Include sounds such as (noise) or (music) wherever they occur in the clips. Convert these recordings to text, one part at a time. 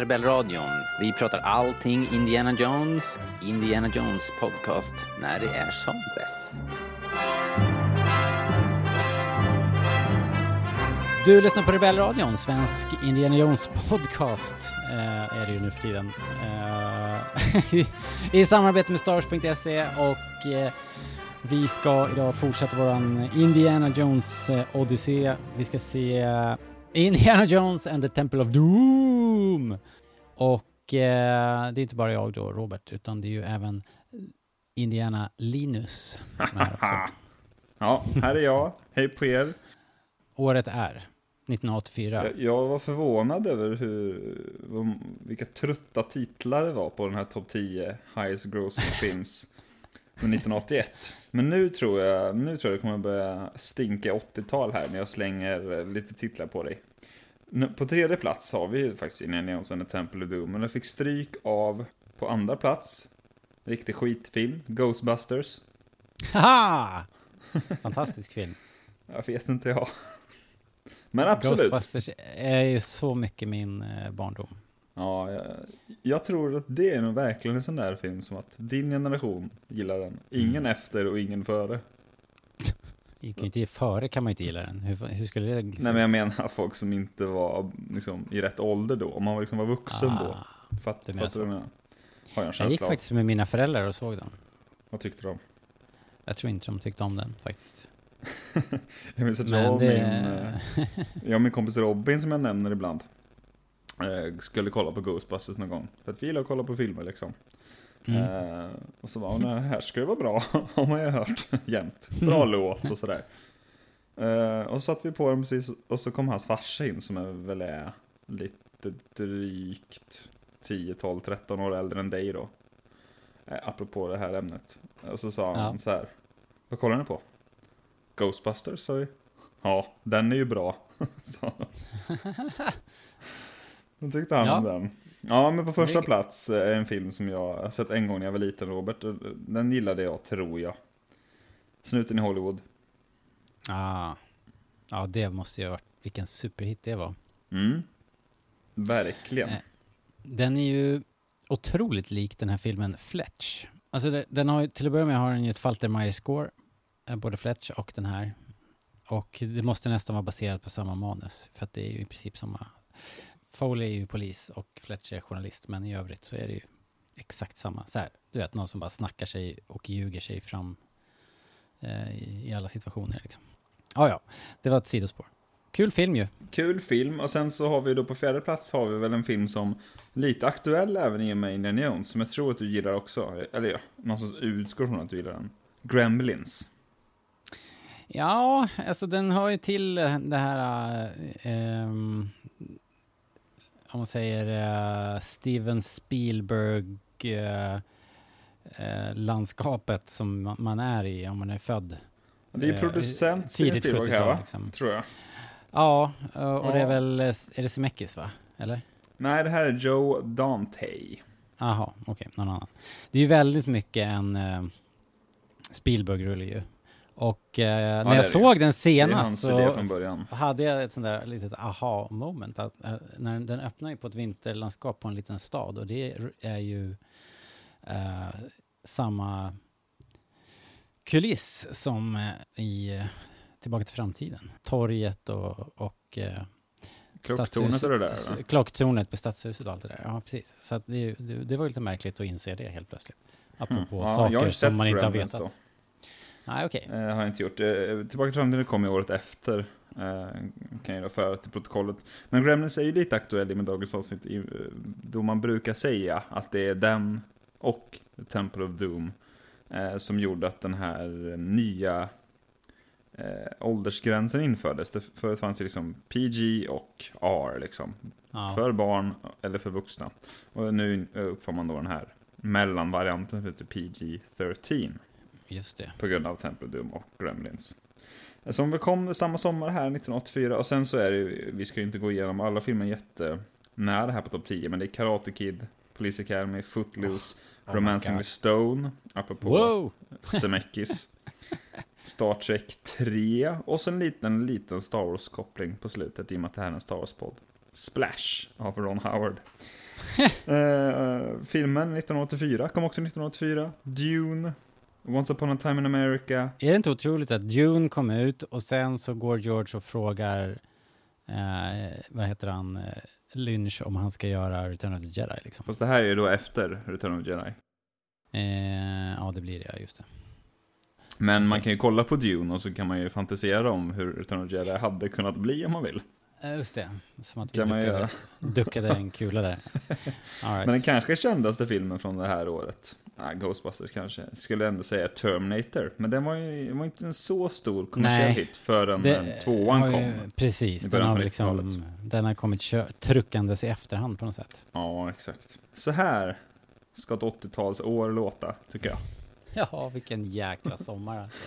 Rebellradion. Vi pratar allting Indiana Jones. Indiana Jones podcast när det är som bäst. Du lyssnar på Rebellradion, svensk Indiana Jones podcast eh, är det ju nu för tiden. Eh, (laughs) i, samarbete med Stars.se och eh, vi ska idag fortsätta våran Indiana Jones-odyssé. Eh, vi ska se eh, Indiana Jones and the Temple of Doom! Och eh, det är inte bara jag då, Robert, utan det är ju även Indiana Linus som är här också. (laughs) ja, här är jag. Hej på er. Året är 1984. Jag, jag var förvånad över hur, vilka trötta titlar det var på den här topp 10 highest grossing (laughs) films med 1981. Men nu tror jag, nu tror jag det kommer börja stinka 80-tal här när jag slänger lite titlar på dig. På tredje plats har vi faktiskt Indiana Jones and the Temple of Doom, men den fick stryk av, på andra plats, riktig skitfilm, Ghostbusters. Haha! (laughs) Fantastisk film. jag vet inte jag. Men absolut. Ghostbusters är ju så mycket min eh, barndom. Ja, jag, jag, tror att det är nog verkligen en sån där film som att din generation gillar den. Ingen mm. efter och ingen före. (laughs) Inte före kan man inte gilla den. Hur, hur skulle det liksom? Nej men jag menar (laughs) folk som inte var liksom, i rätt ålder då. Om man liksom var vuxen ah, då. Fatt, du menar fattar du vad jag menar? Har jag, en jag gick av. faktiskt med mina föräldrar och såg den. Vad tyckte de? Jag tror inte de tyckte om den faktiskt. (laughs) jag minns att jag och, det... min, eh, jag och min kompis Robin som jag nämner ibland skulle kolla på Ghostbusters någon gång. För att vi gillar att kolla på filmer liksom. Mm. Eh, och så var hon, här ska det vara bra, (laughs) har man ju hört (laughs) jämt. Bra låt och sådär. Eh, och så satte vi på den precis, och så kom hans farsa in som är väl är lite drygt 10, 12, 13 år äldre än dig då. Eh, apropå det här ämnet. Och så sa han ja. så här. Vad kollar ni på? Ghostbusters, sa vi. Ja, den är ju bra, (laughs) sa han. Då tyckte han ja. om den. Ja, men på första plats är en film som jag har sett en gång när jag var liten, Robert. Den gillade jag, tror jag. Snuten i Hollywood. Ah. Ja, det måste ju ha varit, vilken superhit det var. Mm. Verkligen. Eh, den är ju otroligt lik den här filmen Fletch. Alltså den har ju, till att börja med har den ju ett Faltermeyer-score, eh, både Fletch och den här. Och det måste nästan vara baserat på samma manus, för att det är ju i princip samma Foley är ju polis och Fletcher är journalist, men i övrigt så är det ju exakt samma. Så här, du vet, någon som bara snackar sig och ljuger sig fram eh, i, alla situationer. Liksom. Ja, ja, det var ett sidospår. Kul film ju. Kul film, och sen så har vi då på fjärde plats har vi väl en film som lite aktuell även i och med Indiana Jones, som jag tror att du gillar också. Eller ja, någonstans utgår från att du gillar den. Gremlins. Ja, alltså den hör ju till det här... Äh, om man säger uh, Steven Spielberg uh, uh, landskapet som man är i om man är född. Det är producent tidigt 70-tal liksom. tror jag. Ja, och det är väl, är det Zemeckis va? Eller? Nej, det här är Joe Dante. Jaha, okej, okay, någon annan. Det är ju väldigt mycket en Spielberg-rulle ju. Och eh, ja, när jag såg den senast så hade jag ett sånt där litet aha-moment. Att, äh, när den öppnar ju på ett vinterlandskap på en liten stad och det är ju äh, samma kuliss som i Tillbaka till framtiden. Torget och, och Klocktornet och det där? Eller? Klocktornet på Stadshuset och allt det där. Ja, precis. Så det, det, det var lite märkligt att inse det helt plötsligt. Apropå mm. ja, saker som man inte har vetat. Då. Nej, okej. Okay. Eh, har jag inte gjort. Eh, Tillbaka till framtiden kom ju året efter. Eh, kan jag då föra till protokollet. Men Gremlins är ju lite aktuell i med dagens avsnitt. Eh, då man brukar säga att det är den och Temple of Doom som gjorde att den här nya eh, åldersgränsen infördes. Det förut fanns det liksom PG och R liksom. Ja. För barn eller för vuxna. Och nu uppfann man då den här mellanvarianten som heter PG-13. Just det. På grund av Temple och Gremlins. Som kom samma sommar här 1984 och sen så är det vi ska ju inte gå igenom alla filmer jättenära här på topp 10 men det är Karate Kid, Police Academy, Footloose, oh, oh Romancing with Stone, apropå wow. (laughs) Zemeckis. Star Trek 3 och så en liten, liten Star Wars-koppling på slutet i och med att det här är en Star Wars-podd. Splash av Ron Howard. uh, (laughs) filmen 1984 kom också 1984. Dune. Once upon a time in America. Är det inte otroligt att Dune kom ut och sen så går George och frågar, uh, vad heter han, uh, Lynch om han ska göra Return of the Jedi liksom. Fast det här är ju då efter Return of the Jedi. ja, det blir det, just det. Men man kan ju kolla på Dune och så kan man ju fantisera om hur Return of the Jedi hade kunnat bli om man vill. Just det, som att vi duckade, duckade en kula där. (laughs) Right. Men den kanske kändaste filmen från det här året, ah, Ghostbusters kanske, skulle ändå säga Terminator. Men den var ju var inte en så stor kommersiell hit förrän det, tvåan kom. Ju, precis, den har, liksom, den har kommit truckandes i efterhand på något sätt. Ja, exakt. Så här ska ett 80-talsår låta, tycker jag. (laughs) Ja, vilken jäkla sommar alltså.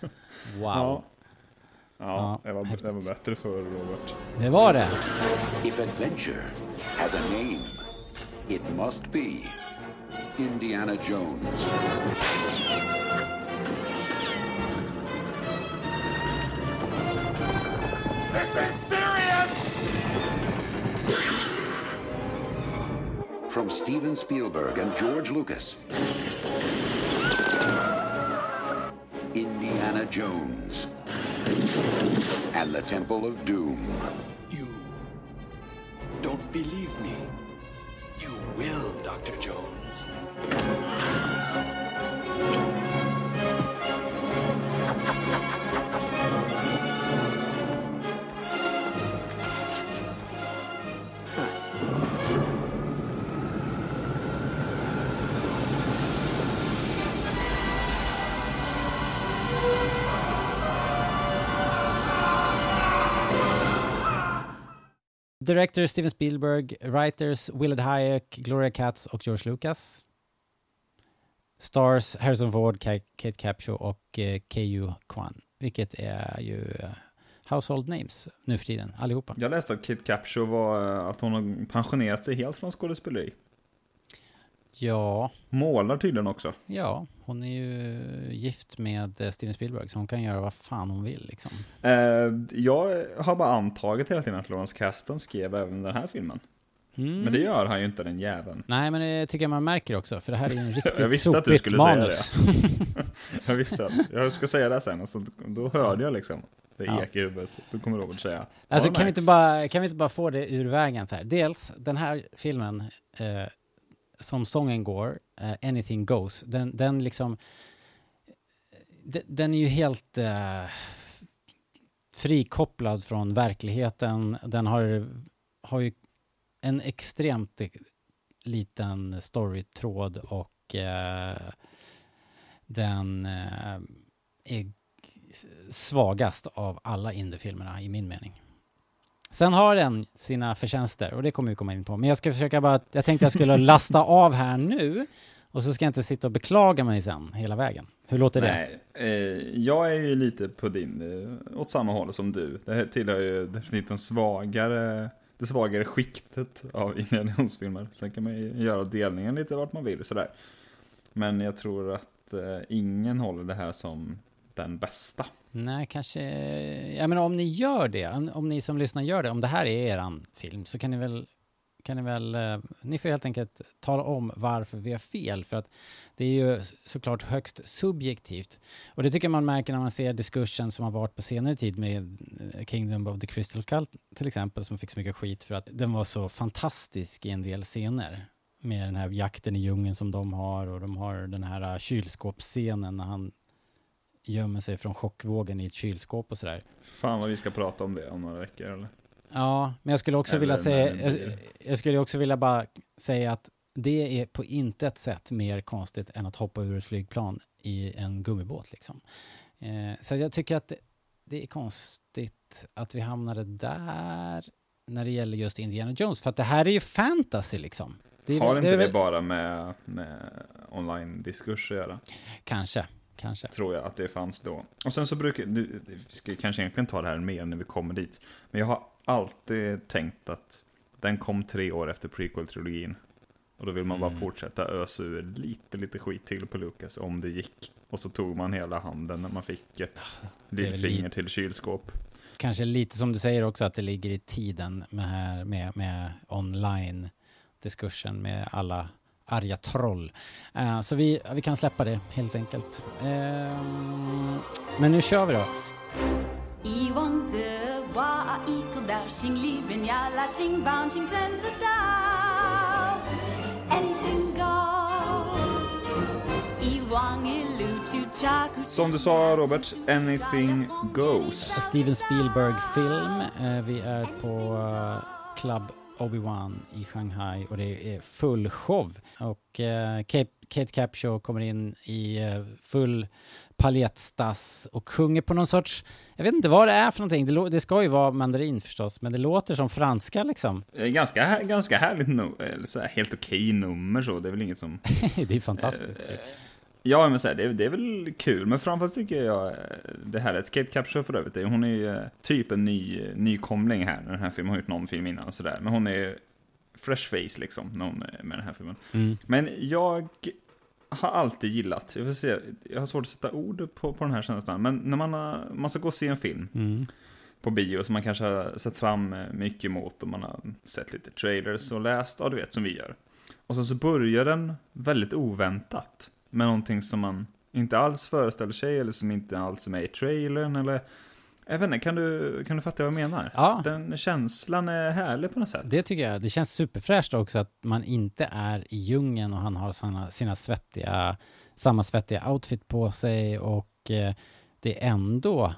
(laughs) Wow. Ja. Ja, det, var, det var bättre för Robert. Det var det. If adventure has a name, it must be Indiana Jones. This is serious! From Steven Spielberg and George Lucas. Indiana Jones and the Temple of Doom. You don't believe me. You will, Dr. Jones. Director Steven Spielberg, writers Willard Hayek, Gloria Katz och George Lucas. Stars Harrison Ford, Kate Capshaw och eh, K.U. Kwan. Vilket är ju eh, household names nu för tiden, allihopa. Jag läste att Kate Capshaw var eh, att hon har pensionerat sig helt från skådespeleri. Ja. Målar tydligen också. Ja, hon är ju gift med eh, Steven Spielberg, så hon kan göra vad fan hon vill liksom. Eh, jag har bara antagit hela tiden att Lawrence Kasdan skrev även den här filmen. Mm. Men det gör han ju inte den jäveln. Nej, men det tycker jag man märker också, för det här är en (laughs) riktigt Jag visste att du skulle manus. säga det. (laughs) jag visste att, jag ska säga det sen, och så, då hörde jag liksom det ja. ek i huvudet. Då kommer Robert säga. Alltså kan vi, inte bara, kan vi inte bara få det ur vägen så här? Dels, den här filmen eh, som sången går, uh, Anything Goes, den, den liksom... Den, den är ju helt uh, frikopplad från verkligheten. Den har, har ju en extremt liten storytråd och uh, den är svagast av alla indiefilmerna i min mening. Sen har den sina förtjänster och det kommer vi komma in på. Men jag ska försöka bara, jag tänkte jag skulle (laughs) lasta av här nu och så ska jag inte sitta och beklaga mig sen hela vägen. Hur låter det? Nej, eh, jag är ju lite på din, eh, åt samma håll som du. Det tillhör ju definitivt den svagare, det svagare skiktet av (laughs) inredningsfilmer. Sen kan man ju göra delningen lite vart man vill sådär. Men jag tror att eh, ingen håller det här som den bästa. Nej, kanske... Jag menar om ni gör det, om, om, ni som lyssnar gör det, om det här är eran film, så kan ni väl kan ni väl, eh, ni får helt enkelt tala om varför vi har fel, för att det är ju såklart högst subjektivt. Och det tycker jag man märker när man ser diskursen som har varit på senare tid med eh, Kingdom of the Crystal Cult till exempel, som fick så mycket skit för att den var så fantastisk i en del scener. Med den här jakten i djungeln som de har och de har den här eh, kylskåpsscenen när han gömmer sig från chockvågen i ett kylskåp och sådär. Fan vad vi ska prata om det om några veckor eller? Ja, men jag skulle också Eller vilja säga, det jag, jag skulle också vilja bara säga att det är på intet sätt mer konstigt än att hoppa ur ett flygplan i en gummibåt liksom. Eh, så jag tycker att det, det är konstigt att vi hamnade där när det gäller just Indiana Jones, för att det här är ju fantasy liksom. Det är, Har inte det väl- bara med, med online-diskurs att göra? Kanske, kanske. Tror jag att det fanns då. Och sen så brukar, du, vi ska kanske egentligen ta det här mer när vi kommer dit. Men jag har alltid tänkt att den kom tre år efter prequel-trilogin. Och då vill man bara Mm. fortsätta ösa ur lite, lite skit till på Lucas om det gick. Och så tog man hela handen när man fick ett väl lillfinger till kylskåp. Kanske lite som du säger också att det ligger i tiden med, här, med, med online-diskursen med alla arga troll. Eh, så vi, vi kan släppa det helt enkelt. Eh, men nu kör vi då. Som du sa Robert, Anything Goes. Steven Spielberg-film. Eh, vi är på Club Obi-Wan i Shanghai och det är full show. Och eh, Kate, Kate Capshaw kommer in i eh, full paljettstass och sjunger på någon sorts, jag vet inte vad det är för någonting, det, det ska ju vara mandarin förstås, men det låter som franska liksom. Ganska, ganska härligt, nu, eller så här, helt okej nummer så, det är väl inget som... (laughs) det är fantastiskt. Eh. Ja, men så här, det, är, det är väl kul, men framförallt tycker jag eh, det här är Kate Capshaw för övrigt, hon är ju eh, typ en ny, nykomling här, den här filmen har gjort någon film innan och sådär, men hon är fresh face liksom, när hon är med den här filmen. Mm. Men jag har alltid gillat, jag, se, jag har svårt att sätta ord på, på den här känslan, men när man, har, man ska gå och se en film Mm. på bio som man kanske har sett fram eh, mycket emot och man har sett lite trailers och läst, ja du vet som vi gör. Och sen så börjar den väldigt oväntat med någonting som man inte alls föreställer sig eller som inte alls är med i trailern eller jag vet inte, kan du, kan du fatta vad jag menar? Ja. Den känslan är härlig på något sätt. Det tycker jag. Det känns superfräscht också att man inte är i djungeln och han har sina, sina svettiga, samma svettiga outfit på sig och eh, det är ändå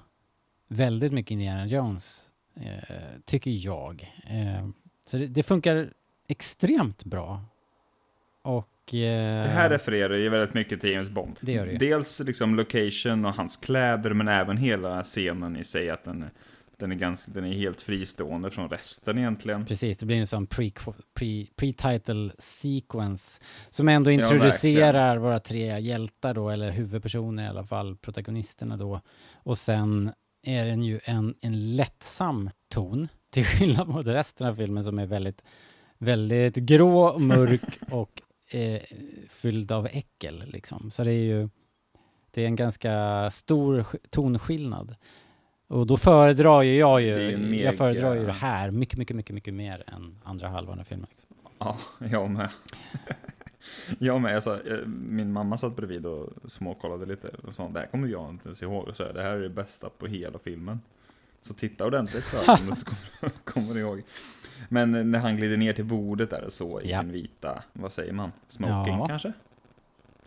väldigt mycket Indiana Jones, eh, tycker jag. Eh, så det, det funkar extremt bra. Och... Eh, Det här refererar ju väldigt mycket till James Bond. Det det. Dels liksom location och hans kläder, men även hela scenen i sig, att den, den, är, ganska, den är helt fristående från resten egentligen. Precis, det blir en sån pre- pre- pre-title sequence som ändå Ja, introducerar våra tre hjältar då, eller huvudpersoner i alla fall, protagonisterna då. Och sen är den ju en, en lättsam ton, till skillnad mot resten av filmen som är väldigt, väldigt grå, mörk (laughs) och eh, fylld av äckel liksom. Så det är ju, det är en ganska stor sk- tonskillnad. Och då föredrar ju jag ju, ju jag föredrar ju det här mycket, mycket, mycket, mycket mer än andra halvan av filmen. Ja, jag med. (laughs) jag med. Alltså, min mamma satt bredvid och småkollade lite och sa det här kommer jag inte ens ihåg. Så här, det här är det bästa på hela filmen. Så titta ordentligt så här, om du inte kommer, kommer ihåg. Men när han glider ner till bordet där och så i Ja. sin vita, vad säger man? Smoking Ja. kanske?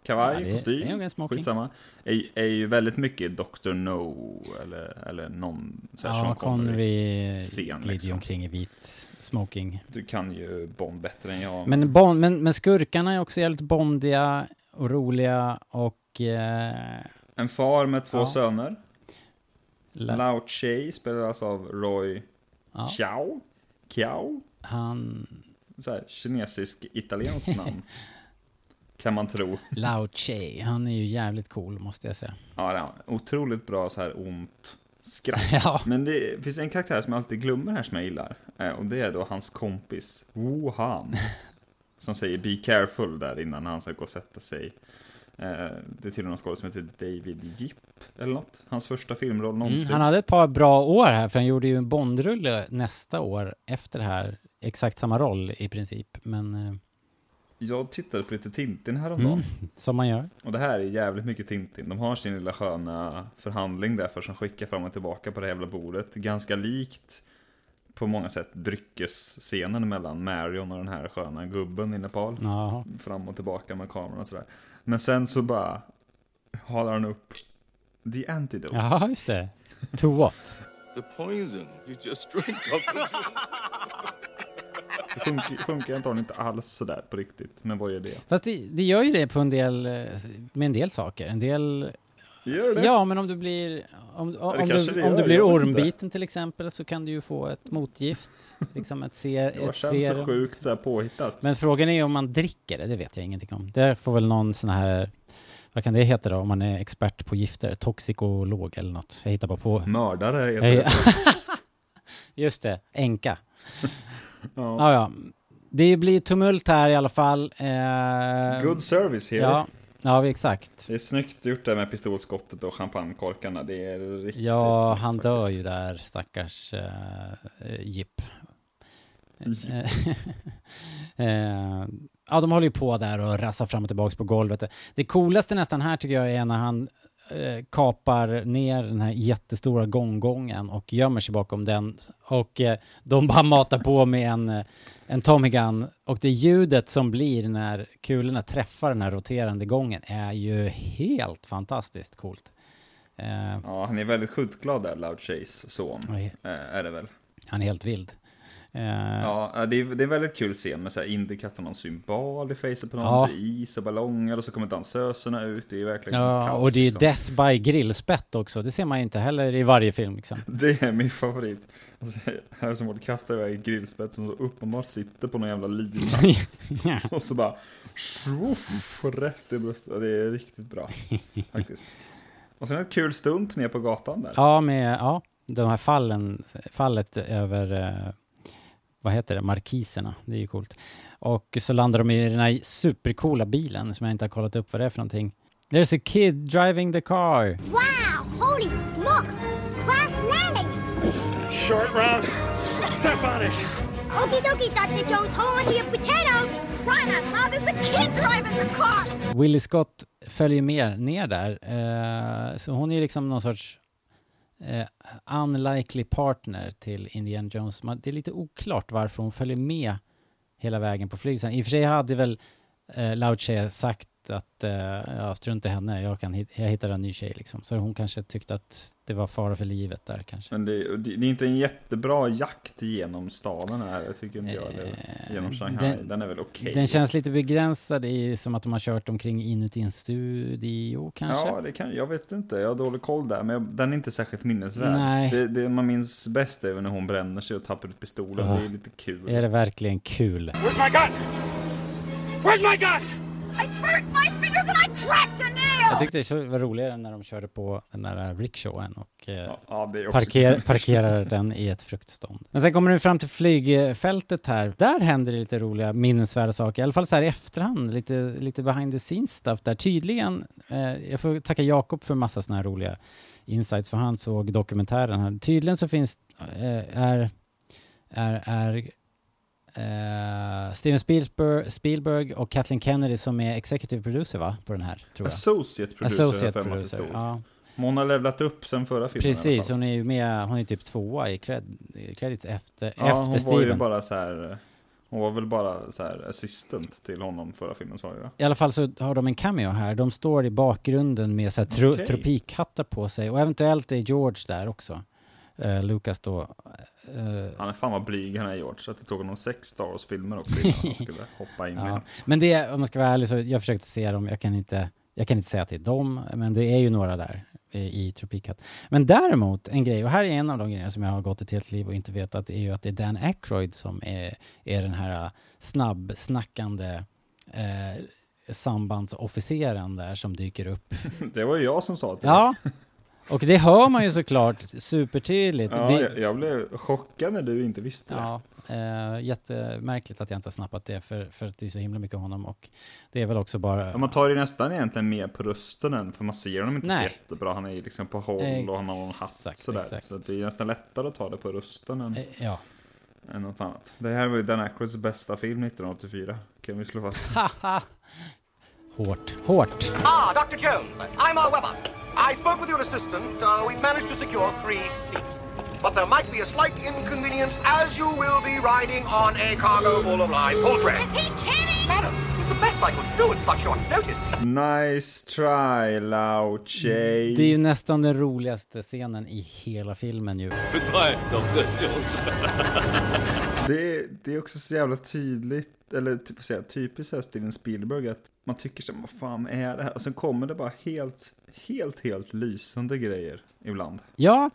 Kavaj, Ja, det- kostym, det skitsamma. Är, är ju väldigt mycket Dr. No eller, eller någon så här Ja, Sean Connery. Scen, glider liksom. omkring i vit smoking. Du kan ju Bond bättre än jag. Men, Bond, men, men skurkarna är också jävligt bondiga och roliga och... Eh, En far med två Ja. söner. la, Lao Che spelas av Roy ja, Chiao. Chiao. han... Så här, kinesisk-italienskt namn. (laughs) kan man tro. Lao Che, han är ju jävligt cool måste jag säga. Ja, är otroligt bra så här ont skratt. (laughs) Ja, Men det finns en karaktär som jag alltid glömmer här som jag gillar. Eh, Och det är då hans kompis Wuhan. (laughs) Som säger Be careful där innan han ska gå och sätta sig. Eh, Det är till någon skådespelare som heter David Jipp eller något. Hans första filmroll mm, någonsin. han hade ett par bra år här för han gjorde ju en Bondrulle nästa år efter det här exakt samma roll i princip, men eh, Jag tittade på lite Tintin häromdagen. mm, som man gör. Och det här är jävligt mycket Tintin. De har sin lilla sköna förhandling där för som skickar fram och tillbaka på det jävla bordet. Ganska likt på många sätt dryckesscenen mellan Marion och den här sköna gubben i Nepal. Jaha. Fram och tillbaka med kameran och sådär. Men sen så bara håller han upp The Antidote. Jaha, just det. To what? The poison you just drank up. (laughs) Det funkar, funkar antagligen inte alls sådär på riktigt. Men vad är det? Fast det, det gör ju det på en del, eh, med en del saker. En del... Gör det? Ja, men om du blir... Om, om, kanske du, om du blir ormbiten till exempel så kan du ju få ett motgift. Liksom ett, se, (laughs) ett känns så sjukt så här påhittat. Men frågan är ju om man dricker det, det vet jag ingenting om. Det får väl någon sån här, vad kan det heta då, om man är expert på gifter? Toxikolog eller något. Jag hittar bara på. Mördare heter det. (laughs) Just det, enka. (laughs) Ja. Ja, ja. Det blir tumult här i alla fall. Eh, Good service here. Ja, ja exakt. Det är snyggt gjort där med pistolskottet och champagnekorkarna. Det är riktigt Ja, han dör faktiskt. ju där, stackars uh, Jip. (laughs) Eh, ja, de håller ju på där och rassar fram och tillbaka på golvet. Det coolaste nästan här tycker jag är när han eh, kapar ner den här jättestora gånggången och gömmer sig bakom den. Och eh, de bara matar på med en, eh, en Tommy Gun. Och det ljudet som blir när kulorna träffar den här roterande gången är ju helt fantastiskt coolt. Eh, Ja, han är väldigt skjutglad där, Loud Chase son. Eh, är det väl. han är helt vild. Eh, Ja, det är, det är en väldigt kul scen med så här, Indy kastar någon symbol i facet på någon, Ja. is och ballonger och så kommer dansöserna ut. Det är verkligen Ja, kaos, och det är liksom. Death by grillspett också. Det ser man inte heller i varje film liksom. (laughs) Det är min favorit. Alltså, här som Ford kastar iväg grillspetsen som så uppenbart sitter på någon jävla lina. (laughs) och så bara swoff, rätt i bröstet. Det är riktigt bra (laughs) faktiskt. Och sen ett kul stunt ner på gatan där. Ja, med ja, de här fallen, fallet över, eh, vad heter det, markiserna. Det är ju coolt. Och så landar de i den här supercoola bilen som jag inte har kollat upp vad det är för någonting. There's a kid driving the car. Wow! Holy smoke! Crash landing! Short round. Step on it. Okie dokie, Dr. On to your potatoes! Crying out loud, there's a kid driving the car! Willie Scott följer med ner där. Eh, så hon är liksom någon sorts eh, unlikely partner till Indiana Jones. Man, det är lite oklart varför hon följer med hela vägen på flygsen. I och för sig hade väl eh, Lauche sagt att eh, ja, strunt i henne, jag, kan hit, jag hittar en ny tjej liksom. Så hon kanske tyckte att det var fara för livet där kanske. Men det, det, är inte en jättebra jakt genom staden här, jag tycker inte jag. Det, Eh, genom Shanghai. Den, den- är väl okej. Den känns lite begränsad i som att de har kört omkring inuti en studio kanske. Ja, det kan, jag vet inte. Jag har dålig koll där. Men jag, den är inte särskilt minnesvärd. Nej. Det, det man minns bäst är när hon bränner sig och tappar ut pistolen. Ja. Det är lite kul. Är det verkligen kul? Where's my gun? Where's my gun? I burnt my fingers and I cracked a nail! Jag tyckte det var roligare när de körde på den där rickshawen och eh, Ja, parker, kul. (laughs) parkerar den i ett fruktstånd. Men sen kommer du fram till flygfältet här. Där händer det lite roliga minnesvärda saker. I alla fall så här i efterhand, lite, lite behind the scenes stuff där. Tydligen, eh, jag får tacka Jakob för massa sådana här roliga insights för han såg dokumentären här. Tydligen så finns, eh, är, är, är eh, Steven Spielberg, Spielberg och Kathleen Kennedy som är executive producer va? På den här, tror jag. Associate producer Associate producer, ja. Men hon har levlat upp sen förra filmen Precis, hon är ju med, hon är typ tvåa i cred, i credits efter, Ja, efter hon var ju Steven. bara så här. Hon var väl bara så här assistant till honom förra filmen sa jag. I alla fall så har de en cameo här. De står i bakgrunden med så här tro, Okej. tropikhattar på sig och eventuellt är George där också. Eh, Lucas då. Eh, Han är fan vad blyg han är George. Så att det tog honom sex Star Wars-filmer också innan han (laughs) skulle hoppa in ja. Men det, om man ska vara ärlig så, jag försökte se dem, jag kan inte, jag kan inte säga att det är dem, men det är ju några där i, Tropikhatt. Men däremot, en grej, och här är en av de grejerna som jag har gått ett helt liv och inte vetat, det är ju att det är Dan Aykroyd som är, är den här äh, snabbsnackande eh, sambandsofficeren där som dyker upp. (laughs) Det var ju jag som sa det. Ja, och det hör man ju såklart supertydligt. Ja, det, jag, jag blev chockad när du inte visste det. Ja, eh, jättemärkligt att jag inte har snappat det för, för att det är så himla mycket honom och det är väl också bara... Ja, man tar ju nästan egentligen mer på rösten än, för man ser honom inte så Nej. jättebra. Han är ju liksom på håll och han har någon hatt Exakt, sådär. exakt. Så det är nästan lättare att ta det på rösten än, Eh, Ja, än något annat. Det här var ju Dan Aykroyds bästa film 1984, kan vi slå fast. (laughs) Hårt, hårt. Ah, Dr. Jones. I'm R. Webber. I spoke with your assistant. Uh, we've managed to secure three seats. But there might be a slight inconvenience as you will be riding on a cargo full of live poultry. Is he kidding? Madam, it's the best I could do at such short notice. Nice try, Lao Che. Det är ju nästan den roligaste scenen i hela filmen ju. Goodbye, Dr. Jones. Det, det är också så jävla tydligt, eller typ, jag, typiskt här Steven Spielberg, att man tycker så vad fan är det här? Och sen kommer det bara helt, helt, helt lysande grejer ibland Ja,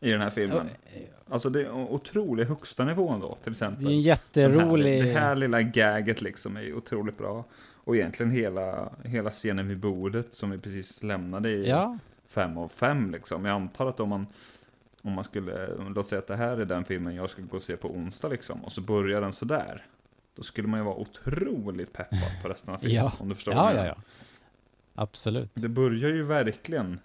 i den här filmen. Alltså det är o- otrolig högsta nivån då, till exempel. det är en jätterolig... Här, det här lilla gaget liksom är otroligt bra. Och egentligen hela, hela scenen vid bordet som vi precis lämnade i Ja, fem av fem liksom. Jag antar att om man, om man skulle, låt säga att det här är den filmen jag ska gå och se på onsdag liksom. Och så börjar den sådär. Då skulle man ju vara otroligt peppad på resten av filmen. ja. Om du förstår ja, vad jag ja, menar. ja. Absolut. Det börjar ju verkligen,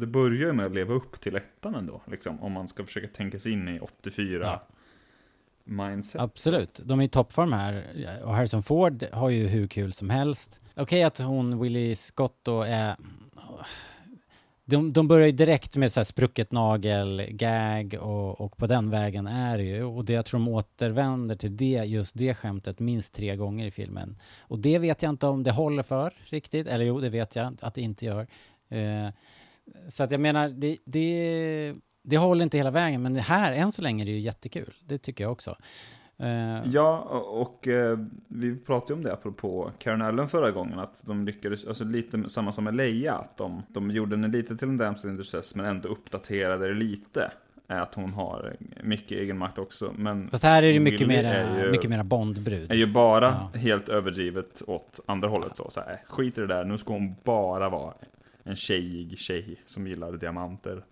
det börjar ju med att leva upp till ettan ändå. Liksom, om man ska försöka tänka sig in i 84 Ja. mindset. Absolut. De är i toppform här. Och Harrison Ford har ju hur kul som helst. Okej att hon, Willie Scott då är... De, de börjar ju direkt med så här sprucket nagel, gag och, och på den vägen är det ju. Och det jag tror de återvänder till det, just det skämtet minst tre gånger i filmen. Och det vet jag inte om det håller för riktigt. Eller jo, det vet jag att det inte gör. Eh, så att jag menar, det, det, det håller inte hela vägen. Men det här, än så länge, är det ju jättekul. Det tycker jag också. Eh, Ja, och, och eh, vi pratade ju om det apropå Karen Allen förra gången, att de lyckades, alltså lite samma som med Leia, att de, de gjorde henne lite till en damsel in distress, men ändå uppdaterade det lite. Är Att hon har mycket egen makt också, men Fast här är det mycket mera, är ju- mycket mera Bondbrud. är ju bara Ja. helt överdrivet åt andra hållet så, så här, skit i det där, nu ska hon bara vara en tjejig tjej som gillar diamanter.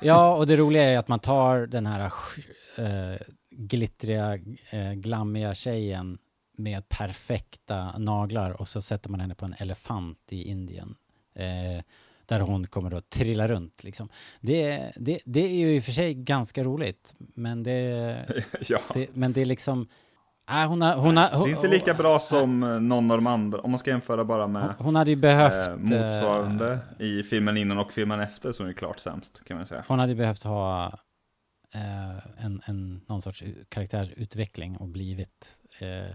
Ja, och det roliga är att man tar den här glittriga, äh, glammiga tjejen med perfekta naglar och så sätter man henne på en elefant i Indien. Eh, där hon kommer att trilla runt liksom. Det, det, det är ju i och för sig ganska roligt, men det, (laughs) ja. det, men det är liksom... Äh, hon har, hon har, Det är inte lika bra som eh, någon av de andra, om man ska jämföra bara med Hon hade ju behövt... eh, eh, motsvarande i filmen innan och filmen efter som är klart sämst kan man säga. Hon hade behövt ha eh, en, en, någon sorts karaktärsutveckling och blivit... Eh,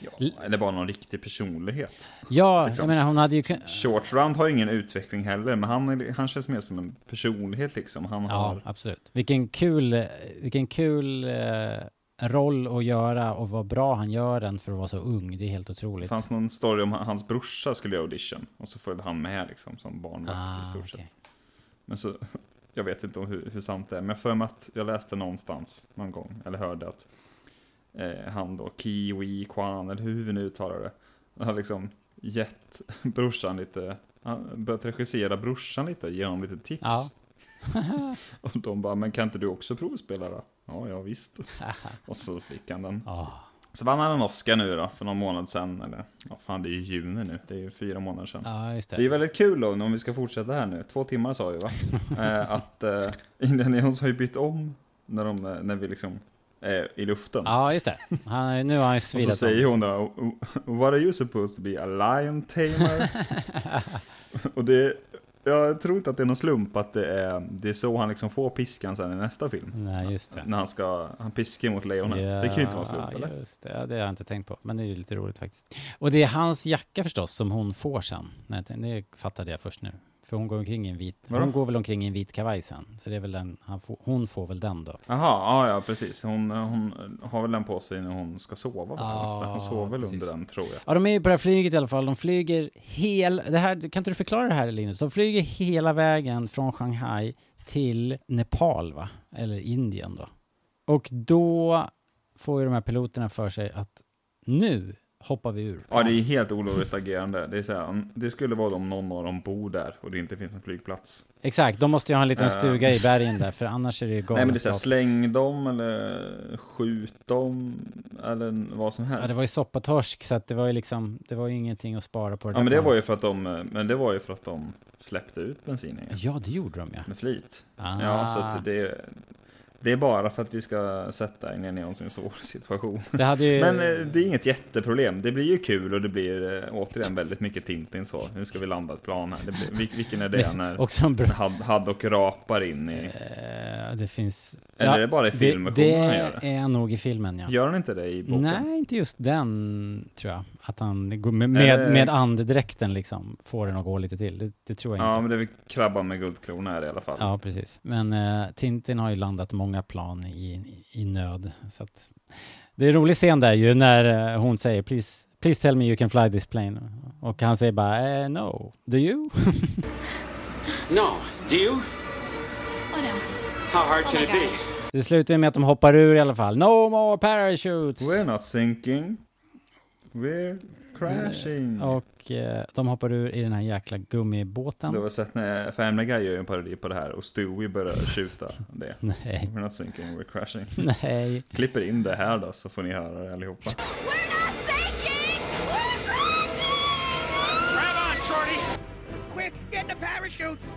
Ja, eller bara någon riktig personlighet. ja, Liksom. jag menar hon hade ju kunnat... Short Round har ingen utveckling heller, men han, han känns mer som en personlighet liksom. Han Ja, har... absolut. Vilken kul, eh, vilken kul eh, roll att göra och vad bra han gör den för att vara så ung. Det är helt Det otroligt. fanns någon story om hans brorsa skulle göra audition, och så följde han med liksom som barnvakt Ah, i stort okej. sett. Men så, jag vet inte om hur, hur sant det är, men för mig att jag läste någonstans någon gång, eller hörde att eh, han då, Kiwi Kwan, eller hur vi nu uttalar det, han har liksom gett (laughs) brorsan lite, han börjat regissera brorsan lite, ge honom lite tips. Ja. (laughs) och de bara, men kan inte du också provspela då? Ja, ja visst. (laughs) och så fick han den. Ah, Så vann han en Oscar nu då, för någon månad sedan, eller ja, fan det är ju juni nu, det är ju fyra månader sedan. ja, just Det är det. väldigt kul då, om vi ska fortsätta här nu, två timmar sa vi va? (laughs) eh, att eh, Indiana Jones har ju bytt om när, de, eh, när vi liksom är i luften. Ja, just det. Han, nu har han ju Och så svidat säger hon då, What are you supposed to be, a lion tamer? (laughs) och det, jag tror inte att det är någon slump att det är, det är så han liksom får piskan sen i nästa film. Nej, just det. När han ska, han piskar mot lejonet. det kan ju inte vara en slump eller? Just det, ja, det har jag inte tänkt på. Men det är ju lite roligt faktiskt. Och det är hans jacka förstås som hon får sen. Nej, det fattade jag först nu. För hon går omkring i en vit, Vadå? hon går väl omkring i en vit kavaj sen. Så det är väl den, han får, hon får väl den då. Jaha, ja, ja precis. Hon, hon har väl den på sig när hon ska sova. va? Ja, hon sover väl under den tror jag. Ja, de är ju på det här flyget i alla fall. De flyger hel... Det här, kan inte du förklara det här Linus? De flyger hela vägen från Shanghai till Nepal va? Eller Indien då. Och då får ju de här piloterna för sig att nu hoppar vi ur. Ja, det är helt ologiskt agerande. Det, är så här, det skulle vara om någon av dem bor där och det inte finns en flygplats. Exakt, de måste ju ha en liten Eh. stuga i bergen där, för annars är det ju Nej, men det är så här, släng dem eller skjut dem eller vad som helst. Ja, det var ju soppatorsk, så att det var ju liksom, det var ju ingenting att spara på det Ja, men det var ju för att de, men det var ju för att de släppte ut bensinen Ja, det gjorde de ja. med flit. Ah. Ja, så att det Det är bara för att vi ska sätta Jones i en svår situation. Det ju... Men eh, det är inget jätteproblem. Det blir ju kul och det blir eh, återigen väldigt mycket Tintin så. Nu ska vi landa ett plan här. Det blir, vil- vilken är det (laughs) när Också en bra... Had, Haddock rapar in i... Eh, det finns... Eller är det bara i filmversionen det, han gör det är nog i filmen, ja. Gör han inte det i boken? Nej, inte just den, tror jag. Att han går med, det- med, med andedräkten liksom, får den att gå lite till. Det, det tror jag Ja, inte. men det är väl krabban med guldklorna här i alla fall. Ja, precis. Men eh, Tintin har ju landat många plan i, i, nöd. Så att, det är en rolig scen där ju när eh, hon säger please, please tell me you can fly this plane. Och han säger bara eh, no, do you? (laughs) No. Do you? Oh no. How hard can it be? Det slutar med att de hoppar ur i alla fall. No more parachutes! We're not sinking. We're crashing. Och eh, de hoppar ur i den här jäkla gummibåten. Du har sett när Family Guy gör en parodi på det här och Stewie börjar tjuta det. (laughs) Nej, We're not sinking, we're crashing. (laughs) nej. Klipper in det här då så får ni höra det allihopa. We're not sinking! We're crashing! Grab on, Shorty! Quick, get the parachutes!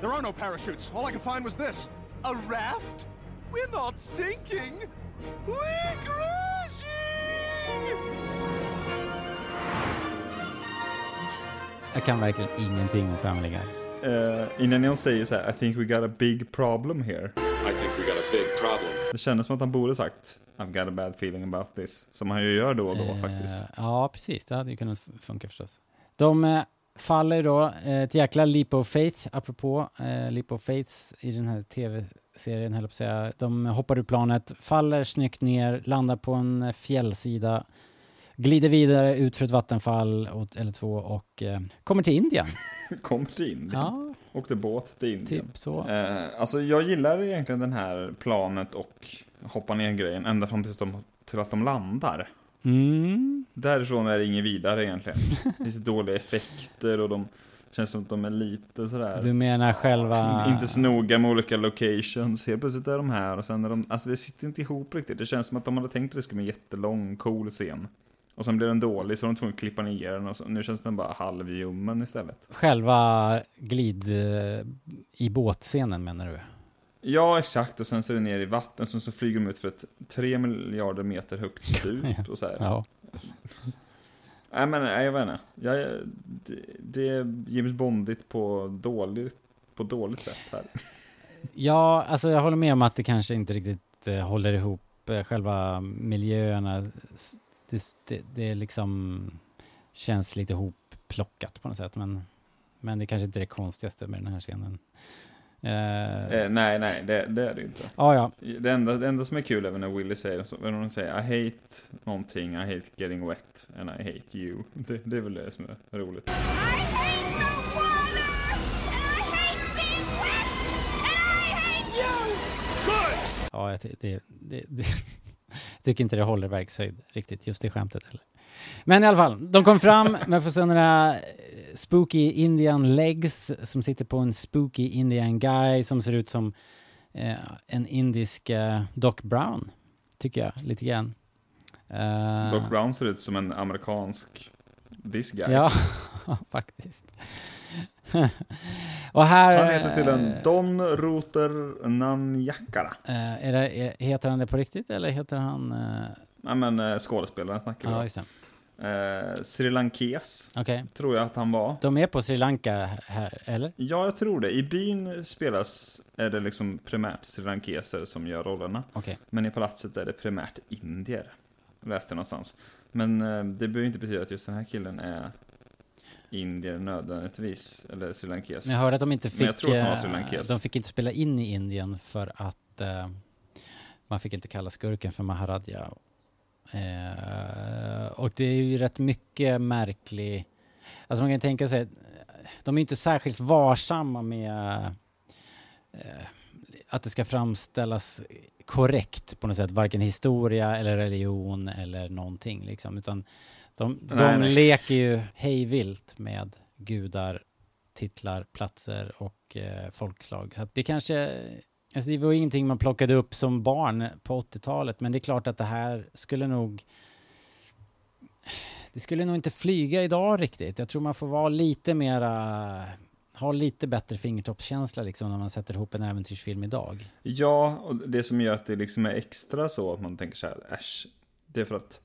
There are no parachutes. All I could find was this. A raft? We're not sinking. We're crashing! Jag kan verkligen ingenting om Family Guy. Uh, innan jag säger så här, I think we got a big problem here. I think we got a big problem. Det kändes som att han borde sagt I've got a bad feeling about this. Som han ju gör då och då faktiskt. Eh, ja, precis. Det hade ju kunnat funka förstås. De eh, faller då, eh, ett jäkla leap of faith, apropå eh, leap of faiths i den här tv-serien, höll jag på att säga. De hoppar ur planet, faller snyggt ner, landar på en eh, fjällsida, glider vidare ut för ett vattenfall eller två och eh, kommer till Indien. (laughs) Kom till Indien. Ja, Åkte båt till Indien. typ så. Eh, alltså jag gillar egentligen den här planet och hoppa ner grejen ända fram tills de, till att de landar. Mm. Därifrån är det inget vidare egentligen. Det finns dåliga effekter och de känns som att de är lite sådär. Du menar själva... Inte så noga med olika locations. Helt plötsligt är de här och sen är de, alltså det sitter inte ihop riktigt. Det känns som att de hade tänkt att det skulle bli en jättelång, cool scen. Och sen blev den dålig så de tvungna att klippa ner den och så, nu känns den bara halvljummen istället. Själva glid eh, i båtscenen menar du? Ja, exakt. Och sen så är det ner i vatten, sen så flyger de ut för ett tre miljarder meter högt stup (laughs) och så här. Ja. (laughs) Nej men, nej, jag vet inte. Jag, det, det är James Bondigt på dåligt, på dåligt sätt här. (laughs) Ja, alltså jag håller med om att det kanske inte riktigt eh, håller ihop eh, själva miljöerna. Det, det, det liksom känns lite hopplockat på något sätt, men, men det kanske inte är det konstigaste med den här scenen. Eh, Eh, nej, nej, det, det är det inte. ja, ja. Det enda, det enda som är kul är när Willy säger, så- när hon säger I hate någonting, I hate getting wet, and I hate you. Det, det är väl det som är roligt. I hate the water! And I hate being wet! And I hate you! ja det, det, det, (laughs) jag tycker inte det håller verkshöjd riktigt, just det skämtet heller. Men i alla fall, de kom fram (laughs) med för sådana eh, spooky Indian legs som sitter på en spooky Indian guy som ser ut som eh, en indisk eh, Doc Brown, tycker jag, lite grann. Eh, Doc Brown ser ut som en amerikansk this guy. Ja, (laughs) faktiskt. (laughs) Och här... Han heter till en eh, Don Roter Nanjakara. eh, är det, är, heter han det på riktigt eller heter han... Nej men eh, skådespelaren snackar vi ja, just det. Eh, Sri Lankes, Okej. tror jag att han var. De är på Sri Lanka här, eller? Ja, jag tror det. I byn spelas, är det liksom primärt Sri Lankeser som gör rollerna. Okej. Men i palatset är det primärt indier. Läste jag någonstans. Men eh, det behöver inte betyda att just den här killen är indier nödvändigtvis. Eller Sri Lankes. Men jag hörde att de inte fick... eh. De fick inte spela in i Indien för att eh, man fick inte kalla skurken för Maharadja. Eh, och det är ju rätt mycket märklig... Alltså man kan tänka sig, de är inte särskilt varsamma med eh, att det ska framställas korrekt på något sätt, varken historia eller religion eller någonting liksom, utan de, de Nej, nej. leker ju hejvilt med gudar, titlar, platser och eh, folkslag. Så det kanske, alltså det var ingenting man plockade upp som barn på 80-talet, men det är klart att det här skulle nog det skulle nog inte flyga idag riktigt. Jag tror man får vara lite mera har lite bättre fingertoppskänsla liksom när man sätter ihop en äventyrsfilm idag. Ja, och det som gör att det liksom är extra så att man tänker så här, äsch. Det är för att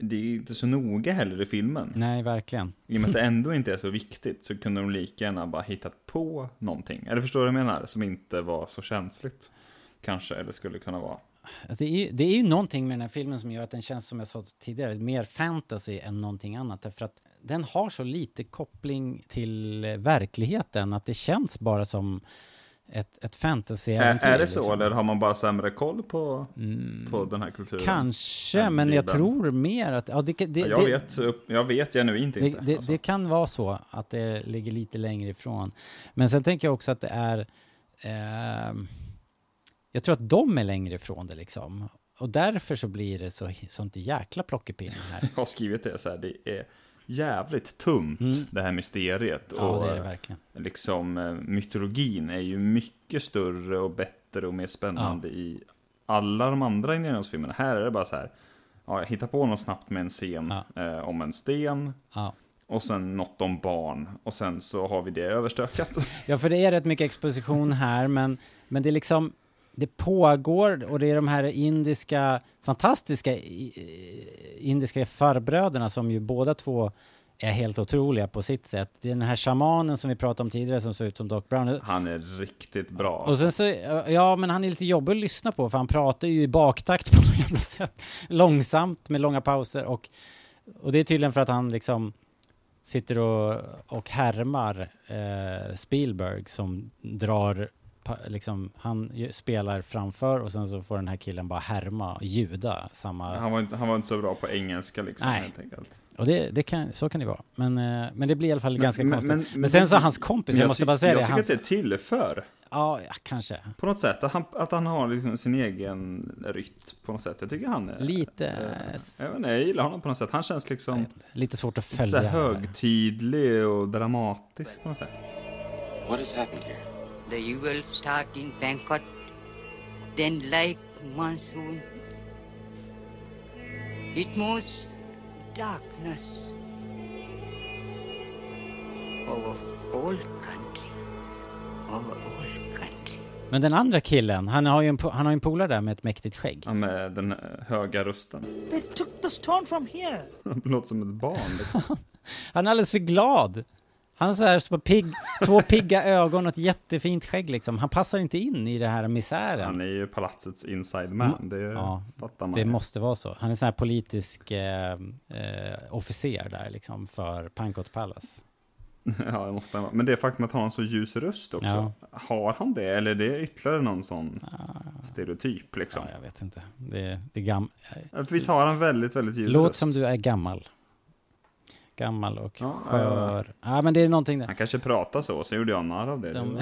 det är inte så noga heller i filmen. Nej, verkligen. I och med att det (laughs) ändå inte är så viktigt så kunde de lika gärna bara hittat på någonting. Eller förstår du vad jag menar? Som inte var så känsligt. Kanske, eller skulle kunna vara. Alltså det, är ju, det är ju någonting med den här filmen som gör att den känns, som jag sa tidigare, mer fantasy än någonting annat. Därför att den har så lite koppling till verkligheten att det känns bara som ett, ett Är, fantasy-äventyr. är det så, liksom. eller har man bara sämre koll på, på den här kulturen? Kanske, men jag tror mer att... Ja, det, det, Ja, jag, det, vet, jag vet genuint det, inte. det, alltså. det kan vara så att det ligger lite längre ifrån. Men sen tänker jag också att det är... ehm, jag tror att de är längre ifrån det liksom. Och därför så blir det så, sånt jäkla plockepinn här. (laughs) Jag har skrivit det så här, det är jävligt tunt det här mysteriet. Mm. Ja, och det är det verkligen. liksom eh, mytologin är ju mycket större och bättre och mer spännande i alla de andra Indiana Här är det bara så här, ja, jag hittar på något snabbt med en scen eh, om en sten. Ja. Och sen något om barn. Och sen så har vi det överstökat. (laughs) Ja, för det är rätt mycket exposition här, men, men det är liksom... Det pågår och det är de här indiska, fantastiska indiska farbröderna som ju båda två är helt otroliga på sitt sätt. Det är den här shamanen som vi pratade om tidigare som ser ut som Doc Brown. Han är riktigt bra. Och sen så, ja men han är lite jobbig att lyssna på för han pratar ju i baktakt på något jävla sätt. Långsamt med långa pauser och, och det är tydligen för att han liksom sitter och, och härmar eh, Spielberg som drar, liksom, han spelar framför och sen så får den här killen bara härma, ljuda samma... Han var, inte, han var inte så bra på engelska liksom Nej. helt enkelt. Och det, det kan, så kan det vara. Men, eh, men det blir i alla fall ganska konstigt. Men, men sen så hans kompis, men jag, måste bara säga jag det. tycker Hans, att det tillför. ja, ja, kanske. På något sätt, att han, att han har liksom sin egen rytm på något sätt. Jag tycker han är... Lite, eh, jag, vet inte, jag gillar honom på något sätt. Han känns liksom lite svårt att följa. här högtidlig och dramatisk på något sätt. What has happened here? The jewel start in Bangkok, then like monsoon, it moves darkness over all country, over all country. Men den andra killen, han har ju en, han har en polare där med ett mäktigt skägg. Han med den höga rösten. They took the stone from here. Han (laughs) låter som ett barn liksom. (laughs) Han är alldeles för glad. Han har så här så pigg, två pigga ögon och ett jättefint skägg liksom. Han passar inte in i det här misären. Han är ju palatsets inside man. Det Ja, fattar man Det ju. måste vara så. Han är sån här politisk eh, eh, officer där liksom för Pankot Palace. (laughs) Ja, det måste han vara. Men det faktum att han har en så ljus röst också. Ja. Har han det? Eller är det ytterligare någon sån stereotyp liksom? Ja, jag vet inte. Det, det är gam... Visst har han väldigt, väldigt ljus Låt röst? som du är gammal. Gammal och Ja, skör. Ja, men det är någonting där. Han kanske pratar så, så gjorde jag narr av det. De-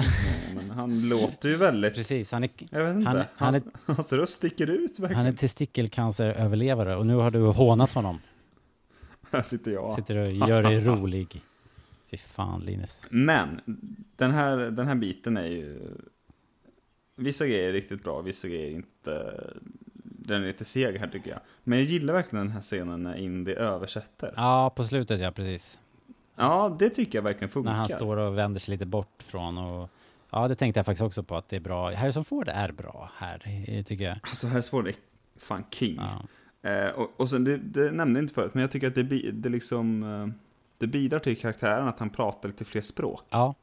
men han låter ju väldigt... Precis, han är... Jag vet inte. Han, Han, han, är, Hans röst sticker ut verkligen. han är testikelcanceröverlevare och nu har du hånat honom. Här sitter jag. Sitter och gör dig rolig. Fy fan Linus. Men, den här, den här biten är ju... Vissa grejer är riktigt bra, vissa grejer är inte... Den är lite seg här tycker jag. Men jag gillar verkligen den här scenen när Indy översätter. Ja, på slutet ja, precis. Ja, det tycker jag verkligen funkar. När han står och vänder sig lite bort från och... Ja, det tänkte jag faktiskt också på att det är bra. Harrison Ford är bra här, tycker jag. Alltså Harrison Ford är fan king. Eh, och, och sen, det, det nämnde jag inte förut, men jag tycker att det, det liksom... Eh, det bidrar till karaktären att han pratar lite fler språk. Ja.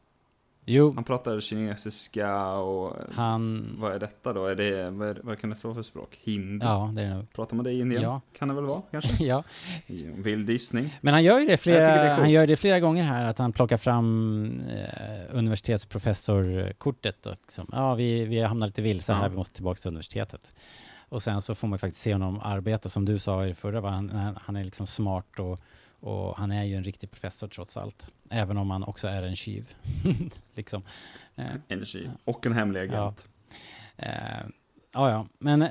Jo. Han pratar kinesiska och... Han... Vad är detta då? Är det, vad, är, vad kan det vara för språk? Hindi? Ja, det är det nog. Pratar man det i Indien? Ja. Kan det väl vara, kanske? (laughs) ja. Vild gissning. Men han gör ju det det flera, coolt. han gör det flera gånger här, att han plockar fram eh, universitetsprofessorkortet. Och liksom, ja, vi, vi hamnar lite vilse här, Ja. vi måste tillbaka till universitetet. Och sen så får man faktiskt se honom arbeta, som du sa i det förra, va? han, han, han är liksom smart och, och han är ju en riktig professor trots allt. Även om han också är en tjuv. (laughs) liksom. Eh, Energi. Och en hemlig agent. eh, ja, ja, men eh,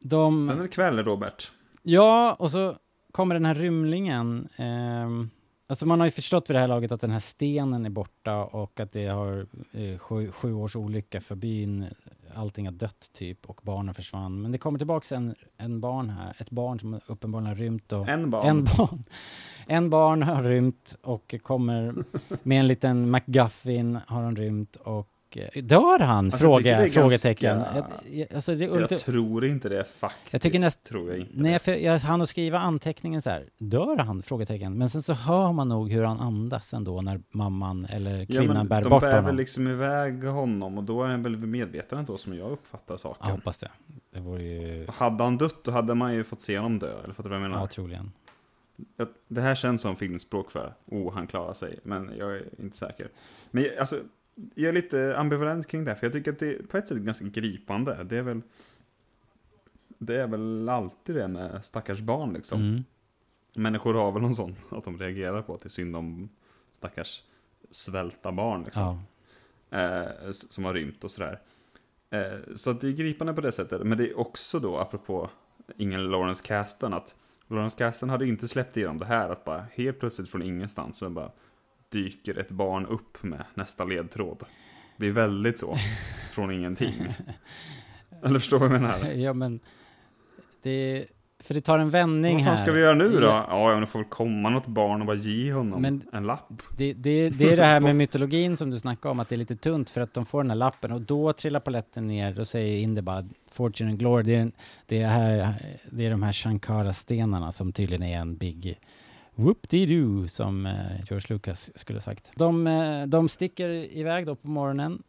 de... Sen är det kväll, Robert. Ja, och så kommer den här rymlingen. ehm, alltså man har ju förstått vid det här laget att den här stenen är borta och att det har eh, sju, sju års olycka för byn allting har dött typ och barnen försvann. Men det kommer tillbaks en, en barn här, ett barn som uppenbarligen har rymt. Och, En barn. En barn, en barn har rymt och kommer med en liten McGuffin har han rymt och eh, dör han? Alltså, Fråga, det frågetecken. ganska- Jag- Alltså, det, Jag lite- tror inte det faktiskt. jag tycker näst, tror jag inte. Nej, för jag hann att skriva anteckningen så här, dör han? Frågetecken. Men sen så hör man nog hur han andas ändå när mamman eller Ja, kvinnan men bär de bort bär honom. väl liksom iväg honom och då är han väl medveten ändå som jag uppfattar saken. Jag hoppas det. Det vore ju... Hade han dött då hade man ju fått se honom dö, eller fattar du vad jag menar? Ja, troligen. Det här känns som filmspråk för, oh han klarar sig, men jag är inte säker. Men alltså, jag är lite ambivalent kring det här, för jag tycker att det på ett sätt är ganska gripande. Det är väl, det är väl alltid det med stackars barn liksom. Mm. Människor har väl någon sån, (laughs) att de reagerar på att det är synd om stackars svälta barn liksom. Ja. Eh, som har rymt och sådär. Eh, så att det är gripande på det sättet. Men det är också då, apropå ingen Lawrence Kasdan, att Lawrence Kasdan hade inte släppt igenom det här, att bara helt plötsligt från ingenstans så bara dyker ett barn upp med nästa ledtråd. Det är väldigt så, från ingenting. (laughs) Eller förstår du vad jag menar? Ja, men det... För det tar en vändning Vad här. fan ska vi göra nu då? Ja, Ja, ja, det får väl komma något barn och bara ge honom Men- en lapp. Det, det, det är det här med (laughs) mytologin som du snackade om, att det är lite tunt för att de får den här lappen och då trillar paletten ner, då säger Indy bara Fortune and Glory, det är, det är, här, det är de här Shankara-stenarna som tydligen är en big whoop-dee-doo som eh, George Lucas skulle ha sagt. De, eh, de sticker iväg då på morgonen.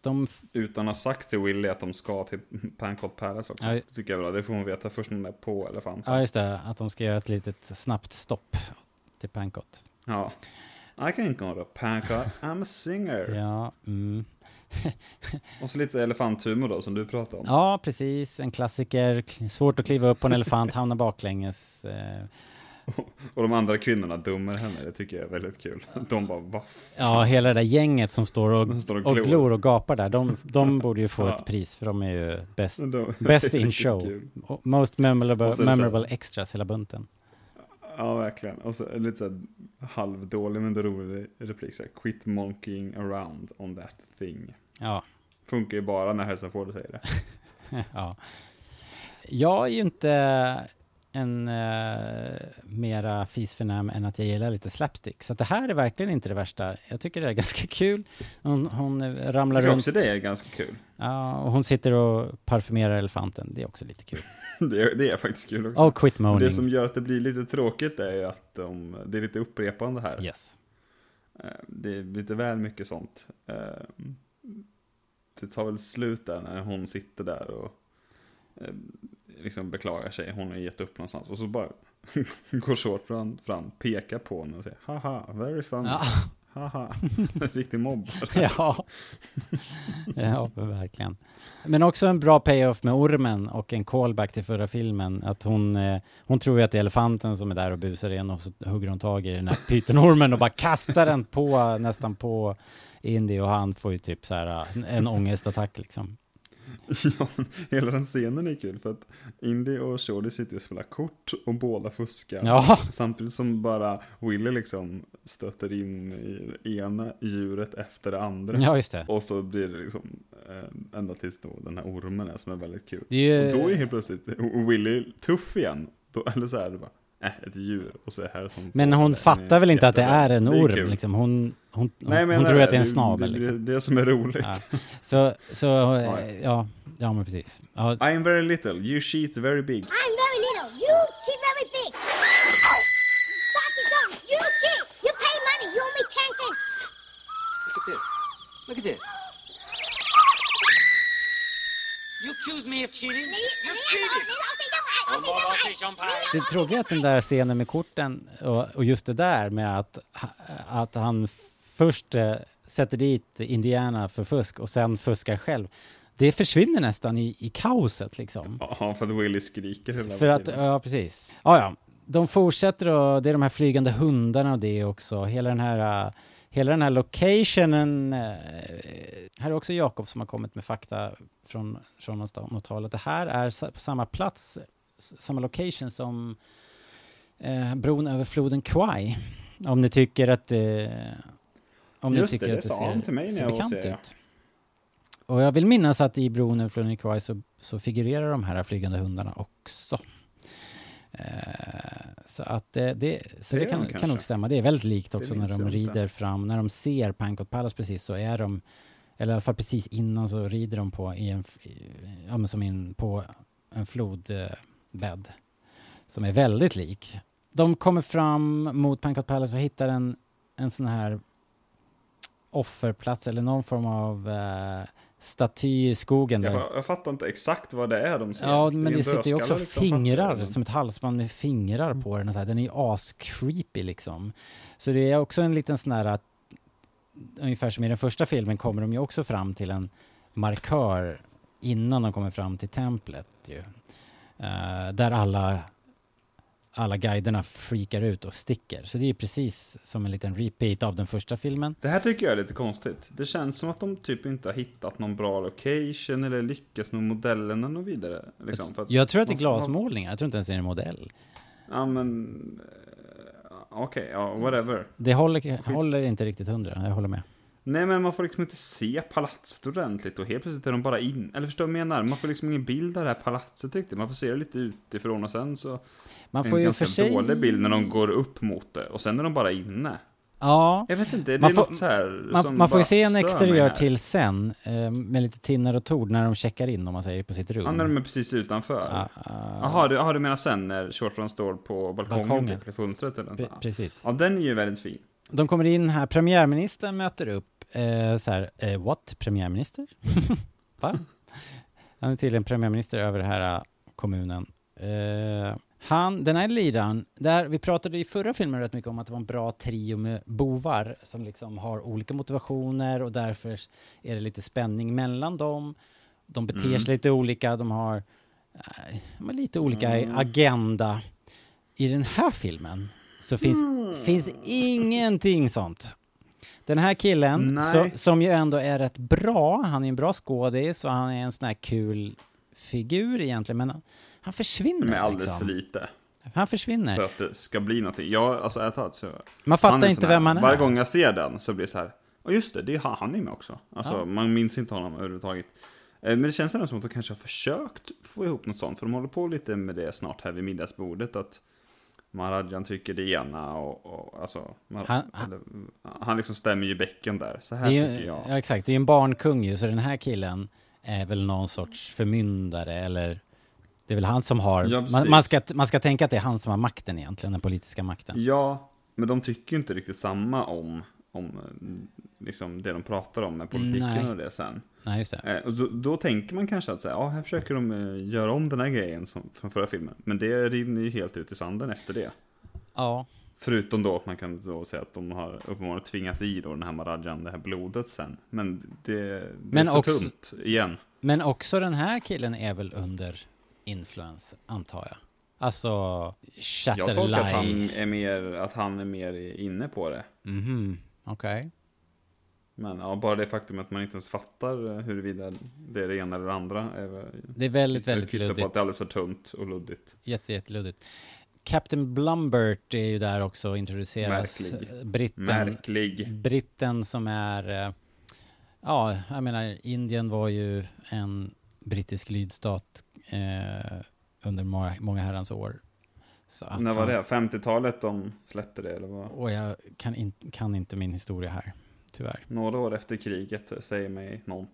De Utan att ha sagt till Willy att de ska till Pancot Palace också. Ja. Det tycker jag bra. Det får hon veta först när de är på elefanten. Ja, just det, att de ska göra ett litet snabbt stopp till Pancot. Ja. I can go to Pancot, I'm a singer. (laughs) Ja, mm. (laughs) Och så lite elefanthumor då, som du pratade om. ja, precis. En klassiker. Svårt att kliva upp på en elefant, hamna baklänges. Eh, (laughs) Och de andra kvinnorna dömer henne, det tycker jag är väldigt kul. De bara, vad Ja, hela det där gänget som står och, De står och och, glor. glor och gapar där, de, de (laughs) borde ju få Ja. ett pris för de är ju bäst, det är in show. kul. Most memorable, det memorable extras, hela bunten. Ja, verkligen. Och så det lite såhär halvdålig men rolig replik. Så här, Quit monkeying around on that thing. Ja. Funkar ju bara när Harrison Ford säger det. (laughs) ja. Jag är ju inte en uh, mera fisförnäm än att jag gillar lite slapstick. Så det här är verkligen inte det värsta. Jag tycker det är ganska (laughs) kul. Hon, hon eh, ramlar runt. också det är ganska kul. Ja, och hon sitter och parfymerar elefanten. Det är också lite kul. (laughs) Det är, det är faktiskt kul också. Och quit moaning. Det som gör att det blir lite tråkigt är ju att de, det är lite upprepande här. Yes. Eh, Det är lite väl mycket sånt. Eh, Det tar väl slut där när hon sitter där och eh, liksom beklagar sig. Hon har gett upp någonstans. Och så bara (laughs) går Short fram, fram, pekar på henne och säger haha, very funny. Ja. (laughs) Haha, riktig mobbare. (laughs) ja. ja, verkligen. Men också en bra payoff med ormen och en callback till förra filmen. Att hon, eh, hon tror ju att det är elefanten som är där och busar igen och så hugger hon tag i den här pytonormen och bara kastar den på, nästan på Indy och han får ju typ så här eh, en ångestattack liksom. (laughs) Ja, hela den scenen är kul för att Indy och Shorty sitter och spelar kort och båda fuskar. Ja. Samtidigt som bara Willy liksom stöter in i ena djuret efter det andra. Ja, just det. Och så blir det liksom eh, ända tills då den här ormen är som är väldigt kul. Det är Och då är helt plötsligt Willy tuff igen. Då, eller så är det bara, äh, ett djur. Och så är det här som Men hon fattar väl inte att det är en orm kul. liksom. Hon, hon, Nej, hon, men hon tror det- att det är en det- snabel det- liksom. Det är det som är roligt. Ja. Så, så, eh, ja, ja men precis. Ja, I am very little, you cheat very big. I'm very little. You cheat very big. Stop the song. You cheat. You pay money. You owe me 10 cents. Look at this. Look at this. You accuse me of cheating? You cheated! Det tråkiga är att den där scenen med korten och, och just det där med att, att han först eh, sätter dit Indiana för fusk och sen fuskar själv. Det försvinner nästan i, i kaoset liksom. Ja, för att Willy skriker hela För att, tiden. ja precis. Ja, ja. De fortsätter och det är de här flygande hundarna och det också. Hela den här, hela den här locationen. Uh, här är också Jakob som har kommit med fakta från, från något håll. Att det här är sa- på samma plats, samma location som uh, bron över floden Kwai. Om ni tycker att, uh, om ni Just tycker det, det att det sa ser, han till mig när jag var ut. Och jag vill minnas att i Bron över floden Kwai så, så figurerar de här flygande hundarna också. Eh, så att det, det, så Det det, kan, kan nog stämma. Det är väldigt likt också när de jag inte. rider fram, när de ser Pankot Palace precis så är de, eller i alla fall precis innan så rider de på, i en, ja, som in på en flodbädd som är väldigt lik. De kommer fram mot Pankot Palace och hittar en, en sån här offerplats eller någon form av eh, staty i skogen där. Jag, jag fattar inte exakt vad det är de ser. Ja, men en det sitter ju också liksom, fingrar, som ett halsband med fingrar på den. och så här. Den är ju as-creepy liksom. Så det är också en liten sån här att, ungefär som i den första filmen kommer de ju också fram till en markör innan de kommer fram till templet ju. Eh, där alla, alla guiderna freakar ut och sticker. Så det är ju precis som en liten repeat av den första filmen. Det här tycker jag är lite konstigt. Det känns som att de typ inte har hittat någon bra location eller lyckats med modellerna och vidare. Liksom, att Jag tror att det är glasmålningar, jag tror inte ens det är en modell. Ja, men... eh, Okej, ja, whatever. Det håller, håller inte riktigt hundra, jag håller med. Nej, men man får liksom inte se palatset ordentligt och helt plötsligt är de bara in. Eller förstår du vad jag menar? Man får liksom ingen bild av det här palatset riktigt. Man får se det lite utifrån och sen så... Man får en ju ganska för sig- dålig bild när de går upp mot det och sen är de bara inne. Ja. Jag vet inte, det Man är får- något så här Man, man får ju se en exteriör till sen, eh, med lite tinnar och tord, när de checkar in, om man säger, på sitt rum. Ja, när de är precis utanför. Ja, Jaha, du, jaha, du menar sen när Short Run står på balkongen, Balkongen. typ, i fönstret eller något Pre- precis. Ja, den är ju väldigt fin. De kommer in här, premiärministern möter upp, eh, så här, eh, what? Premiärminister? (laughs) Va? Han är tydligen premiärminister över den här eh, kommunen. Eh, han, den här liraren, där vi pratade i förra filmen rätt mycket om att det var en bra trio med bovar som liksom har olika motivationer och därför är det lite spänning mellan dem. De beter Mm. sig lite olika, de har eh, de har lite olika Mm. agenda. I den här filmen så finns, Mm. finns ingenting sånt. Den här killen, så, som ju ändå är rätt bra, han är en bra skådis och han är en sån här kul figur egentligen, men han, han försvinner. Men alldeles liksom. för lite. Han försvinner. För att det ska bli någonting. Jag, alltså ärligt talat så... Man fattar inte vem han är. Varje gång jag ser den så blir det så här. Ja just det, det är han, han är med också. Alltså Ja. man minns inte honom överhuvudtaget. Eh, Men det känns ändå som att de kanske har försökt få ihop något sånt. För de håller på lite med det snart här vid middagsbordet. Att Maharajan tycker det ena och, och alltså... Man, Han- han, han liksom stämmer ju bäcken där. Så här är, tycker ju- jag. ja, exakt, det är en barnkung ju, så den här killen är väl någon sorts förmyndare eller det är väl han som har, Ja, man, man, ska, man ska tänka att det är han som har makten egentligen, den politiska makten. Ja, men de tycker ju inte riktigt samma om, om eh, liksom det de pratar om med politiken Nej. och det sen. Nej, just det. Eh, Och då, då tänker man kanske att så här, ja, här försöker de eh, göra om den här grejen som, från förra filmen. Men det rinner ju helt ut i sanden efter det. Ja. Förutom då att man kan då säga att de har uppenbarligen tvingat i då den här Marajan, det här blodet sen. Men det, det Men är för också- tunt igen. Men också den här killen är väl under influens, antar jag. Alltså, Jag tolkar att han är mer, att han är mer inne på det. Mhm, okej. Men ja, bara det faktum att man inte ens fattar eh, huruvida det är det ena eller det andra. Är, Det är väldigt, väldigt kvittar på luddigt. att det är alldeles för tunt och luddigt. Jätte, jätteluddigt. Captain Blumbert är ju där också och introduceras. Märklig. Britten, Märklig. Britten som är, eh, ja, jag menar, Indien var ju en brittisk lydstat eh, under många, många herrans år. När var det? 50-talet de släppte det eller vad? Och jag kan, in, kan inte min historia här, tyvärr. Några år efter kriget säger mig något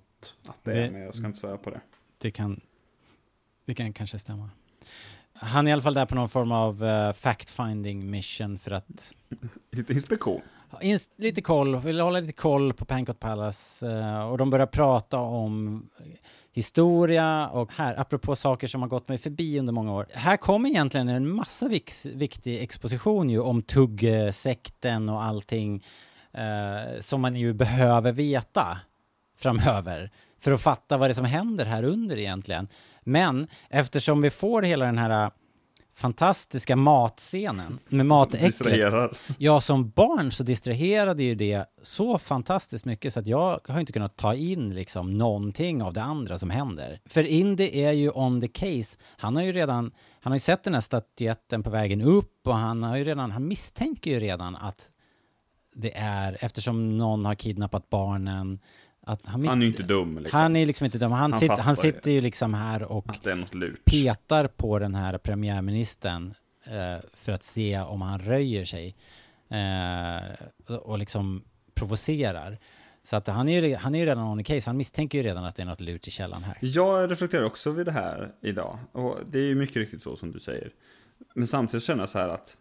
att det, Det- är, men jag ska inte svära på det. Det kan, det kan kanske stämma. Han är i alla fall där på någon form av eh, fact-finding mission för att (laughs) Lite inspektion. ha ins- lite koll, vill hålla lite koll på Pankot Palace eh, och de börjar prata om historia och här, apropå saker som har gått mig förbi under många år. Här kommer egentligen en massa vix, viktig exposition ju om tuggsekten och allting eh, som man ju behöver veta framöver för att fatta vad det är som händer här under egentligen. Men eftersom vi får hela den här fantastiska matscenen med matäcklet. Ja, som barn så distraherade ju det så fantastiskt mycket så att jag har inte kunnat ta in liksom någonting av det andra som händer. För Indy är ju on the case. Han har ju redan, han har ju sett den här statyetten på vägen upp och han har ju redan, han misstänker ju redan att det är, eftersom någon har kidnappat barnen, Att han, Han är ju inte dum liksom. Han är liksom inte dum. Han, Han sitter, han sitter ju liksom här och petar på den här premiärministern eh, för att se om han röjer sig. Eh, och- och liksom provocerar. Så att han är ju, han är ju redan on the case. Han misstänker ju redan att det är något lurt i källan här. Jag reflekterar också vid det här idag. Och det är ju mycket riktigt så som du säger. Men samtidigt känner jag så här att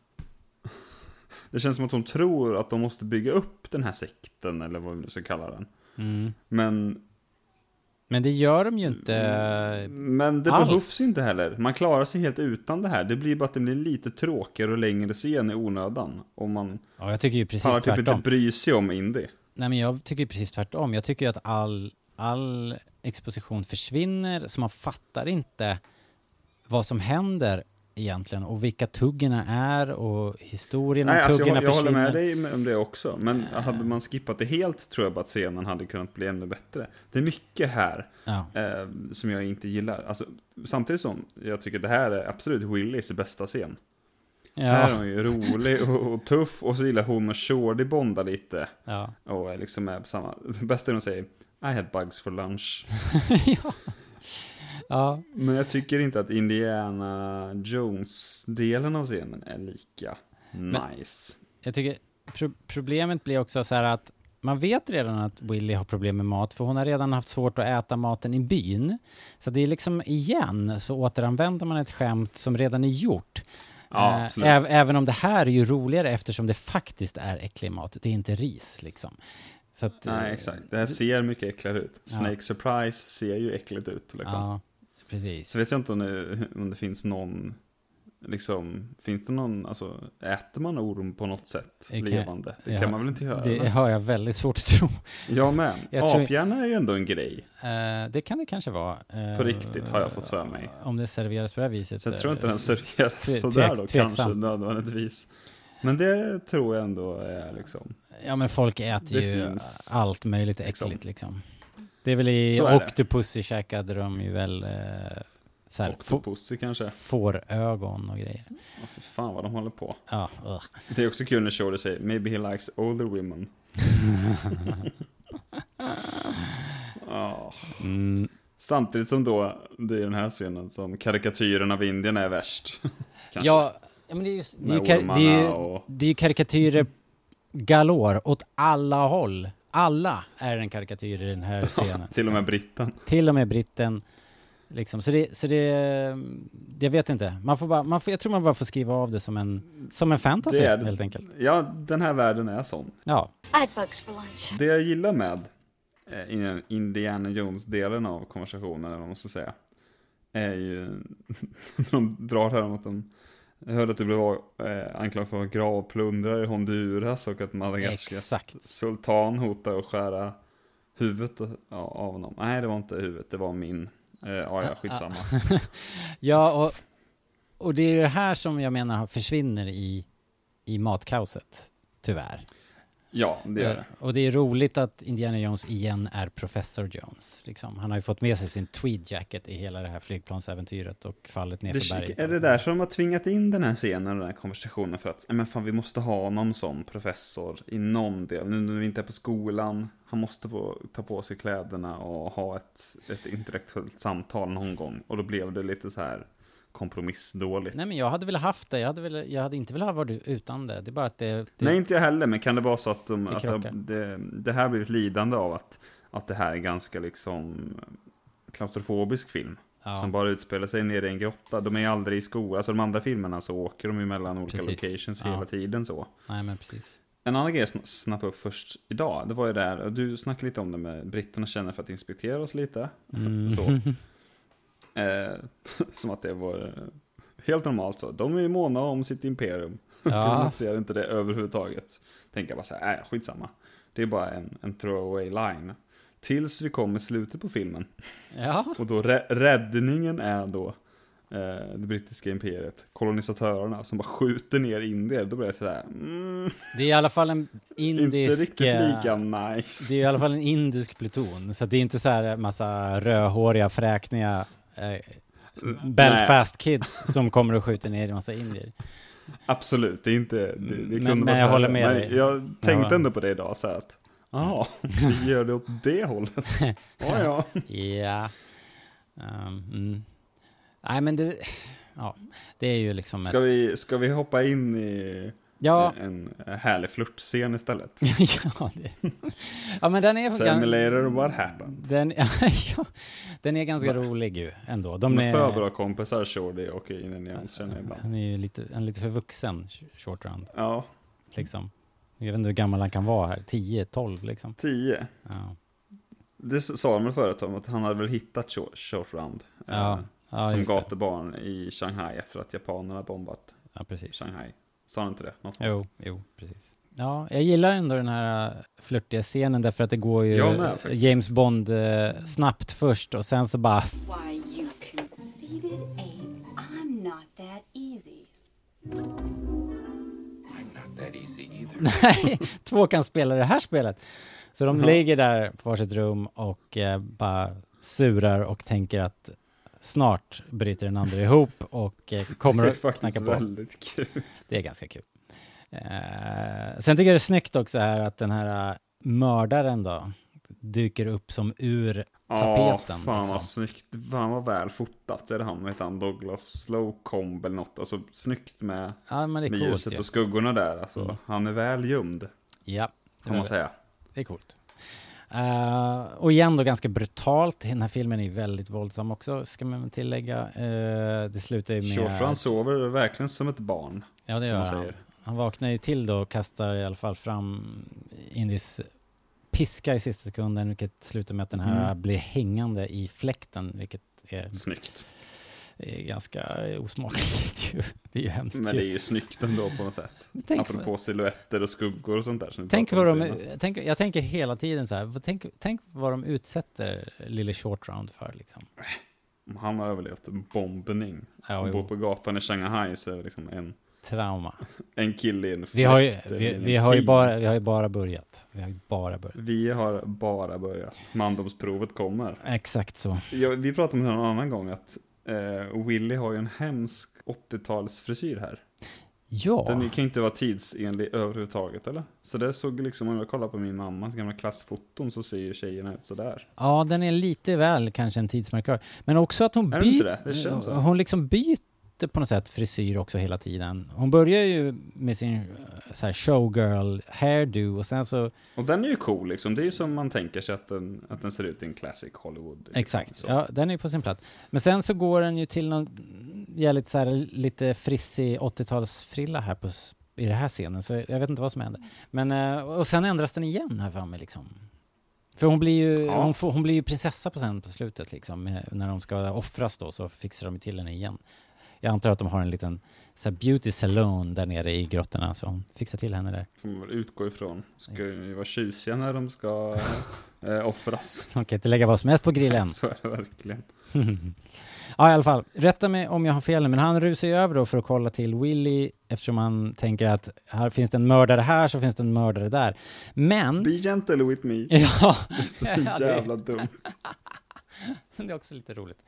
(laughs) det känns som att de tror att de måste bygga upp den här sekten, eller vad vi nu ska kalla den. Mm. Men, Men det gör de ju inte men det alls. behövs inte heller. Man klarar sig helt utan det här. Det blir bara att det blir lite tråkigare och längre scen i onödan. Om man Ja, jag tycker ju precis pallar typ tvärtom. inte bry sig om indie. Nej men jag tycker precis tvärtom. Jag tycker att all, all exposition försvinner, så man fattar inte vad som händer egentligen och vilka tuggorna är och historien om Nej, alltså tuggorna jag, jag håller försvinner. med dig med- om det också. Men hade man skippat det helt tror jag att scenen hade kunnat bli ännu bättre. Det är mycket här Ja. eh, som jag inte gillar. Alltså, samtidigt som jag tycker det här är absolut Willys bästa scen. Ja. Här är hon ju rolig och, och tuff och så gillar hon och Shorty bonda lite. Ja. Och liksom är på samma. (laughs) Det bästa är att säga I had bugs for lunch. (laughs) Ja. Men jag tycker inte att Indiana Jones-delen av scenen är lika nice. Jag tycker pro problemet blir också så här att man vet redan att Willy har problem med mat för hon har redan haft svårt att äta maten i byn. Så det är liksom igen så återanvänder man ett skämt som redan är gjort. Ja, Eh, även om det här är ju roligare eftersom det faktiskt är äcklig mat. Det är inte ris liksom. Att, eh, Nej, exakt. Det här ser mycket äckligare ut. Ja. Snake Surprise ser ju äckligt ut. Liksom. Ja, precis. Så vet jag inte om det, om det finns någon, liksom, finns det någon, alltså, äter man orm på något sätt Det kan- levande? Det ja, kan man väl inte göra? Det eller? har jag väldigt svårt att tro. Jag med. (laughs) Jag Aphjärna är ju ändå en grej. Eh, det kan det kanske vara. Eh, På riktigt har jag fått för mig. Om det serveras på det här viset. Så jag tror inte eh, den serveras tve- sådär då, tveksamt. kanske nödvändigtvis. Men det tror jag ändå är liksom. Ja men folk äter Det ju finns, allt möjligt liksom. äckligt liksom. Det är väl i Så. Octopussy käkade de ju väl eh, så här, Octopussy kanske. Fårögon och grejer. Ja, för fan vad de håller på. Ja. Det är också kul när Shorty säger maybe he likes older women. Ja. (laughs) Mm. Samtidigt som då, det är den här scenen som karikatyren av Indien är värst. (laughs) Ja, men det är ju, det är ju, kar- det är ju, det är ju karikatyrer galore åt alla håll. Alla är en karikatyr i den här scenen. (laughs) Till och med britten. Till och med britten. Liksom. Så det, så det, jag vet inte. Man får bara, man får, jag tror man bara får skriva av det som en, som en fantasy Det är- helt enkelt. Ja, den här världen är sån. Ja. I had bugs for lunch. Det jag gillar med eh, in- Indiana Jones-delen av konversationen, eller vad man ska säga, är ju (laughs) när de drar här om att de jag hörde att du blev eh, anklagad för att vara gravplundrare i Honduras och att Madagaskars sultan hotade att skära huvudet av honom. Nej, det var inte huvudet, det var min. Eh, ja, ja, skitsamma. (laughs) Ja, och, och det är det här som jag menar försvinner i, i matkaoset, tyvärr. Ja, det gör det. Och det är roligt att Indiana Jones igen är Professor Jones. Liksom. Han har ju fått med sig sin tweed jacket i hela det här flygplansäventyret och fallet Det, nerför berget. är det där som de har tvingat in den här scenen och den här konversationen för att, "Nej, men fan vi måste ha någon sån professor i någon del. Nu när vi inte är på skolan, han måste få ta på sig kläderna och ha ett, ett intellektuellt samtal någon gång. Och då blev det lite så här kompromissdåligt. Nej men jag hade velat haft det, jag hade, velat, jag hade inte velat ha varit utan det. Det är bara att det... det Nej, inte jag heller, men kan det vara så att, de, Det att det, det här blivit lidande av att, att det här är ganska liksom klaustrofobisk film? Ja. Som bara utspelar sig nere i en grotta. De är aldrig i skolan. Alltså de andra filmerna så åker de ju mellan olika Precis. locations Ja. hela tiden så. Nej men precis. En annan grej jag sna- snappade upp först idag, det var ju där, och du snackade lite om det med britterna känner för att inspektera oss lite. Mm. Så. (laughs) Eh, (laughs) som att det var eh, helt normalt så. De är måna om sitt imperium. Ja. (laughs) Jag ser inte det överhuvudtaget. Tänker bara så här, äh, skitsamma. Det är bara en, en throwaway line. Tills vi kommer slutet på filmen. Ja. (laughs) Och då rä- räddningen är då eh, det brittiska imperiet, kolonisatörerna som bara skjuter ner indier. Då blir det sådär, mm, Det är i alla fall en indisk... inte riktigt eh, lika nice. Det är i alla fall en indisk pluton, så det är inte så här massa rödhåriga, fräkniga Belfast kids som kommer och skjuter ner en massa indier. Absolut, det är inte, det, det Men- kunde men jag håller med Men dig. Jag tänkte Ja. ändå på det idag så att, Ja, vi (laughs) gör det åt det hållet. (laughs) Ja, ja. ja. Um, mm. Nej, men det... Ja, det är ju liksom... Ska, ett, vi, ska vi hoppa in i Ja. en härlig flörtscen istället? (laughs) ja, det... ja, men den är... Later what happened. Den, (laughs) ja, den är ganska rolig ju ändå. De De är är, för bra kompisar, Shorty och Inen Jens känner jag ibland. han är ju lite, en lite för vuxen, short round. Ja, Liksom. Jag vet inte hur gammal han kan vara här. 10, 12 liksom. 10. Ja. Det sa de väl förut om att han hade väl hittat short, short round. eh, Ja, ja, som det. gatubarn i Shanghai efter att japanerna bombat Ja, precis. Shanghai. Sa han inte det? Något sånt. Jo, jo, precis. Ja, jag gillar ändå den här flörtiga scenen därför att det går ju Jag med, faktiskt. James Bond eh, snabbt först och sen så bara Why, you conceited ape. I'm not that easy. That easy either. (laughs) Nej, två kan spela det här spelet. Så de ligger där på varsitt rum och eh, bara surar och tänker att snart bryter den andra ihop och eh, kommer Det är att faktiskt knacka på. väldigt kul. Det är ganska kul. Eh, sen tycker jag det är snyggt också här att den här eh, mördaren då dyker upp som ur tapeten. Ja, fan liksom. vad snyggt. Fan vad väl fotat. Det är det han, heter han, Douglas Slocomb eller något. Alltså snyggt med, Ja, det är med coolt ljuset ju. och skuggorna där. Alltså, Mm. Han är väl gömd, Ja, det kan man säga. Det är coolt. Eh, och igen då ganska brutalt. Den här filmen är väldigt våldsam också, ska man tillägga. Eh, det slutar ju med... Short Run sover verkligen som ett barn. Ja, det gör han. Han vaknar ju till då och kastar i alla fall fram Indis piska i sista sekunden, vilket slutar med att den här Mm. blir hängande i fläkten, vilket är, Snyggt. Är ganska osmakligt ju. Det är ju hemskt Men det är ju snyggt ändå på något sätt. Tänk Apropå silhuetter och skuggor och sånt där. Tänk vad de, tänk, jag tänker hela tiden så här, tänk, tänk vad de utsätter lille Short Round för liksom. Om han har överlevt en bombning Ja, jo. bor på gatan i Shanghai så är det liksom en, Trauma. en kille i en Vi har, ju, fläkt vi, vi, har ju bara, vi har ju bara börjat. Vi har ju bara börjat. Vi har bara börjat. Mandomsprovet kommer. Exakt så. Ja, vi pratade om det en annan gång att eh, Willy har ju en hemsk 80-talsfrisyr här. Ja. Den kan ju inte vara tidsenlig överhuvudtaget eller? Så det såg liksom, om jag kollar på min mammas gamla klassfoton så ser ju tjejerna ut sådär. Ja, den är lite väl kanske en tidsmarkör. Men också att hon byter... Hon liksom byter på något sätt frisyr också hela tiden. Hon börjar ju med sin eh, showgirl hairdo och sen så... Och den är ju cool liksom. Det är ju som man tänker sig att den, att den ser ut i en classic Hollywood. liksom. Exakt, Så. ja, den är på sin plats. Men sen så går den ju till någon jävligt så här lite frissig 80-talsfrilla här på, i den här scenen, så jag vet inte vad som händer. Men, eh, och sen ändras den igen här för mig liksom. För hon blir ju, Ja. hon, får, hon blir ju prinsessa på sen på slutet liksom. med- När de ska offras då så fixar de till henne igen. Jag antar att de har en liten så här, beauty salon där nere i grottorna, så hon fixar till henne där. Får man väl utgå ifrån. Ska ju vara tjusiga när de ska (laughs) eh, offras. Hon kan inte lägga vad som helst på grillen. (laughs) Så är det verkligen. (laughs) ja, i alla fall. Rätta mig om jag har fel men han rusar ju över då för att kolla till Willy eftersom han tänker att här finns det en mördare här så finns det en mördare där. Men... Be gentle with me. Ja. Det är så jävla dumt. det är också lite roligt.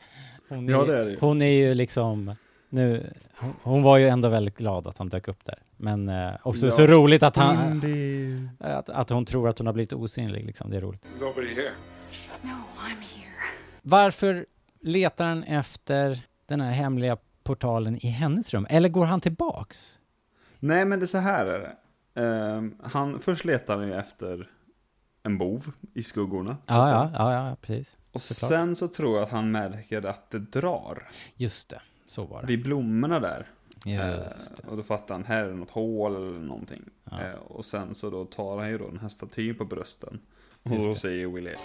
Hon Ja, det är det. Hon är ju liksom... Nu, hon, hon var ju ändå väldigt glad att han dök upp där. Men eh, också Ja. så roligt att han... Indy. Att, att hon tror att hon har blivit osynlig liksom. Det är roligt. Nobody here. No, I'm here. Varför letar han efter den här hemliga portalen i hennes rum? Eller går han tillbaks? Nej, men det är så här är det. Ehm, han, först letar han ju efter en bov i skuggorna. Ja, ja, ja, ja precis. Och Såklart. sen så tror jag att han märker att det drar. Just det, så var det. Vid blommorna där. Just Eh, och då fattar han, här är det något hål eller någonting. Eh, och sen så då tar han ju då den här statyn på brösten. Och då säger Willy, Hey,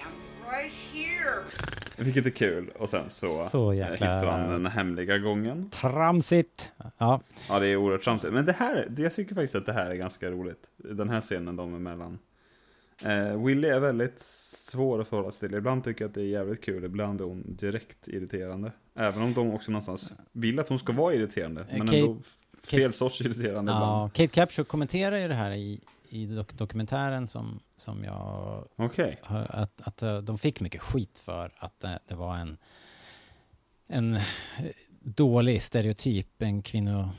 I'm right here. vilket är kul. Och sen så, Så eh, jäkla- hittar han den hemliga gången. Tramsigt! Ja, Ja, det är oerhört tramsigt. Men det här, det- jag tycker faktiskt att det här är ganska roligt. Den här scenen de emellan. Eh, Willy är väldigt svår att förhålla sig till. Ibland tycker jag att det är jävligt kul, ibland är hon direkt irriterande. Även om de också någonstans vill att hon ska vara irriterande. Men Kate- ändå fel sorts irriterande ja ibland. Kate Capshaw kommenterar ju det här i, i dok dokumentären som, som jag Okej. har, att, att eh, de fick mycket skit för att det, det var en, en eh, dålig stereotyp, en kvinno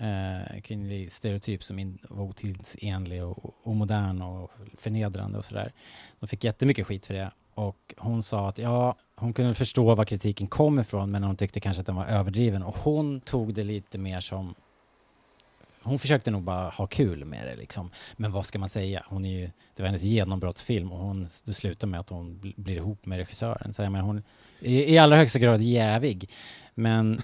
eh, kvinnlig stereotyp som in, var otidsenlig och omodern och förnedrande och sådär. De fick jättemycket skit för det. Och hon sa att ja, hon kunde förstå var kritiken kom ifrån men hon tyckte kanske att den var överdriven. Och hon tog det lite mer som hon försökte nog bara ha kul med det liksom. Men vad ska man säga? Hon är ju, det var hennes genombrottsfilm och hon, det slutar med att hon blir ihop med regissören. Så jag menar, hon är i allra högsta grad jävig. Men,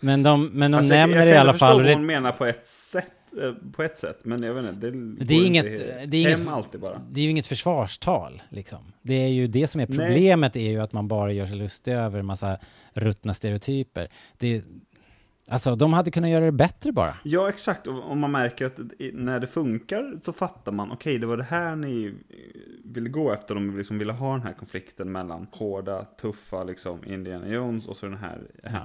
men de, men de Alltså, jag- nämner jag i kan alla ändå förstå fall... vad det- hon menar på ett sätt. eh, På ett sätt, men jag vet inte, det, det är inget, inte det är inget, alltid bara. det är ju inget försvarstal liksom. Det är ju det som är Nej. problemet är ju att man bara gör sig lustig över en massa ruttna stereotyper. Det, alltså de hade kunnat göra det bättre bara. Ja, exakt. Och om man märker att när det funkar så fattar man, okej, det var det här ni eh, ville gå efter. De liksom ville ha den här konflikten mellan hårda, tuffa, liksom, Indiana Jones och så den här,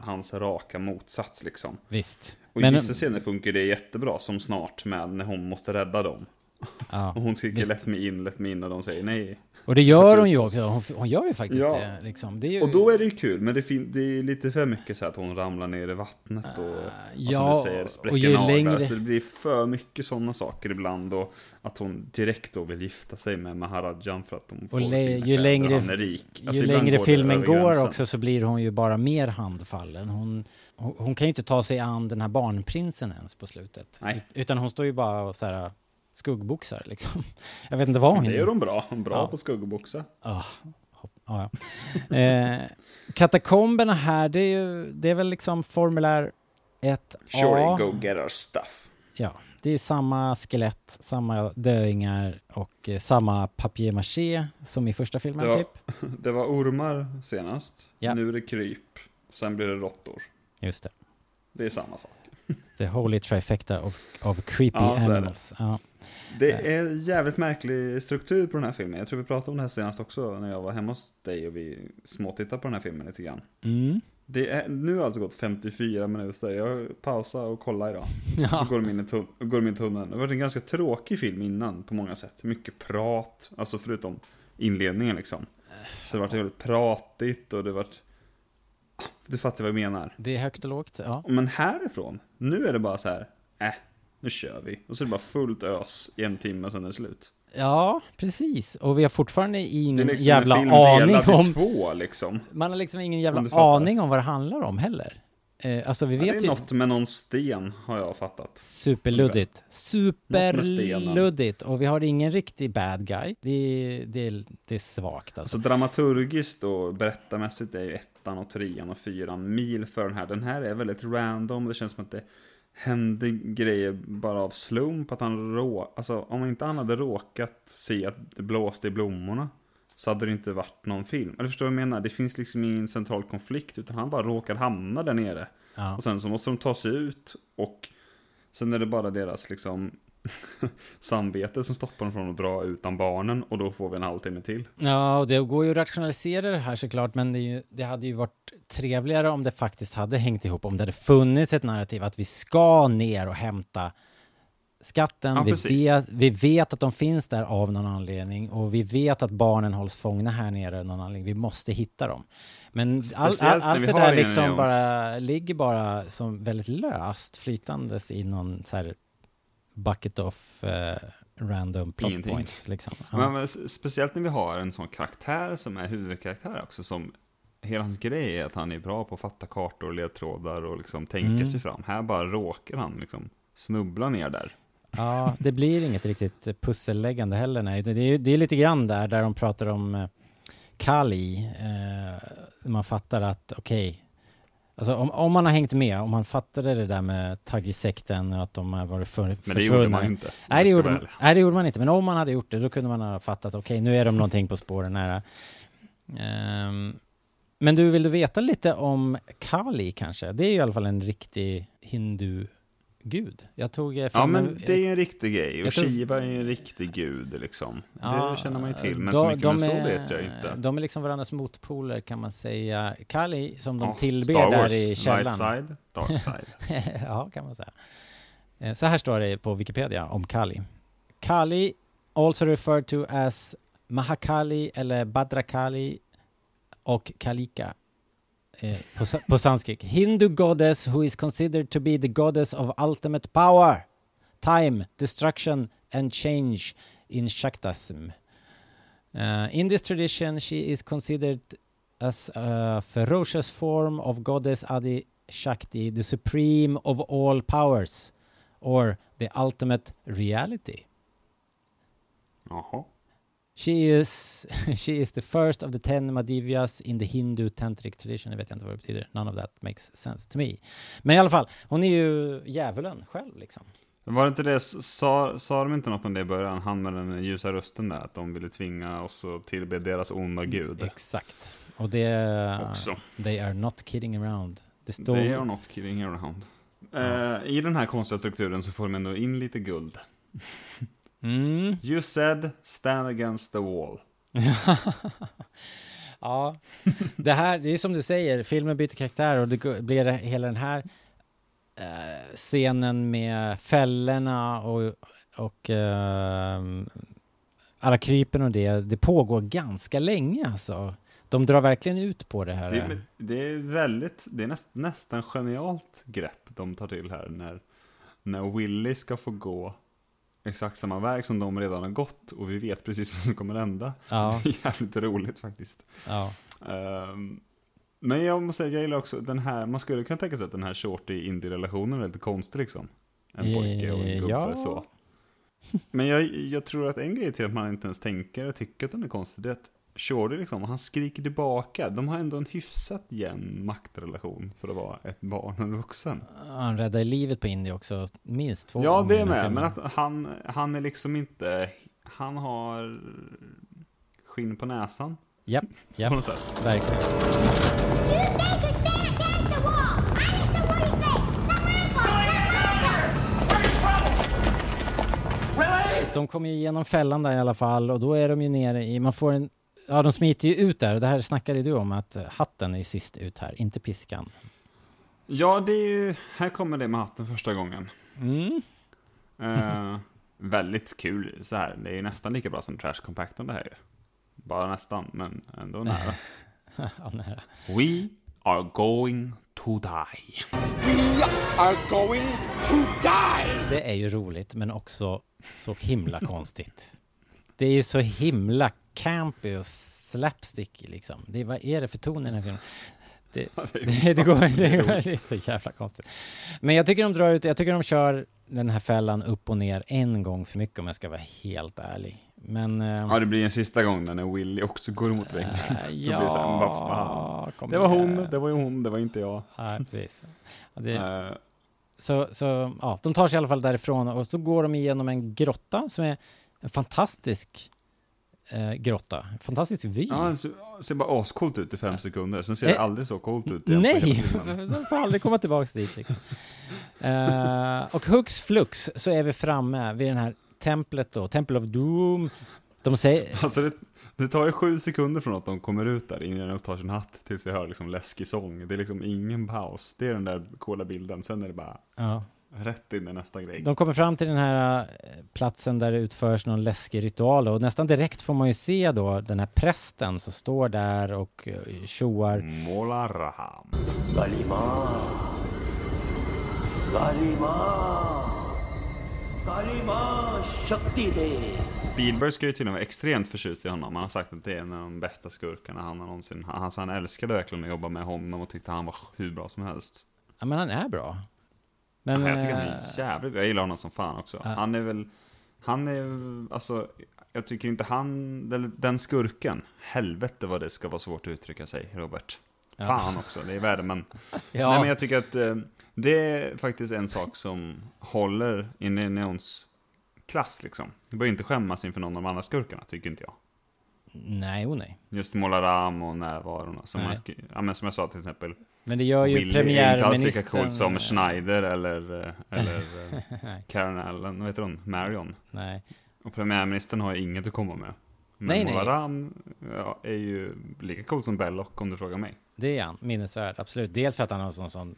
hans raka motsats, liksom. Visst. Och Men- i vissa scener funkar det jättebra, som snart med när hon måste rädda dem. Ja, och hon skriker let me in, let me in och de säger nej. Och det gör hon ju också. Hon, hon gör ju faktiskt Ja. det. Liksom. det ju, Och då är det ju kul, men det, fin- det är lite för mycket så att hon ramlar ner i vattnet och, och ja, som du säger, och spräcker naglar. längre- Så det blir för mycket sådana saker ibland. Och att hon direkt då vill gifta sig med Maharajan för att de får och le, ju längre, och han är rik. Alltså, ju längre går filmen går också så blir hon ju bara mer handfallen. Hon, hon, hon kan ju inte ta sig an den här barnprinsen ens på slutet. Nej. Ut- Utan hon står ju bara och så här skuggboxar liksom. (laughs) Jag vet inte vad hon Det gör de bra. Hon är bra Ja. på skuggboxa. Ah, hopp- ja. Eh, katakomberna här, det är ju, det är väl liksom formulär 1A. Shorty, go get our stuff. Ja, det är samma skelett, samma döingar och eh, samma papier-maché som i första filmen Det var, typ. (laughs) det var ormar senast. Ja. Nu är det kryp. Sen blir det råttor. Just det. Det är samma sak. (laughs) The holy trifecta of, of creepy Ja, är det. animals. Ja. Det är jävligt märklig struktur på den här filmen. Jag tror vi pratade om det här senast också när jag var hemma hos dig och vi småtittade på den här filmen lite grann. Mm. Det är, nu har alltså gått 54 minuter. Jag pausar och kollar idag. (laughs) Ja. Så går de in i, går de in i tunneln. Det var en ganska tråkig film innan på många sätt. Mycket prat, alltså förutom inledningen liksom. Så det var väldigt pratigt och det var... Du fattar vad jag menar. Det är högt och lågt, ja. Men härifrån, nu är det bara så här, äh, nu kör vi. Och så är det bara fullt ös i en timme sen är det slut. Ja, precis. Och vi har fortfarande Det är ingen liksom jävla en film aning delad om... i två liksom. Man har liksom ingen Om jävla aning om vad det handlar om heller. Eh, alltså vi Ja, vet det är ju... något med någon sten har jag fattat. Superluddigt. Superluddigt. Och vi har ingen riktig bad guy. Det är, det är, det är svagt alltså. Alltså dramaturgiskt och berättarmässigt är ju ettan och trean och fyran mil för den här. Den här är väldigt random. Det känns som att det händer grejer bara av slump. Att han rå... Alltså om inte han hade råkat se att det blåste i blommorna. Så hade det inte varit någon film. Eller förstår du vad jag menar? Det finns liksom ingen central konflikt. Utan han bara råkar hamna där nere. Ja. Och sen så måste de ta sig ut. Och sen är det bara deras liksom (laughs) samvete som stoppar dem från att dra utan barnen. Och då får vi en halvtimme till. Ja, och det går ju att rationalisera det här såklart, men det, ju, det hade ju varit trevligare om det faktiskt hade hängt ihop, om det hade funnits ett narrativ att vi ska ner och hämta skatten. Ja, vi, vet, vi vet att de finns där av någon anledning och vi vet att barnen hålls fångna här nere av någon anledning. Vi måste hitta dem. Men all, all, allt det där liksom bara ligger bara som väldigt löst flytandes i någon så här bucket of eh, random plot Ingenting. points. Liksom. Ja. Men, men speciellt när vi har en sån karaktär som är huvudkaraktär också, som hela hans grej är att han är bra på att fatta kartor och ledtrådar och liksom tänka Mm. sig fram. Här bara råkar han liksom snubbla ner där. Ja, det blir inget riktigt pusselläggande heller. Nej. Det, är, det är lite grann där, där de pratar om eh, Kali. Eh, man fattar att, okej, alltså om, om man har hängt med, om man fattade det där med Taggi-sekten och att de har varit för, Men det försvunna. gjorde man inte. Nej det, gjorde man, nej, det gjorde man inte. Men om man hade gjort det, då kunde man ha fattat, okej, nu är de någonting på spåren här. Ehm, men du, vill du veta lite om Kali kanske? Det är ju i alla fall en riktig hindu-gud. Jag tog eh, Ja men en- det är en riktig grej. Och tror- Shiva är en riktig gud liksom. Ja, det känner man ju till. Men de- så mycket de med så är- vet jag inte. De är liksom varandras motpoler kan man säga. Kali, som de Ja, tillber Star där Wars, i light källaren. side, dark (laughs) side. ja, kan man säga. Eh, Så här står det på Wikipedia om Kali. Kali, also referred to as Mahakali eller Badrakali och Kalika. Eh, på, på sanskrit. Hindu goddess who is considered to be the goddess of ultimate power, time, destruction and change in Shaktasm. Uh, in this tradition she is considered as a ferocious form of goddess Adi Shakti, the supreme of all powers, or the ultimate reality. Jaha. She is, (laughs) she is the first of the ten Madhyas in the Hindu tantric tradition. Jag vet inte vad det betyder. None of that makes sense to me. Men i alla fall, hon är ju djävulen själv liksom. Var det inte det, sa, sa de inte något om det i början? Han med den ljusa rösten där, att de ville tvinga oss att tillbe deras onda gud. Exakt. Och det... Också. They are not kidding around. Det står... They are not kidding around. Eh, I den här konstiga strukturen så får de ändå in lite guld. (laughs) Mm. You said stand against the wall. (laughs) ja, det här, det är som du säger, filmen byter karaktär och det blir hela den här eh, scenen med fällorna och, och eh, alla krypen och det, det pågår ganska länge alltså. De drar verkligen ut på det här. Det, är- det är väldigt, det är näst, nästan genialt grepp de tar till här när, när Willy ska få gå exakt samma väg som de redan har gått och vi vet precis (laughs) vad som kommer hända. Ja. (laughs) Jävligt roligt faktiskt. Ja. Ehm, men jag måste säga, jag gillar också den här, man skulle kunna tänka sig att den här shorty indie-relationen är lite konstig liksom. En pojke och en gubbe Ja. så. Men jag, jag tror att en grej till att man inte ens tänker eller tycker att den är konstig, det är att Shorty liksom, han skriker tillbaka. De har ändå en hyfsat jämn maktrelation för att vara ett barn och en vuxen. Han räddar livet på Indy också, minst två Ja, gånger det är med. Men att han, han är liksom inte... Han har skinn på näsan. Japp, (laughs) japp. På något sätt. Verkligen. De kommer ju igenom fällan där i alla fall och då är de ju nere i, man får en, ja de smiter ju ut där det här snackade du om att eh, hatten är sist ut här, inte piskan. Ja, det är ju... Här kommer det med hatten första gången. Mm. Eh, (laughs) väldigt kul så här. Det är ju nästan lika bra som Trash Compactor det här ju. Bara nästan, men ändå nära. (laughs) ja, nära. We are going to die. We are going to die! Det är ju roligt men också så himla konstigt. Det är ju så himla campy och slapstick liksom. Det vad är det för ton i den här filmen? Det, (laughs) det, det, går, det, går, det är så jävla konstigt. Men jag tycker de drar ut, jag tycker de kör den här fällan upp och ner en gång för mycket om jag ska vara helt ärlig. Men... eh, Ja, det blir en sista gång när Willy också går emot väggen. (laughs) Då blir det så här, ja, kom Det var hon, det var ju hon, det var inte jag. Ja, precis. Ja, det, Eh, så, så, ja, de tar sig i alla fall därifrån och så går de igenom en grotta som är en fantastisk eh, grotta. Fantastisk vy. Ja, det ser- bara ascoolt ut i fem sekunder, sen ser Eh, det aldrig så coolt ut igen Nej, de (laughs) får aldrig komma tillbaks dit liksom. Eh, och hux flux så är vi framme vid den här templet då, Temple of Doom. De säger... (laughs) Alltså det, det tar ju sju sekunder från att de kommer ut där, innan de tar sin hatt, tills vi hör liksom läskig sång. Det är liksom ingen paus. Det är den där coola bilden, sen är det bara Ja. Rätt in i nästa grej. De kommer fram till den här eh, platsen där det utförs någon läskig ritual och nästan direkt får man ju se då den här prästen som står där och eh, tjoar. Molaraham. Galima. Galima. Galima Shakti. Spielberg ska ju tydligen vara extremt förtjust i honom. Han har sagt att det är en av de bästa skurkarna han har någonsin... Han, alltså han älskade verkligen att jobba med honom och tyckte han var hur bra som helst. Ja men han är bra. Men, Men, jag tycker han eh, är jävligt bra. Jag gillar honom som fan också. Ja. Han är väl... Han är... Alltså... Jag tycker inte han... Den, skurken. Helvete vad det ska vara svårt att uttrycka sig, Robert. Ja. Fan också, det är värre men... (laughs) Ja. Nej men jag tycker att eh, det är faktiskt en sak som håller Indianions klass liksom. Du bör inte skämmas inför någon av de andra skurkarna, tycker inte jag. Nej, oh nej. Just Molaram och närvarorna. Som, man, ja, men som jag sa till exempel. Men det gör ju Willy är inte alls lika premiärministern- coolt som Schneider eller, eh, eller eh. (laughs) Karen Allen, vad heter hon? Marion. Nej. Och premiärministern har ju inget att komma med. Men Nej. Molaram ja, är ju lika cool som Belloc om du frågar mig. Det är han, minnesvärd, absolut. Dels för att han har en sån, sån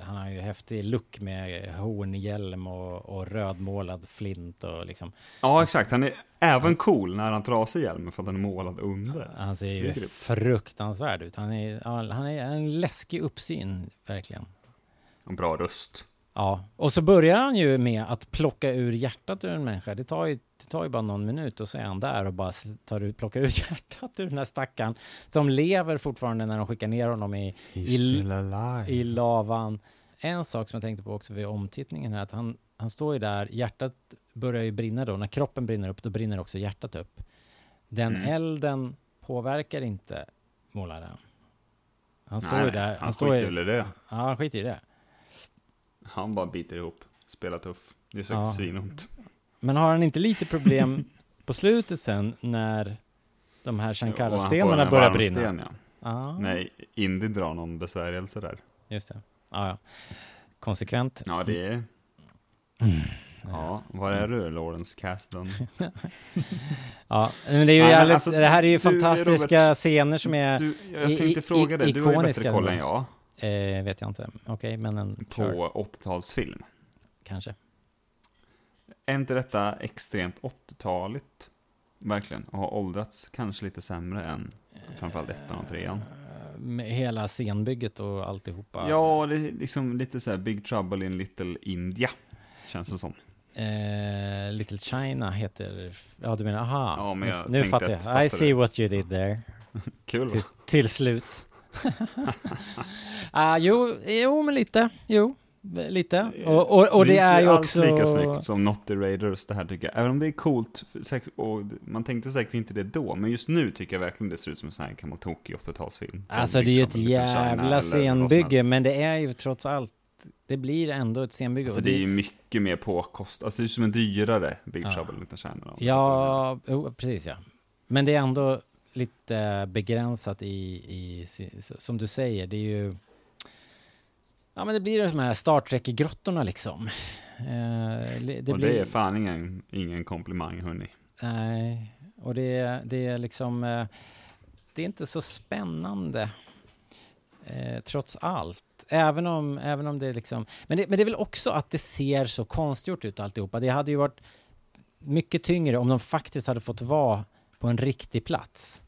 han har ju häftig look med hornhjälm och, och rödmålad flint och liksom. Ja, exakt. Han är även cool när han tar av sig hjälmen för att den är målad under. Han ser ju fruktansvärd ut. Han är, han är en läskig uppsyn, verkligen. En bra röst. Ja, och så börjar han ju med att plocka ur hjärtat ur en människa. Det tar ju, det tar ju bara någon minut och så är han där och bara tar ut, plockar ut (laughs) hjärtat ur den här stackaren som lever fortfarande när de skickar ner honom i, i, i lavan. En sak som jag tänkte på också vid omtittningen här, att han, han står ju där, hjärtat börjar ju brinna då. När kroppen brinner upp, då brinner också hjärtat upp. Den Mm. elden påverkar inte målaren. Han står Nej, ju där. han står ju- skiter väl i det. Ja, han skiter i det. Han bara biter ihop, spelar tuff. Det är säkert Ja. svinont. Men har han inte lite problem på slutet sen när de här Shankara-stenarna en börjar brinna? Ja. Ja. Nej, Indy drar någon besvärjelse där. Just det. Ja, ja. Konsekvent. Ja, det är... Mm. Ja, var är du, Lawrence Kasdan? (laughs) Ja, men det är ju Nej, jävligt, alltså, det här är ju fantastiska Robert, scener som är Du, jag tänkte i- fråga dig, du har ju ikoniska bättre koll än jag Eh, vet jag inte. Okej, men en... på kör. 80-talsfilm. Kanske. Är inte detta extremt 80-taligt? Verkligen. Och har åldrats kanske lite sämre än framförallt ettan och trean. Med hela scenbygget och alltihopa. Ja, det är liksom lite så här Big Trouble in Little India. Känns det som. Eh, Little China heter... Ja, du menar, aha. Ja, men jag nu fattar att- jag. I see what you did there. (laughs) Kul till, till slut. (laughs) Ah, jo, jo, men lite. Jo, lite. Och, och, och det, är ju inte också... alls lika snyggt som Naughty Raiders det här tycker jag. Även om det är coolt, och man tänkte säkert inte det då, men just nu tycker jag verkligen det ser ut som en sån här gammal tokig 80-talsfilm. Som Alltså det är ju Big ett jävla scenbygge, men det är ju trots allt, det blir ändå ett scenbygge. Alltså det är ju mycket mer påkost, alltså det är som en dyrare Big Ja. Trouble in Little China. Ja, precis ja. Men det är ändå lite begränsat i, i, som du säger, det är ju... Ja men det blir de här Star Trek-grottorna liksom. Eh, det och blir, det är fan ingen, ingen komplimang hörni. Nej, och det, det är liksom... eh, Det är inte så spännande. Eh, trots allt. Även om, även om det är liksom... Men det, men det är väl också att det ser så konstgjort ut alltihopa. Det hade ju varit mycket tyngre om de faktiskt hade fått vara på en riktig plats.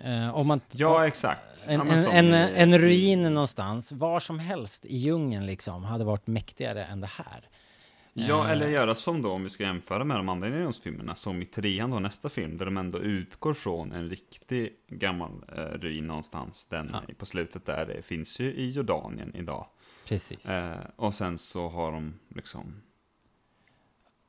Eh, om man, Ja, exakt. En, Ja, en, en, i- en ruin någonstans, var som helst i djungeln liksom, hade varit mäktigare än det här. Ja, Eh, eller göra som då, om vi ska jämföra med de andra Indiana som i trean då, nästa film, där de ändå utgår från en riktig gammal eh, ruin någonstans. Den på slutet där, det finns ju i Jordanien idag. Precis. Eh, och sen så har de liksom...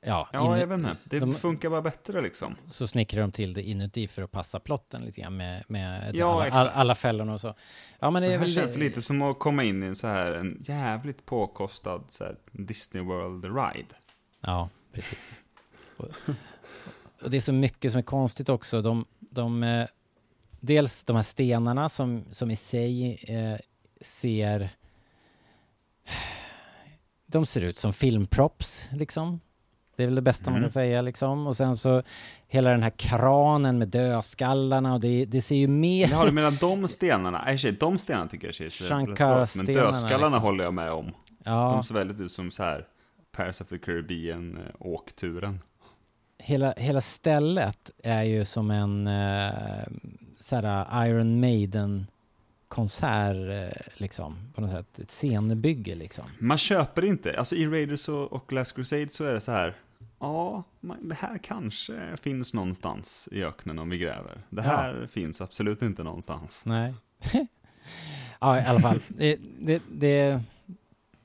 Ja, Ja, jag vet inte. Det de- funkar bara bättre liksom. så snickrar de till det inuti för att passa plotten lite grann med, med Ja, alla, all, alla fällorna och så. Ja, men det Det är här känns det lite som att komma in i en så här, en jävligt påkostad så här, Disney World ride. Ja, precis. Och, och det är så mycket som är konstigt också. De, de, eh, dels de här stenarna som, som i sig eh, ser... De ser ut som filmprops, liksom. Det är väl det bästa man Mm. kan säga, liksom. Och sen så hela den här kranen med dödskallarna och det, det ser ju mer... Ja, du menar de stenarna? Nej, tjej, de stenarna tycker jag ser rätt bra. Men dödskallarna liksom. håller jag med om. Ja. De ser väldigt ut som så här Pirates of the Caribbean eh, åkturen. hela, hela stället är ju som en eh, såhär Iron Maiden konsert eh, liksom på något sätt, ett scenbygge liksom. Man köper inte. Alltså i Raiders och, och Last Crusade så är det så här. Ja, det här kanske finns någonstans i öknen om vi gräver. Det Ja. här finns absolut inte någonstans. Nej. (laughs) ja, i alla fall. Det, det, det,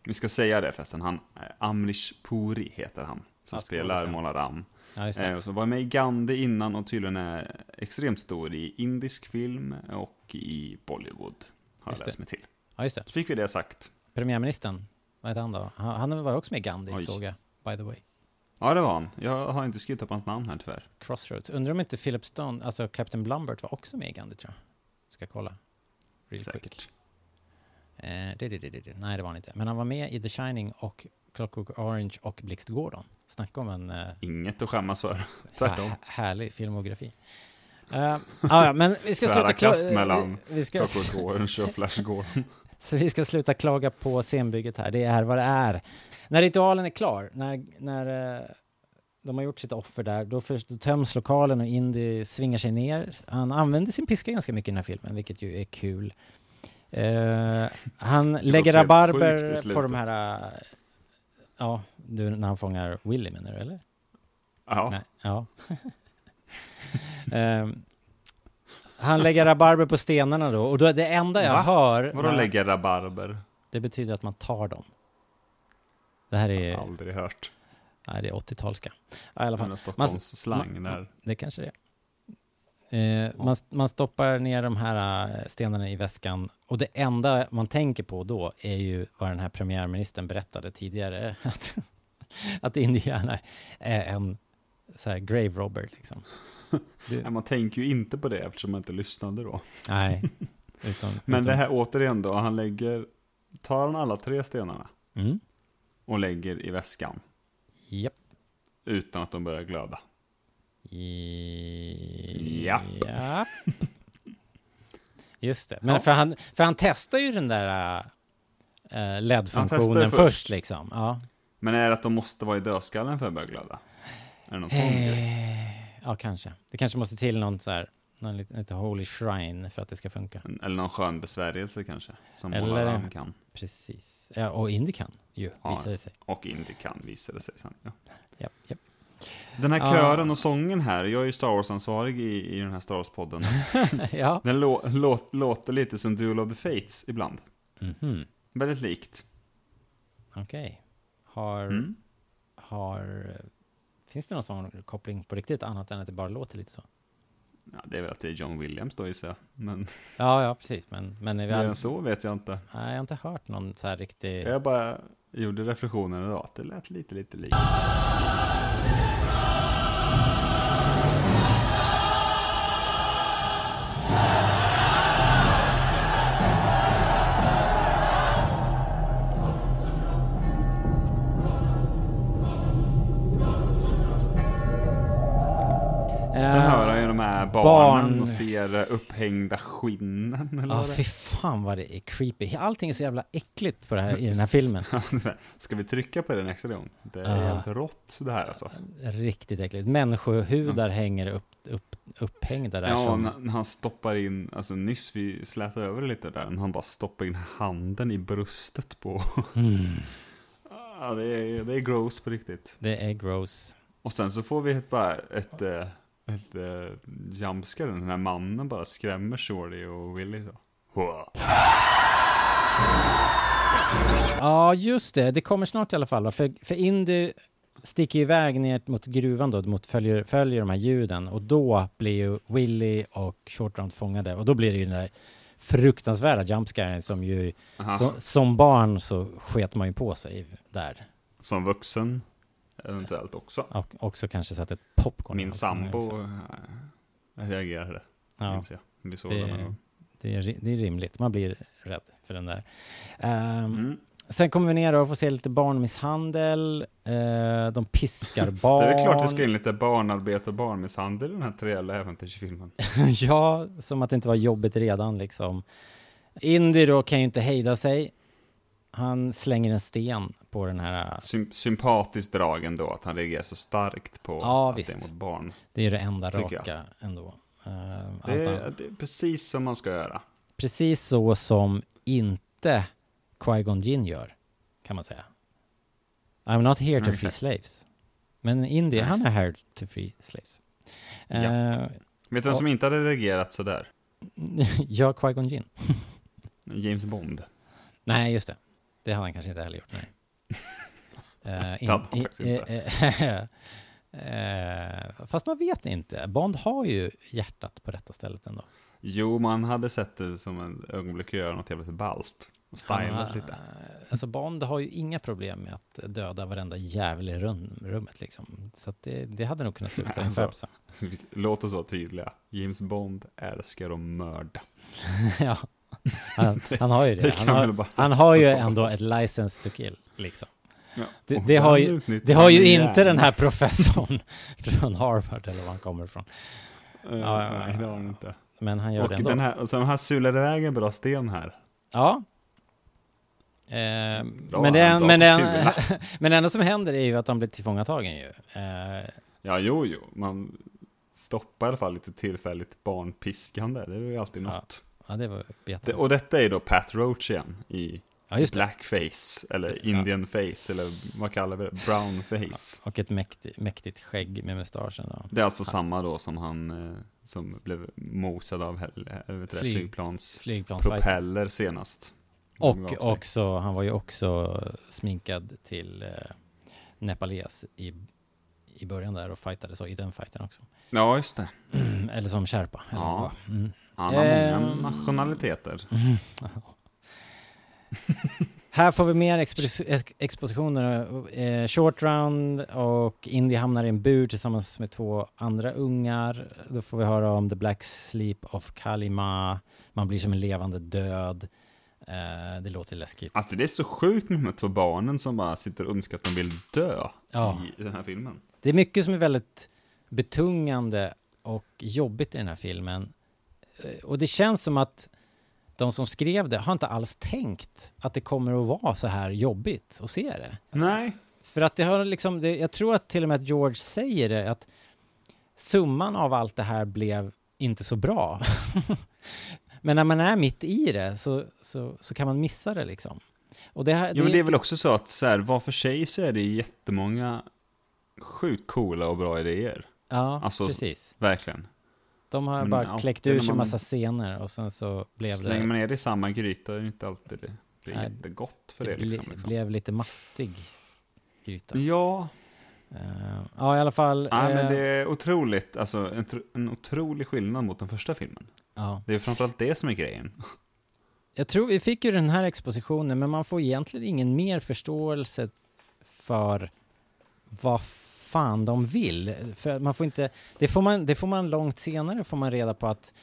Vi ska säga det förresten. Han, eh, Amrish Puri heter han. Som Ja, spelar säga. Molaram. Ja. Eh, och så var med i Gandhi innan och tydligen är extremt stor i indisk film och i Bollywood. Har Just jag läst mig till. ja, just det. Så fick vi det sagt. Premiärministern, vad heter han då? Han, han var också med i Gandhi, Oj. såg jag, by the way. Ja, det var han. Jag har inte skrivit upp hans namn här tyvärr. Crossroads. Undrar om inte Philip Stone, alltså Captain Blumbert var också med i Gandhi tror jag. Ska kolla. Quick. Säkert. Eh, det, det, det. Nej, det var han inte. Men han var med i The Shining och Clockwork Orange och Blixt Gordon. Snacka om en eh, Inget att skämmas för. (laughs) Tvärtom. hä- härlig filmografi. Uh, ja, men vi ska sluta... kast mellan vi ska, Clockwork Orange och Flash Gordon. (laughs) Så vi ska sluta klaga på scenbygget här. Det är vad det är. När ritualen är klar, när, när eh, de har gjort sitt offer där, då, först, då töms lokalen och Indy svingar sig ner. Han använder sin piska ganska mycket i den här filmen, vilket ju är kul. Eh, han lägger rabarber på de här... eh, ja, du, när han fångar Willy menar du, eller? Ja. Nej, ja. (laughs) Ehm, han lägger rabarber på stenarna då, och då, det enda jag Va? hör... Vadå lägga rabarber? Det betyder att man tar dem. Det här är... Aldrig hört. Nej, det är 80-talska. Ja, i alla fall. Men Stockholms slang man- där. Det kanske det är. Eh, man, man stoppar ner de här eh, stenarna i väskan och det enda man tänker på då är ju vad den här premiärministern berättade tidigare. (laughs) Att, att Indiana är en så här grave robber liksom. Du, (laughs) man tänker ju inte på det eftersom man inte lyssnade då. nej. (laughs) Utom, Men utom, det här återigen då, han lägger, tar han alla tre stenarna Mm. Och lägger i väskan Japp. utan att de börjar glöda. I... Japp. Japp. (laughs) Just det. Men Ja. för, han, för han testar ju den där Han LED-funktionen först. först. liksom. Ja. Men är det att de måste vara i dödskallen för att börja glöda? Är det någon sån grej? Eh, ja, kanske. Det kanske måste till någon så här, någon lite, lite holy shrine för att det ska funka. Eller någon skön besvärjelse kanske? Som Eller- kan. Precis. Ja, och Indy kan ju, Ja, visar det sig. Och Indy kan, visar det sig sen. Ja. Japp, japp. Den här Ja. kören och sången här, jag är ju Star Wars-ansvarig i, i den här Star Wars-podden. (laughs) ja. Den lå, lå, låter lite som Duel of the Fates ibland. Mhm. Väldigt likt. Okej. Har, Mm. har... Finns det någon sån koppling på riktigt annat än att det bara låter lite så? Ja, det är väl att det är John Williams då gissar jag. Men Ja, ja, precis. Men, men mer än all... så vet jag inte. Nej, jag har inte hört någon så här riktig... Jag bara gjorde reflektionen idag att det lät lite, lite likt. Barn- och ser eh, upphängda skinnen. Eller Ja, det fy fan vad det är creepy. Allting är så jävla äckligt på det här, i den här (laughs) filmen. Ska vi trycka på det nästa gång? Det är Ja. helt rått det här alltså. Riktigt äckligt. Människohudar hänger upp, upp, upphängda där Ja, som... när, han stoppar in, alltså nyss vi slätade över det lite där, när han bara stoppar in handen i bröstet på. Mm. (laughs) Ja, det är, det är gross på riktigt. Det är gross. Och sen så får vi ett, bara ett, eh, ett uh, jumpscare, den här mannen bara skrämmer Shorty och Willy så. Hua. Ja, just det. Det kommer snart i alla fall. För, för Indy sticker iväg ner mot gruvan då, mot följer, följer de här ljuden. Och då blir ju Willy och Short Round fångade. Och då blir det ju den där fruktansvärda jumpscaren som ju... Som, som barn så sket man ju på sig där. Som vuxen, eventuellt också. Och också kanske satt ett popcorn Min sambo eh, reagerade, Ja. minns jag. Vi såg Det, den det, är, det är rimligt. Man blir rädd för den där. Ehm, Mm. Sen kommer vi ner och får se lite barnmisshandel. Eh, de piskar barn. (laughs) Det är klart vi ska in lite barnarbete och barnmisshandel i den här trevliga äventyrsfilmen. (laughs) ja, som att det inte var jobbigt redan liksom. Indy då kan ju inte hejda sig. Han slänger en sten på den här... Sym sympatiskt drag ändå, att han reagerar så starkt på Ja, att visst. det är mot barn. Det är det enda Tycker jag. raka ändå. Allt Det är, det är precis som man ska göra. Precis så som inte Qui-Gon Jinn gör, kan man säga. I'm not here to Nej, free exakt. slaves. Men Indy, han är here to free slaves. Eh, Vet du vem som inte hade reagerat sådär? (laughs) ja, Qui-Gon Jinn. (laughs) James Bond. Nej, just det. Det hade han kanske inte heller gjort. Nej. (laughs) Eh, Det hade han faktiskt inte. (laughs) eh, fast man vet inte. Bond har ju hjärtat på rätta stället ändå. Jo, man hade sett det som en ögonblick att göra något jävligt ballt. Och stylat Han- lite. Alltså Bond har ju inga problem med att döda varenda jävel i rum, rummet liksom. Så det, det hade nog kunnat sluta ungefär på Alltså, så. (laughs) låt oss vara tydliga. James Bond älskar att mörda. ja. Han, han har ju det. Han har, han har ju ändå ett license to kill, liksom. Ja, Det, det, har ju, det har ju han inte den här professorn (laughs) från Harvard eller var han kommer ifrån. Eh, Ja, nej, det har han inte. Men han gör och det ändå. den här, och så de här sular iväg en bra sten här. Ja, Eh, Bra, men, det, (laughs) men det enda som händer är ju att han blir tillfångatagen ju. Eh, Ja, jo, jo. Man stoppar i alla fall lite tillfälligt barnpiskande. Det är ju alltid något. ja, det var Det, och detta är då Pat Roach igen i Ja, blackface, eller indian face, eller vad kallar vi det? Brown face. Och ett mäktigt, mäktigt skägg med mustaschen. Då. Det är alltså samma då som han eh, som blev mosad av eh, vet Flyg- flygplans flygplansfighter. propeller senast. Och också, han var ju också sminkad till eh, nepales i, i början där och fightade så i den fighten också. Ja, just det. Eller som sherpa. Eller Ja. Mm. Han har Ehm, många nationaliteter. (laughs) Här får vi mer expos- ex- expositioner. Eh, short round och Indy hamnar i en bur tillsammans med två andra ungar. Då får vi höra om The Black Sleep of Kalima. Man blir som en levande död. Eh, det låter läskigt. Alltså det är så sjukt med de här två barnen som bara sitter och önskar att de vill dö Ja. i den här filmen. Det är mycket som är väldigt betungande och jobbigt i den här filmen. Eh, Och det känns som att de som skrev det har inte alls tänkt att det kommer att vara så här jobbigt att se det. Nej. För att det har liksom, det, jag tror att till och med att George säger det, att summan av allt det här blev inte så bra. (laughs) Men när man är mitt i det så, så, så kan man missa det liksom. Och det, här, Jo, men det är väl också så att så här, var för sig så är det jättemånga sjukt coola och bra idéer. Ja, Alltså, precis. Verkligen. De har Men bara alltid kläckt ur sig man- massa scener och sen så blev Slänger det... man ner det i samma gryta är det inte alltid det blir Nej, jättegott för det det, liksom. liksom. blev lite mastig gryta. Ja. Eh, ja, i alla fall. Nej, men eh, det är otroligt, alltså en, en otrolig skillnad mot den första filmen. Ja. Det är framförallt det som är grejen. Jag tror vi fick ju den här expositionen, men man får egentligen ingen mer förståelse för vad fan de vill. För man får inte, det får man, det får man långt senare får man reda på att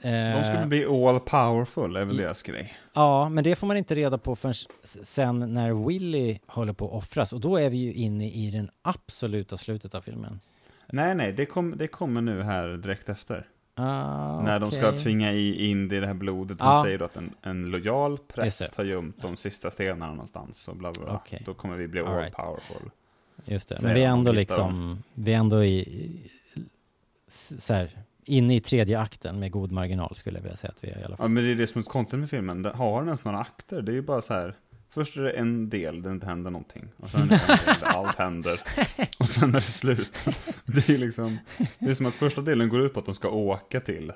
eh, De skulle bli all powerful, är väl deras grej. Ja, men det får man inte reda på förrän sen när Willy håller på att offras och då är vi ju inne i den absoluta slutet av filmen. Nej, nej, det, kom, det kommer nu här direkt efter. Ah, När de ska tvinga i in det i det här blodet. Han Ja. säger då att en, en lojal präst har gömt de sista stenarna någonstans. Och bla bla. Okej. Då kommer vi bli All all right. powerful. Just det, Säger men vi är ändå liksom, vi är ändå i, så här, inne i tredje akten med god marginal skulle jag vilja säga att vi är i alla fall. Ja, men det är det som är konstigt med filmen. Den har den ens några akter? Det är ju bara så här. Först är det en del där det inte händer någonting. Och sen är det en del där allt händer. (laughs) Och sen är det slut. Det är liksom, det är som att första delen går ut på att de ska åka till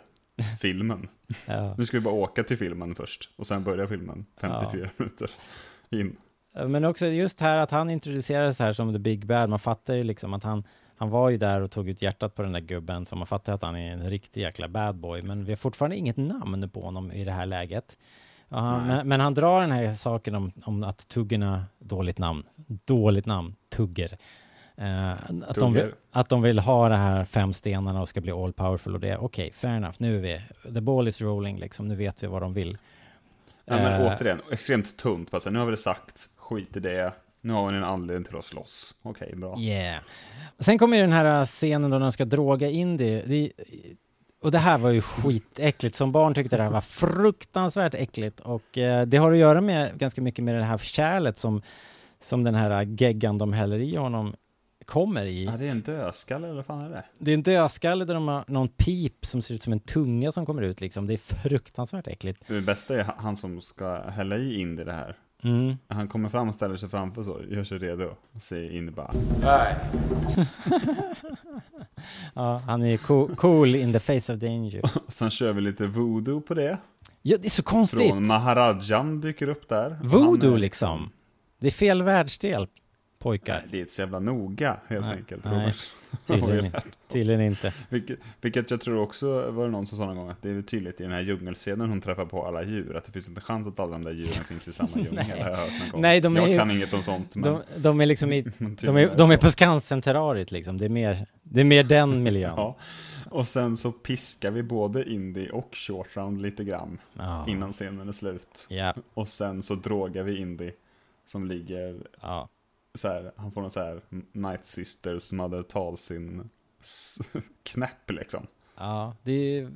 filmen. Ja. Nu ska vi bara åka till filmen först. Och sen börjar filmen 54 minuter in. Men också just här att han introducerades här som the big bad, man fattar ju liksom att han, han var ju där och tog ut hjärtat på den där gubben, så man fattar att han är en riktig jäkla bad boy, men vi har fortfarande inget namn på honom i det här läget. Han, men, men han drar den här saken om, om att tuggerna, dåligt namn, dåligt namn, tugger. Eh, att, de vill, att de vill ha de här fem stenarna och ska bli all powerful och det, okej, fair enough, nu är vi, the ball is rolling liksom, nu vet vi vad de vill. Ja, men Eh, återigen, extremt tunt. Bara så här, nu har vi det sagt, skit i det. Nu har ni en anledning till att slåss. Okej, bra. Yeah. Sen kommer ju den här scenen då de ska droga in det. det och det här var ju skitäckligt. Som barn tyckte det här var fruktansvärt äckligt. Och eh, det har att göra med ganska mycket med det här kärlet som, som den här geggan de häller i honom kommer i. Ja, det är en dödskalle, eller vad fan är det? Det är en dödskalle där de har någon pip som ser ut som en tunga som kommer ut liksom. Det är fruktansvärt äckligt. Det bästa är han som ska hälla i in i det här. Mm. Han kommer fram och ställer sig framför så, gör sig redo. Och säger in bara (laughs) Ja, han är cool, cool in the face of danger. (laughs) Och sen kör vi lite voodoo på det. Ja, det är så konstigt. Från Maharajan dyker upp där. Voodoo är- liksom. Det är fel världsdel, pojkar. Nej, det är inte så jävla noga, helt Nej, enkelt. nej, (laughs) tydligen. Tydligen inte. Vilket, vilket jag tror också var det någon som sa någon gång att det är tydligt i den här djungelscenen hon träffar på alla djur, att det finns inte chans att alla de där djuren finns i samma (laughs) djungel. Nej. Nej, de är jag ju- kan inget om sånt, men... De, de är liksom i, (laughs) de är, de är på Skansen-terrariet liksom. Det är mer, det är mer den miljön. Ja. Och sen så piskar vi både Indy och Short Round lite grann Ja. innan scenen är slut. Ja. Och sen så drogar vi Indy som ligger Ja. Så här, han får någon så här Night Sisters Mother Talsin knäpp liksom. Ja, det är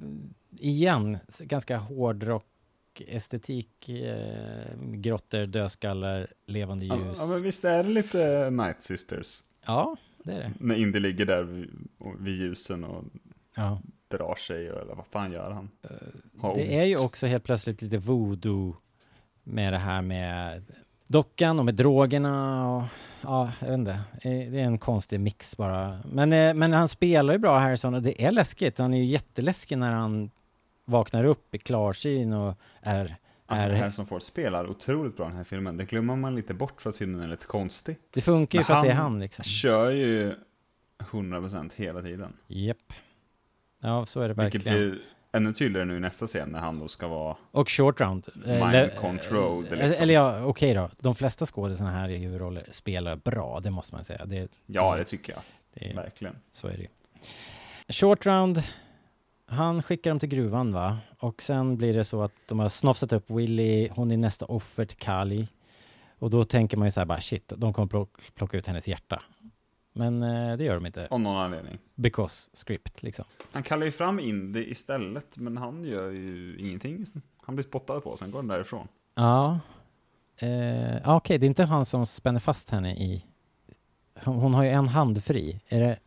igen ganska hårdrock estetik, eh, grottor, dödskallar, levande ljus. ja, men visst är det lite Night Sisters? Ja, det är det. När Indy ligger där vid, vid ljusen och Ja. drar sig, eller vad fan gör han? Har Det är ju också helt plötsligt lite voodoo med det här med dockan och med drogerna och ja, jag vet inte. Eh, Det är en konstig mix bara. Men, eh, men han spelar ju bra Harrison och det är läskigt. Han är ju jätteläskig när han vaknar upp i klarsyn och är... Alltså, är Harrison Ford spelar otroligt bra den här filmen. Det glömmer man lite bort för att filmen är lite konstig. det funkar ju Men för att det är han liksom. kör ju 100% hela tiden. Japp. Ja, så är det Vilket verkligen. blir ännu tydligare nu i nästa scen när han då ska vara... Och short round. Mind controlled, eh, liksom. Eller ja, okej då. De flesta skådisarna här i huvudroller spelar bra, det måste man säga. Det, Ja, det tycker jag. det Verkligen. Så är det ju. Short round, han skickar dem till gruvan va? Och sen blir det så att de har snofsat upp Willy, hon är nästa offer till Kali. Och då tänker man ju så här bara shit, de kommer plock- plocka ut hennes hjärta. Men eh, det gör de inte. Av någon anledning. Because script liksom. Han kallar ju fram Indy istället, men han gör ju ingenting. Han blir spottad på, sen går han därifrån. Ja. Eh, ja, Okej, det är inte han som spänner fast henne i... Hon, hon har ju en hand fri. Är det...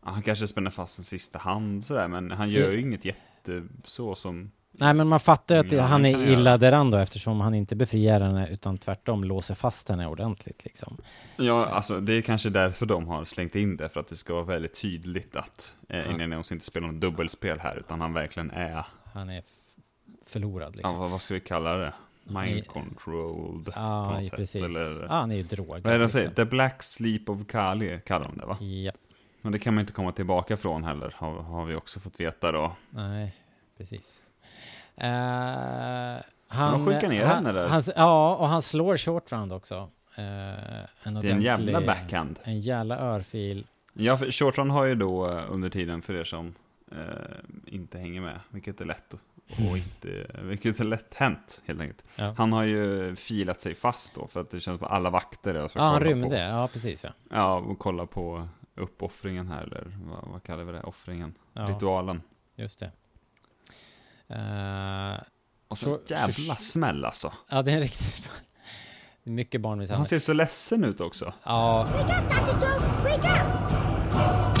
Han kanske spänner fast en sista hand sådär, men han gör Det- ju inget jätte så som... Nej, men man fattar ju att Ja, han är illa däran då eftersom han inte befriar henne utan tvärtom låser fast henne ordentligt liksom. Ja, alltså det är kanske därför de har slängt in det, för att det ska vara väldigt tydligt att eh, Ja. Indiana Jones inte spelar något dubbelspel här, utan han verkligen är, Han är förlorad ja, liksom. vad, vad ska vi kalla det? Mind controlled på Ja, något sätt, precis. eller? Ja, han är ju drogad. Vad är det de säger? liksom. The Black Sleep of Kali kallar de det va? Ja, Men det kan man inte komma tillbaka från heller, har, har vi också fått veta då. nej, precis. Eh, han, skickar ner han, henne där. Han, ja, och han slår short round också. Eh, en Det är en jävla backhand. En jävla örfil. Ja, för Shortron har ju då eh, under tiden, för er som inte hänger med, vilket är lätt och (laughs) inte, vilket är lätt hänt helt enkelt. Ja. Han har ju filat sig fast då, för att det känns att alla vakter och så Ja, han rymde. På, Ja, precis ja. ja, och kolla på uppoffringen här, eller vad, vad kallar vi det? Offringen? Ja. Ritualen. Just det. Eh, Och så så- jävla smäll alltså. ja, det är en riktig smäll. Det är mycket Han barnmisshandel. ser så ledsen ut också. Ja, Wake up, Dr. Jones! Wake up!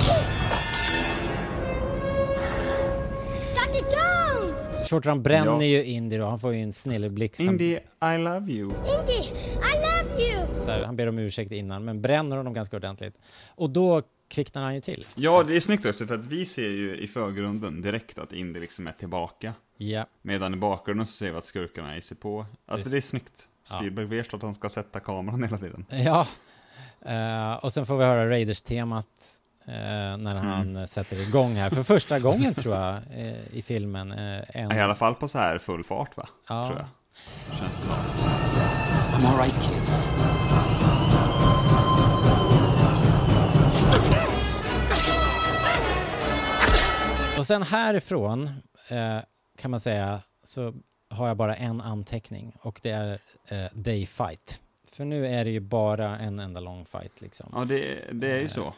Dr. Jones! short round bränner Ja. ju Indy då. Han får ju en snilleblixt. Han- Indy, I love you. Indy, I love you! Så här, han ber om ursäkt innan, men bränner honom ganska ordentligt. Och då kvicknar han ju till. Ja, det är snyggt också, för att vi ser ju i förgrunden direkt att Indy liksom är tillbaka. Ja, Medan i bakgrunden så ser vi att skurkarna är sig på. Alltså det är snyggt. Ja. Spielberg vet att han ska sätta kameran hela tiden. ja. Eh, och sen får vi höra Raiders-temat eh, när han Mm. sätter igång här. För första gången (laughs) tror jag eh, i filmen. En... I alla fall på så här full fart va? Ja. Tror jag. Känns det som. I'm all right, kid. Och sen härifrån eh, kan man säga så har jag bara en anteckning och det är eh, Day Fight. För nu är det ju bara en enda lång fight liksom. Ja, det, det är ju så.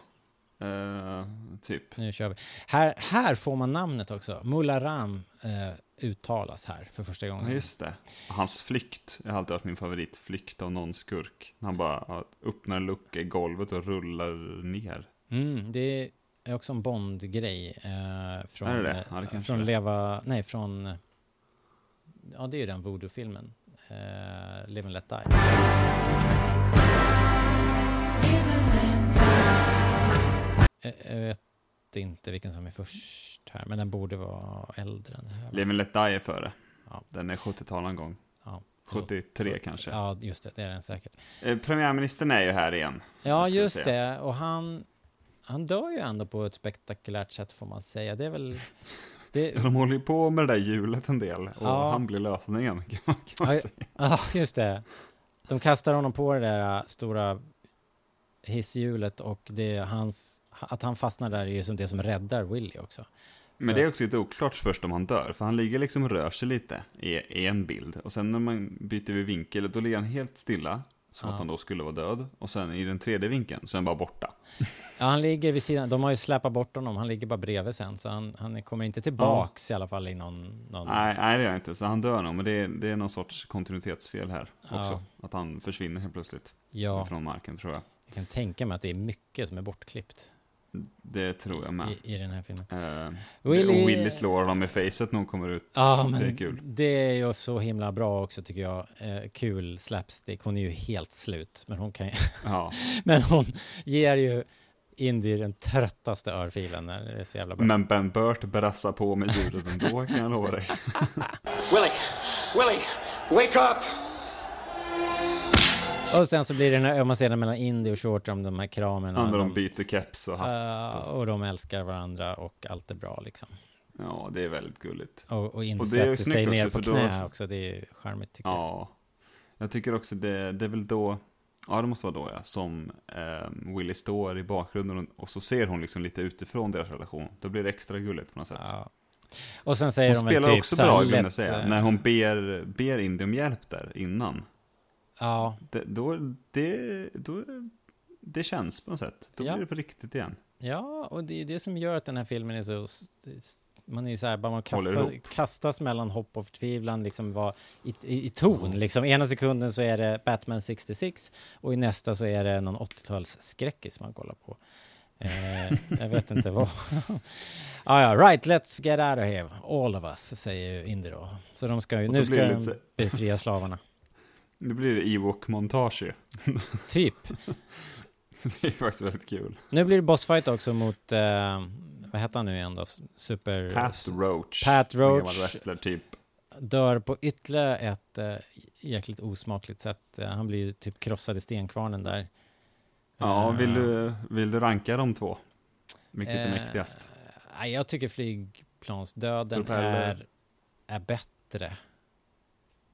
Eh, typ. Nu kör vi. Här, här får man namnet också. Mullaram eh, uttalas här för första Ja, gången. just det. Hans flykt, har alltid varit min favorit. Flykt av någon skurk. Han bara ja, öppnar en lucka i golvet och rullar ner. Mm, det är också en Bond-grej. Eh, från, Är det det? eh, Ja, det från. Leva... Nej, från... Ja, det är ju den voodoo-filmen. Eh, Live and Let Die. Jag, jag vet inte vilken som är först här, men den borde vara äldre än det här. Live and Let Die är före. Ja. Den är 70-tal någon gång. Ja. 73 Så- kanske. Ja, just det. Det är den säkert. Eh, premiärministern är ju här igen. Ja, just det. Och han, han dör ju ändå på ett spektakulärt sätt får man säga. Det är väl... (laughs) Det, De håller ju på med det där hjulet en del. Och Ja. han blir lösningen, (laughs) kan man, kan man säga. ja, just det. De kastar honom på det där stora hisshjulet och det är hans, att han fastnar där är ju som det som räddar Willy också. Men det är också lite oklart först om han dör, för han ligger liksom och rör sig lite i, en bild. Och sen när man byter vid vinkel, då ligger han helt stilla. som Ja. att han då skulle vara död. Och sen i den tredje vinkeln så är han bara borta. (laughs) Ja, han ligger vid sidan, de har ju släpat bort honom, han ligger bara bredvid sen, så han, han kommer inte tillbaks i alla fall i någon... någon... Nej, nej, det är han inte. Så han dör nog, men det är, det är någon sorts kontinuitetsfel här Ja. också. Att han försvinner helt plötsligt. Ja. Från marken, tror jag. Jag kan tänka mig att det är mycket som är bortklippt Det tror jag med. i, i den här filmen. Eh, Willy- Och Willy slår honom i facet när hon kommer ut. Ja, men det är kul. det är ju så himla bra också tycker jag. Eh, kul slapstick. Hon är ju helt slut, men hon kan ju... Ja. (laughs) men hon ger ju Indy den tröttaste örfilen. när Det är så jävla bra. Men Ben Burt brassar på med ljudet ändå, kan jag lova dig. (laughs) Willie! Willie! Wake up! Och sen så blir det den här ömma scenen mellan Indy och Shorter om de här kramen. Andra de byter keps och hatt. Uh, och de älskar varandra och allt är bra liksom. Ja, det är väldigt gulligt. Och, och Indy Och det är ju sätter sig ner också, på för då- knä också. Det är charmigt tycker jag. Ja. Jag tycker också det, det är väl då, ja det måste vara då ja, som eh, Willy står i bakgrunden och, och så ser hon liksom lite utifrån deras relation. Då blir det extra gulligt på något sätt. Ja. Och sen säger hon de spelar typ också bra, glömde jag säga, eh, när hon ber, ber Indy om hjälp där innan. Ja, Det, då, det, då, det känns på något sätt. Då Ja. blir det på riktigt igen. ja, och det är det som gör att den här filmen är så... Man är så här, bara man kastas, kastas mellan hopp och förtvivlan, liksom var, i, i, i ton. Liksom. Ena sekunden så är det Batman 66 och i nästa så är det någon 80-talsskräckis man kollar på. Eh, jag vet inte vad. (laughs) ah, ja, right, let's get out of here, all of us, säger ju Indy då. Så de ska ju, nu ska de befria slavarna. Nu blir det Ewok-montage. (laughs) Typ. Det är faktiskt väldigt kul. Nu blir det bossfight också mot, eh, vad heter han nu igen då? Super... Pat Roach. Pat En gammal Roach wrestler typ. dör på ytterligare ett eh, jäkligt osmakligt sätt. Eh, han blir ju typ krossad i stenkvarnen där. Ja, Eh, vill du, vill du ranka de två? Vilket är Eh, mäktigast? Jag tycker flygplansdöden Propeller. är, är bättre.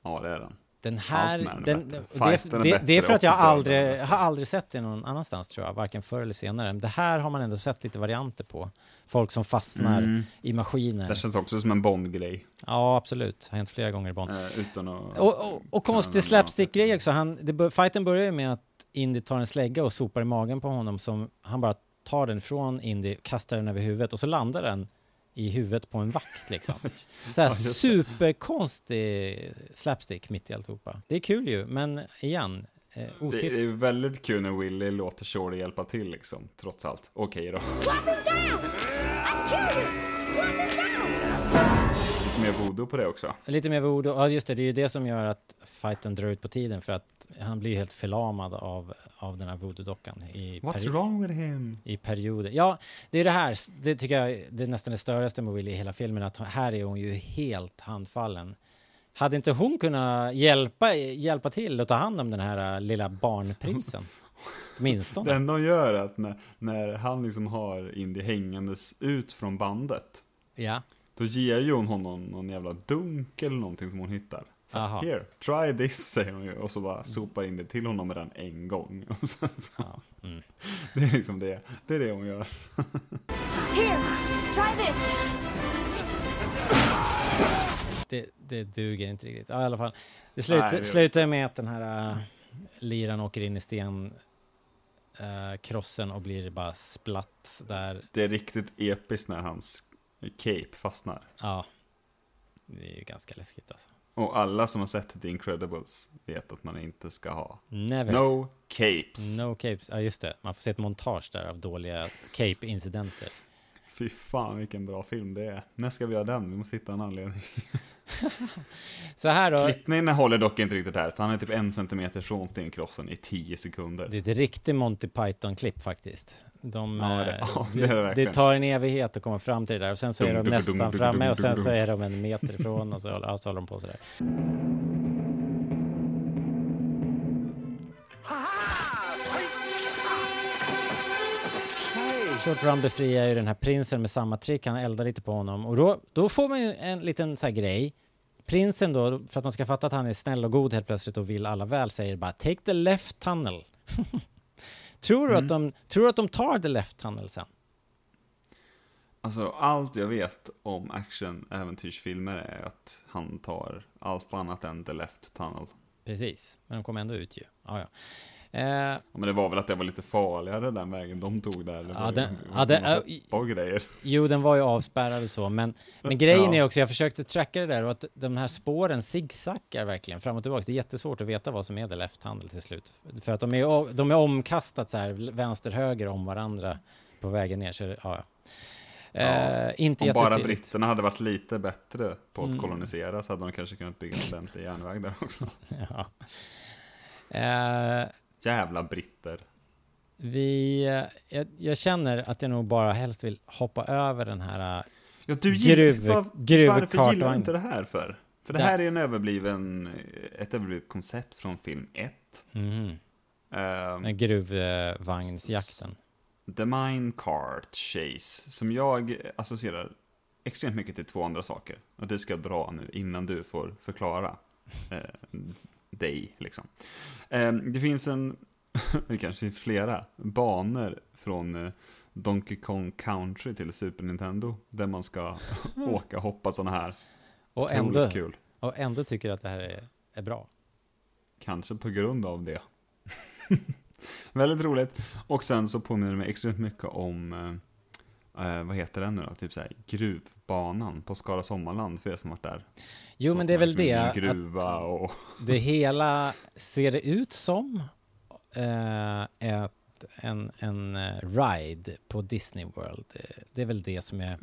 Ja, det är den. Den här, den det, det, det är för att jag aldrig, har aldrig sett det någon annanstans tror jag, varken förr eller senare. Det här har man ändå sett lite varianter på. Folk som fastnar Mm. i maskiner. Det känns också som en Bond-grej. Ja, absolut. Har hänt flera gånger i Bond. Eh, utan att... Och, och, och konstig slapstick-grej också. Han, det, fighten börjar ju med att Indy tar en slägga och sopar i magen på honom som han bara tar den från Indy, kastar den över huvudet och så landar den i huvudet på en vakt liksom. (laughs) Så här superkonstig slapstick mitt i alltihopa. Det är kul ju, men igen, eh, Det är väldigt kul när Willy låter Shorty hjälpa till liksom, trots allt. Okej då. Him down! Lite mer voodoo på det också. Lite mer ord, ja just det, det är ju det som gör att fighten drar ut på tiden för att han blir helt förlamad av, av den här voodoo-dockan i, What's wrong with him? i perioder. Ja, det är det här, det tycker jag det är nästan det största med Willy i hela filmen, att här är hon ju helt handfallen. Hade inte hon kunnat hjälpa, hjälpa till och ta hand om den här äh, lilla barnprinsen? Det Åtminstone. enda de gör är att när, när han liksom har Indy hängandes ut från bandet, Ja. då ger ju hon honom någon jävla dunk eller någonting som hon hittar. Aha. Here, try this, säger hon ju. Och så bara sopar in det till honom med den en gång. (laughs) Och sen så, Mm. (laughs) Det är liksom det, det är det hon gör. Here, try this. Det, det duger inte riktigt. Ja, i alla fall. Det slutar, Nej, det gör slutar ju med att den här uh, liran åker in i sten uh, krossen och blir bara splatt där. Det är riktigt episkt när hans cape fastnar. Ja. Det är ju ganska läskigt alltså. Och alla som har sett The Incredibles vet att man inte ska ha Never. No capes. No capes. Ja, just det. Man får se ett montage där av dåliga cape-incidenter. Fy fan vilken bra film det är. När ska vi göra den? Vi måste hitta en anledning. (laughs) Så här då. Klippningen håller dock inte riktigt här, för han är typ en centimeter från stenkrossen i tio sekunder. Det är ett riktigt Monty Python-klipp faktiskt. De, Ja, det- eh, ja, det är det det, tar en evighet att komma fram till det där och sen så är Dum, de dum, nästan dum, framme och sen så är de en meter ifrån och så, ja, så håller de på sådär. Short Run befriar ju den här prinsen med samma trick, han eldar lite på honom och då, då får man ju en liten så grej. Prinsen då, för att man ska fatta att han är snäll och god helt plötsligt och vill alla väl, säger bara take the left tunnel. (laughs) tror, du att de, tror du att de tar the left tunnel sen? Alltså allt jag vet om action-äventyrsfilmer är att han tar allt annat än The Left Tunnel. Precis, men de kom ändå ut ju. Ja, ja. Eh, Ja, men det var väl att det var lite farligare den vägen de tog där. Ja, ju- den- det ja, den- hoppar och grejer. Jo, den var ju avspärrad och så, men, men grejen Ja. är också, jag försökte tracka det där och att de här spåren zigzaggar verkligen fram och tillbaka. Det är jättesvårt att veta vad som är det lefthandel till slut. För att de är, de är omkastat så här, vänster-höger om varandra på vägen ner. Så, ja, ja. Eh, inte Om bara britterna hade varit lite bättre på att Mm. kolonisera så hade de kanske kunnat bygga en ordentlig järnväg där också. (laughs) Ja. Eh, Jävla britter. vi, jag, jag känner att jag nog bara helst vill hoppa över den här eh, Ja, du gruv, var- Varför gillar du inte det här för? För det här är en överbliven, ett överblivet koncept från film 1. Mhm. Ehm, Gruvvagnsjakten. The Mine Cart Chase, som jag associerar extremt mycket till två andra saker. Och det ska jag dra nu innan du får förklara eh, dig, liksom. Eh, det finns en, (laughs) det kanske är flera, banor från eh, Donkey Kong Country till Super Nintendo. Där man ska (laughs) åka och hoppa sådana här. Och ändå, kul. och ändå tycker att det här är, är bra. Kanske på grund av det. (laughs) Väldigt roligt. Och sen så påminner det mig extremt mycket om, eh, eh, vad heter den nu då? Typ såhär gruvbanan på Skara Sommarland för er som varit där. Jo, Så men det är väl liksom det. En gruva och... (laughs) Det hela ser ut som eh, ett, en, en eh, ride på Disney World. Det är väl det som är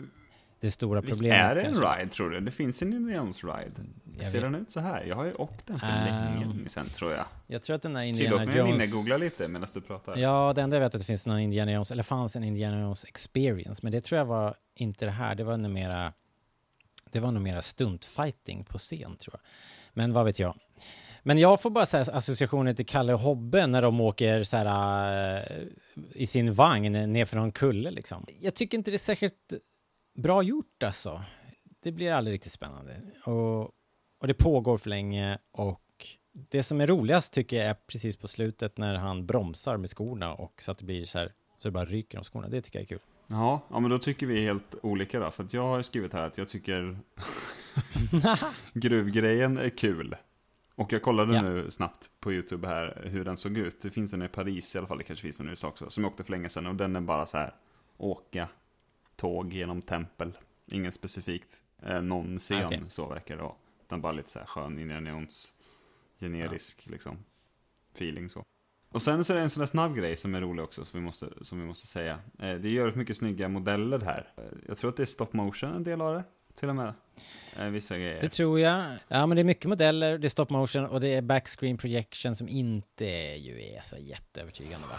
det stora problemet. är det en kanske. ride tror du? Det finns en Indians ride. Jag Ser vet. den ut så här? Jag har ju åkt den för Ehm, länge, länge sedan tror jag. Jag tror att den där Tillåt Indiana mig att Jones... googla lite medan du pratar. Ja, det enda jag vet är att det finns någon Indiana Jones, eller fanns en Indiana Jones experience, men det tror jag var inte det här, det var nog mera, det var nog mera stuntfighting på scen tror jag. Men vad vet jag. Men jag får bara så här associationer till Kalle och Hobbe när de åker så här äh, i sin vagn ner för någon kulle liksom. Jag tycker inte det är särskilt bra gjort alltså. Det blir aldrig riktigt spännande. Och, och det pågår för länge och det som är roligast tycker jag är precis på slutet när han bromsar med skorna och så att det blir så här, så det bara ryker om skorna. Det tycker jag är kul. Ja, ja, men då tycker vi helt olika då. För att jag har skrivit här att jag tycker (laughs) gruvgrejen är kul. Och jag kollade Ja. nu snabbt på YouTube här hur den såg ut. Det finns en i Paris i alla fall, det kanske finns en i USA också. Som jag åkte för länge sedan och den är bara så här, åka tåg genom tempel. Ingen specifikt, eh, någon scen Okej. så verkar det vara. Utan bara lite så här skön Indiana Jones generisk liksom feeling så. Och sen så är det en sån där snabb grej som är rolig också, som vi måste, som vi måste säga. Eh, det gör mycket snygga modeller här. Eh, Jag tror att det är stop motion en del av det, till och med. Eh, vissa grejer. Det tror jag. Ja, men det är mycket modeller, det är stop motion och det är backscreen projection som inte ju är så jätteövertygande va?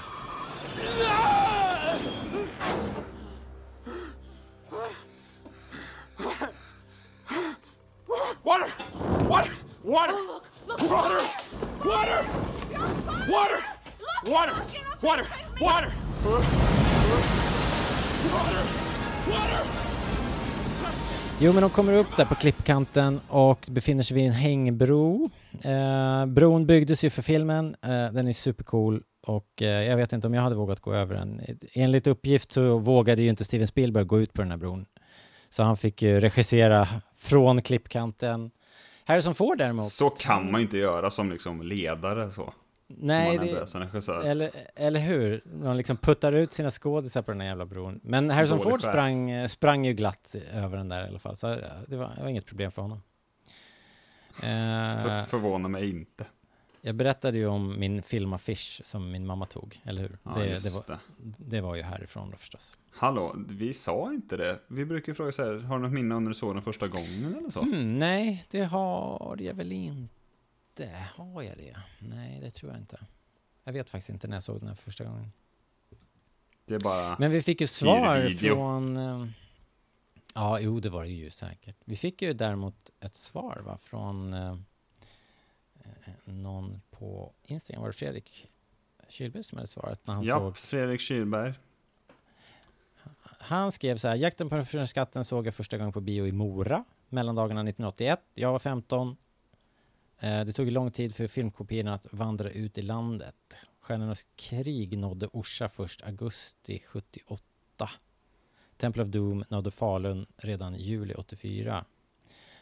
Water! Water! Water! Water! Water! Water! Water! Water! Jo, men de kommer upp där på klippkanten och befinner sig vid en hängbro. Eh, bron byggdes ju för filmen, eh, den är supercool och eh, jag vet inte om jag hade vågat gå över den. Enligt uppgift så vågade ju inte Steven Spielberg gå ut på den här bron. Så han fick ju regissera från klippkanten. Harrison Ford däremot. Så kan man ju inte göra som liksom ledare så. Nej, det-. Eller, eller hur? Man liksom puttar ut sina skådisar på den här jävla bron. Men Harrison Dålig Ford sprang, eh, sprang ju glatt över den där i alla fall. Så eh, det var, det var inget problem för honom. Eh, För, förvånar mig inte. jag berättade ju om min filmaffisch som min mamma tog, eller hur? Ja, det, det, var, det. det var ju härifrån då förstås. Hallå, vi sa inte det. Vi brukar fråga så här, har du något minne om när du såg den första gången eller så? Hmm, nej, det har jag väl inte. Har jag det? Nej, det tror jag inte. Jag vet faktiskt inte när jag såg den första gången. Det är bara... Men vi fick ju svar från... eh, Ja, jo, det var det ju säkert. Vi fick ju däremot ett svar va, från eh, eh, någon på Instagram. Var det Fredrik Kylberg som hade svarat när han ja, såg... Fredrik Kylberg. Han skrev så här, Jakten på den försvunna skatten såg jag första gången på bio i Mora, mellandagarna 1981. Jag var 15. Eh, Det tog lång tid för filmkopiorna att vandra ut i landet. Stjärnornas krig nådde Orsa först augusti 78. Temple of Doom nådde Falun redan juli 84.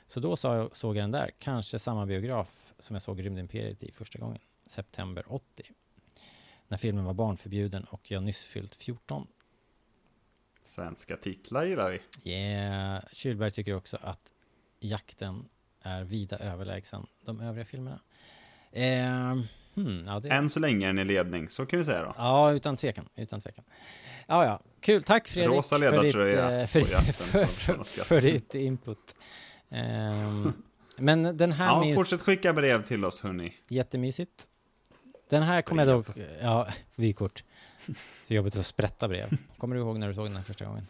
Så då såg jag den där, kanske samma biograf som jag såg Rymdimperiet i första gången, september 80. När filmen var barnförbjuden och jag nyss fyllt 14. Svenska titlar gillar vi. Yeah. Kylberg tycker också att jakten är vida överlägsen de övriga filmerna. Eh, hmm, ja, det... Än så länge är den i ledning, så kan vi säga då. Ja, utan tvekan. Utan tvekan. Ja, ja. Kul. Tack Fredrik Rosa för ditt, eh, för, för, för, för ditt input. Ehm, (laughs) men den här Ja, minns... fortsätt skicka brev till oss hörni. Jättemysigt. Den här kommer jag dock... Ja, vykort. Så jobbigt att sprätta brev. Kommer du ihåg när du såg den här första gången?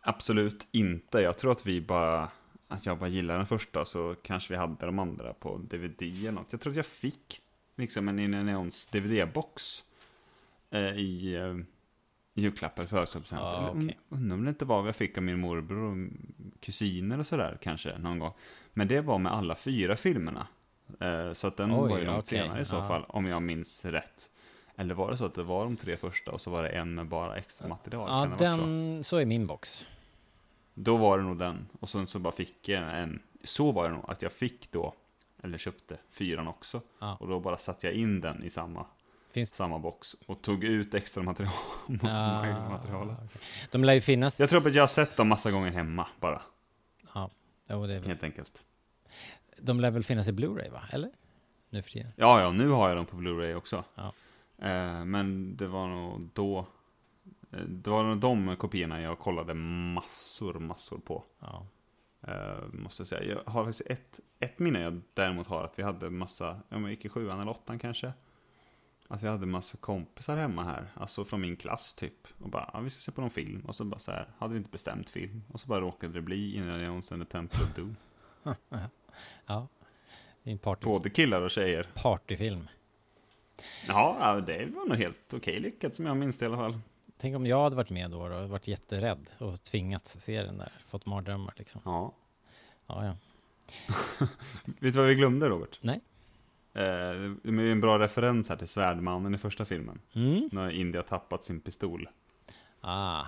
Absolut inte. Jag tror att vi bara... Att jag bara gillar den första så kanske vi hade de andra på DVD eller något. Jag tror att jag fick liksom en Jones DVD-box eh, i eh, julklapp eller födelsedagspresent. Eller, okej. Undrar om det inte var vad jag fick av min morbror och kusiner och sådär kanske någon gång. Men det var med alla fyra filmerna. Eh, så att den Oj, var ju långt okej, senare i så fall, om jag minns rätt. Eller var det så att det var de tre första och så var det en med bara extra material? Ja, varit så? den... Så är min box. Då var det nog den. Och sen så bara fick jag en. Så var det nog att jag fick då, eller köpte, fyran också. Ja. Och då bara satte jag in den i samma, Finns- samma box. Och tog ut extra material. (laughs) Ah, extra materialet. De lär ju finnas... Jag tror att jag har sett dem massa gånger hemma bara. Ja, jo, det är väl... Helt enkelt. De lär väl finnas i Blu-ray, va? Eller? Nu för tiden. Ja, ja, nu har jag dem på Blu-ray också. Ja. Eh, men det var nog då. eh, Det var nog de kopiorna jag kollade massor, massor på. Ja. Eh, måste jag säga. Jag har faktiskt ett, ett minne jag däremot har att vi hade massa, om jag gick i sjuan eller åttan kanske. Att vi hade massa kompisar hemma här, alltså från min klass typ. Och bara, ja, vi ska se på någon film. Och så bara så här, hade vi inte bestämt film. Och så bara råkade det bli Indiana Jones and the Temple of Doom. (laughs) ja. Det är en party, Både killar och tjejer. partyfilm. Ja, det var nog helt okej lyckat som jag minns det i alla fall. Tänk om jag hade varit med då och varit jätterädd och tvingats se den där. Fått mardrömmar liksom. Ja. Ja, ja. (laughs) Vet du vad vi glömde Robert? Nej. Eh, det är en bra referens här till Svärdmannen i första filmen. Mm. När Indy har tappat sin pistol. Ah.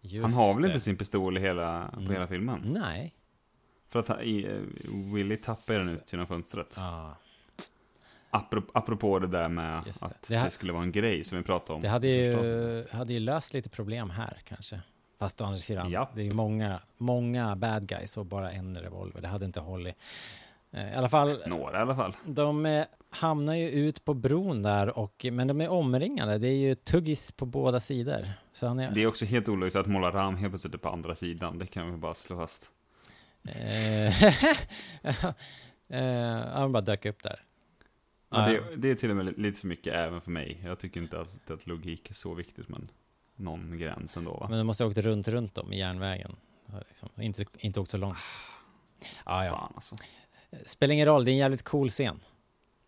Just han har väl det. inte sin pistol i hela, på Mm. hela filmen? Nej. För att han, i, eh, Willy tappar den ut genom fönstret. Ah. Apropå, apropå det där med det. att Det det, skulle vara en grej som vi pratade om. Det hade ju, hade ju löst lite problem här kanske. Fast å andra sidan, Japp. det är ju många, många bad guys och bara en revolver. Det hade inte hållit. Eh, I alla fall, Några i alla fall. de eh, hamnar ju ut på bron där, och, men de är omringade. Det är ju tuggis på båda sidor. Så han är, Det är också helt ologiskt att måla Ram helt plötsligt är på andra sidan. Det kan vi bara slå fast. Eh, (laughs) han bara dök upp där. Det, det är till och med lite för mycket även för mig. Jag tycker inte att, att logik är så viktigt, men någon gräns ändå va? Men de måste ha åkt runt, runt dem i järnvägen. Liksom. Inte, inte åkt så långt. Ah, ja. Fan alltså. Spelar ingen roll, det är en jävligt cool scen.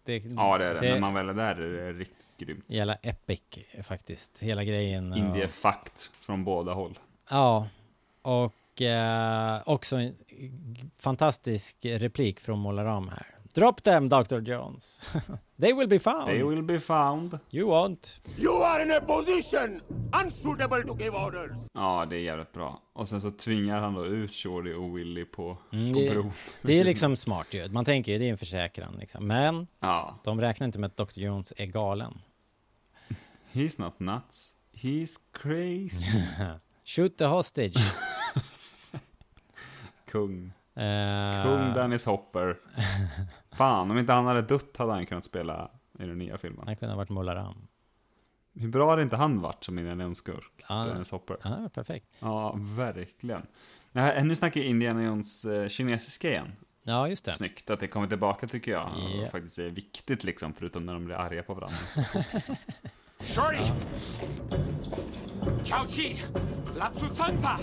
Det, Ja, det är det. När man väl är där är det riktigt grymt. Jävla epic faktiskt, hela grejen. Indie är och- fakt från båda håll. Ja, och eh, också en fantastisk replik från Molaram här. Drop them Dr. Jones. (laughs) They will be found. They will be found. You won't. You are in a position unsuitable to give orders. Ja, det är jävligt bra. Och sen så tvingar han då ut Shorty och Willy på, Mm, på det, bron. det är (laughs) liksom smart ju. Man tänker ju det är en försäkran liksom. Men Ja. de räknar inte med att Dr. Jones är galen. (laughs) He's not nuts. He's crazy. Shoot the hostage. Kung. Eh, Kung Dennis Hopper. (laughs) Fan, om inte han hade dött hade han kunnat spela i den nya filmen. Han kunde ha varit Molaram. Hur bra hade inte han varit som Indiana Jones-skurk? Ja. Dennis Hopper. Ja, perfekt. Ja, verkligen. Nu snackar Indiana Jones eh, kinesiska igen. Ja, just det. Snyggt att det kommer tillbaka tycker jag. Ja. Och faktiskt är viktigt liksom, förutom när de blir arga på varandra. (laughs) Shorty! Chao Chi! Latsu Sansa!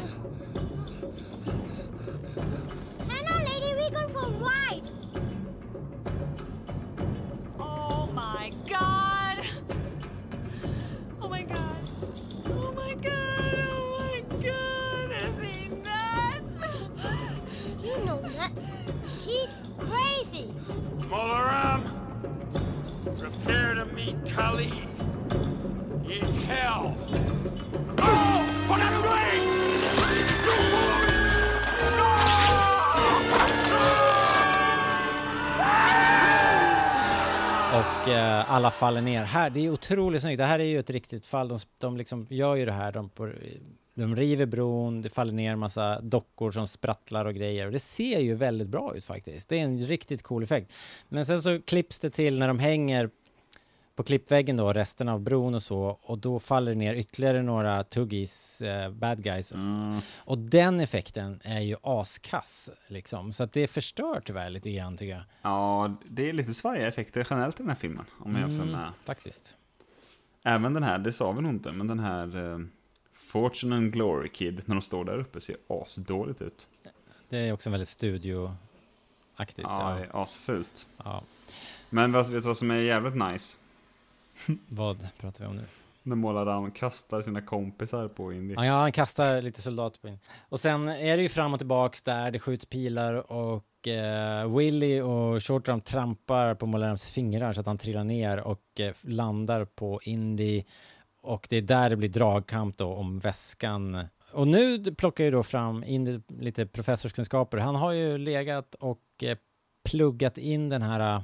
Hello, Lady Regan from White. Oh my god! Oh my god! Oh my god! Oh my god! Is he nuts? You know nuts. He's crazy. Molaram! Prepare to meet Kali in hell. Oh! What are you doing? Och eh, alla faller ner. Här, det är otroligt snyggt. Det här är ju ett riktigt fall. De, de liksom gör ju det här. De, på, de river bron, det faller ner en massa dockor som sprattlar och grejer. Och det ser ju väldigt bra ut faktiskt. Det är en riktigt cool effekt. Men sen så klipps det till när de hänger på klippväggen då, resten av bron och så, och då faller det ner ytterligare några tuggis, eh, bad guys. Och den effekten är ju askass, liksom. Så att det förstör tyvärr lite grann, tycker jag. Ja, det är lite svajiga effekter generellt i den här filmen. Om man jämför Mm, med... Faktiskt. Även den här, det sa vi nog inte, men den här eh, Fortune and Glory Kid, när de står där uppe, ser asdåligt ut. Det är också väldigt studioaktigt. Ja, det är asfult. Ja. Men vad, vet du vad som är jävligt nice? (laughs) Vad pratar vi om nu? När Målaram kastar sina kompisar på Indy. Ja, ja, han kastar lite soldater på in. Och sen är det ju fram och tillbaks där, det skjuts pilar och eh, Willy och Shortram trampar på Molarams fingrar så att han trillar ner och eh, landar på Indy. Och det är där det blir dragkamp då om väskan. Och nu plockar ju då fram Indy lite professorskunskaper. Han har ju legat och eh, pluggat in den här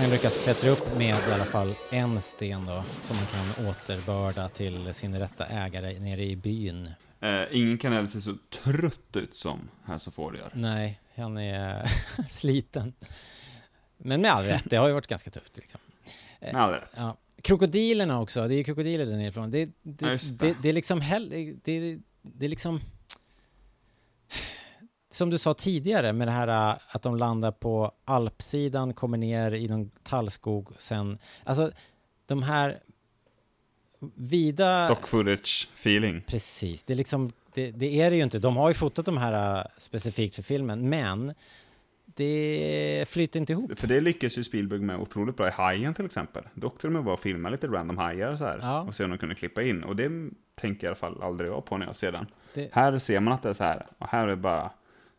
han lyckas klättra upp med i alla fall en sten då som man kan återbörda till sin rätta ägare nere i byn. Eh, ingen kan heller se så trött ut som Harrison gör. Nej, han är (laughs) sliten. Men med all rätt, det har ju varit ganska tufft liksom. Eh, Med all rätt. Ja. Krokodilerna också, det är ju krokodiler där nerifrån. Det, det, Ja, det. det. Det, är liksom hell, det, det är liksom... Som du sa tidigare med det här äh, att de landar på alpsidan, kommer ner i någon tallskog, sen... Alltså, de här vida... Stock footage feeling. Precis, det är liksom, det, det är det ju inte. De har ju fotat de här äh, specifikt för filmen, men det flyter inte ihop. För det lyckas ju Spielberg med otroligt bra i Hajen till exempel. Då de ju bara och filmade lite random hajar så här. Ja. Och se om de kunde klippa in. Och det tänker jag i alla fall aldrig jag på när jag ser den. Det- Här ser man att det är så här. Och här är det bara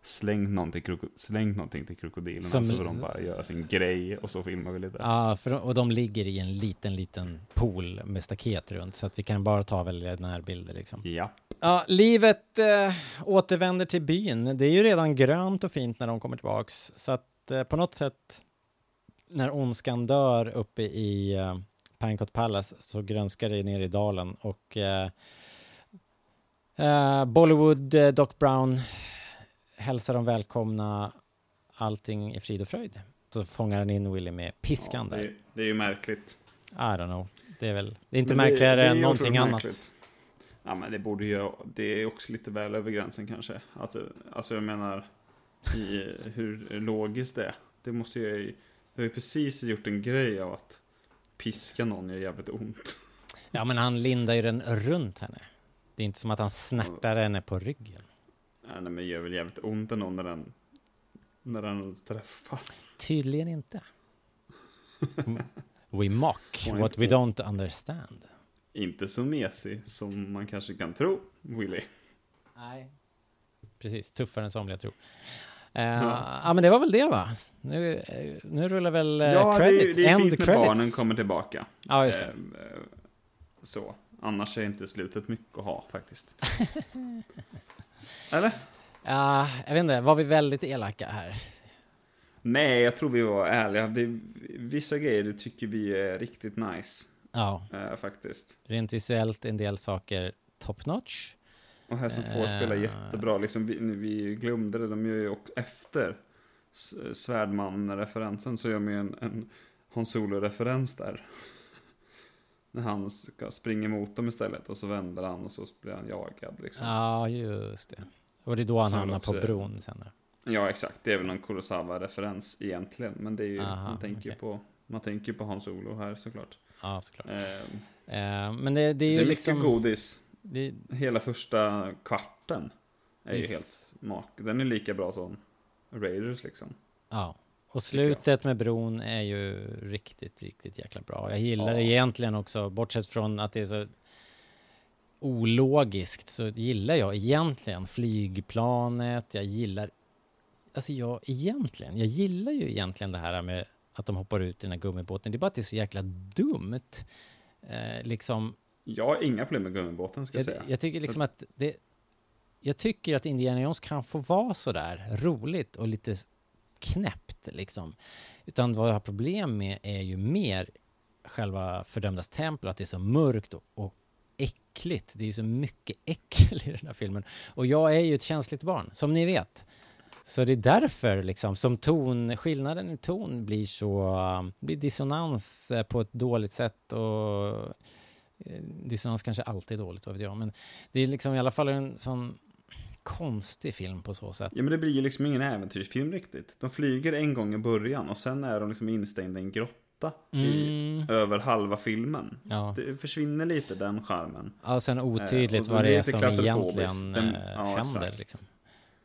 slängt någonting, slängt någonting till krokodilerna. Som- Så får de bara göra sin grej och så filmar vi lite. Ja, för, och de ligger i en liten, liten pool med staket runt, så att vi kan bara ta väldigt närbilder liksom. Ja. Ja, livet eh, återvänder till byn. Det är ju redan grönt och fint när de kommer tillbaks, så att eh, på något sätt när ondskan dör uppe i eh, Pancot Palace så grönskar det ner i dalen och Bollywood, Doc Brown hälsar dem välkomna. Allting är frid och fröjd. Så fångar han in Willy med piskan det, där. är, det är ju märkligt. I don't know. Det är väl, det är inte Men det- märkligare det är än någonting annat. Ja, men det borde ju, det är också lite väl över gränsen kanske. Alltså, alltså jag menar, i (laughs) hur logiskt det är. Det måste ju, jag har ju precis gjort en grej av att piska någon gör jävligt ont. Ja, men han lindar ju den runt henne. Det är inte som att han snärtar henne på ryggen. Nej, men det gör väl jävligt ont ändå när den, när den träffar. Tydligen inte. We mock what we don't understand. Inte så mesig som man kanske kan tro, Willy. Nej. Precis, tuffare än somliga tror. Uh, Ja. ja. men det var väl det va? Nu, nu rullar väl uh, Ja, det credits, det är end fint när credits. barnen kommer tillbaka. Ja, just det. Eh, Så. Annars är inte slutet mycket att ha faktiskt. (laughs) Eller? Ja, jag vet inte, var vi väldigt elaka här? Nej, jag tror vi var ärliga. Det, vissa grejer det tycker vi är riktigt nice. Ja. Eh, faktiskt. Rent visuellt en del saker top notch. Och här som får Eh. spela jättebra. Liksom, vi, vi glömde det, de gör ju också efter Svärdman-referensen så gör de ju en, en Han Solo-referens där. När han ska springa emot dem istället och så vänder han och så blir han jagad liksom. Ja, just det. Och det är då han Så hamnar på bron sen. Ja, exakt. Det är väl någon Kurosawa-referens egentligen. Men det är ju, Aha, man tänker ju okej. på, man tänker ju på Han Solo här såklart. Ja, såklart. Eh, Eh, men det, det är ju det är liksom... mycket godis. Det, Hela första kvarten är ju Visst. helt mak. Den är lika bra som Raiders liksom. Ja, och slutet med bron är ju riktigt, riktigt jäkla bra. Jag gillar Ja. det egentligen också, bortsett från att det är så ologiskt så gillar jag egentligen flygplanet, jag gillar, alltså jag egentligen, jag gillar ju egentligen det här med att de hoppar ut i den här gummibåten, det är bara att det är så jäkla dumt. Eh, liksom, Jag har inga problem med gummibåten ska jag, jag, säga. jag tycker Så liksom att det, jag tycker att Indiana Jones kan få vara så där roligt och lite knäppt liksom. Utan vad jag har problem med är ju mer själva fördömdas tempel, att det är så mörkt och, och äckligt. Det är så mycket äckel i den här filmen. Och jag är ju ett känsligt barn, som ni vet. Så det är därför liksom som ton, skillnaden i ton blir så, blir dissonans eh, på ett dåligt sätt och eh, dissonans kanske alltid är dåligt, vad vet jag. Men det är liksom i alla fall en sån konstig film på så sätt. Ja men det blir ju liksom ingen äventyrsfilm riktigt. De flyger en gång i början och sen är de liksom instängda i en grotta i Mm. över halva filmen. Ja. Det försvinner lite den charmen. Ja, och sen Eh, otydligt då vad det är som egentligen Den- eh, ja, händer. Liksom.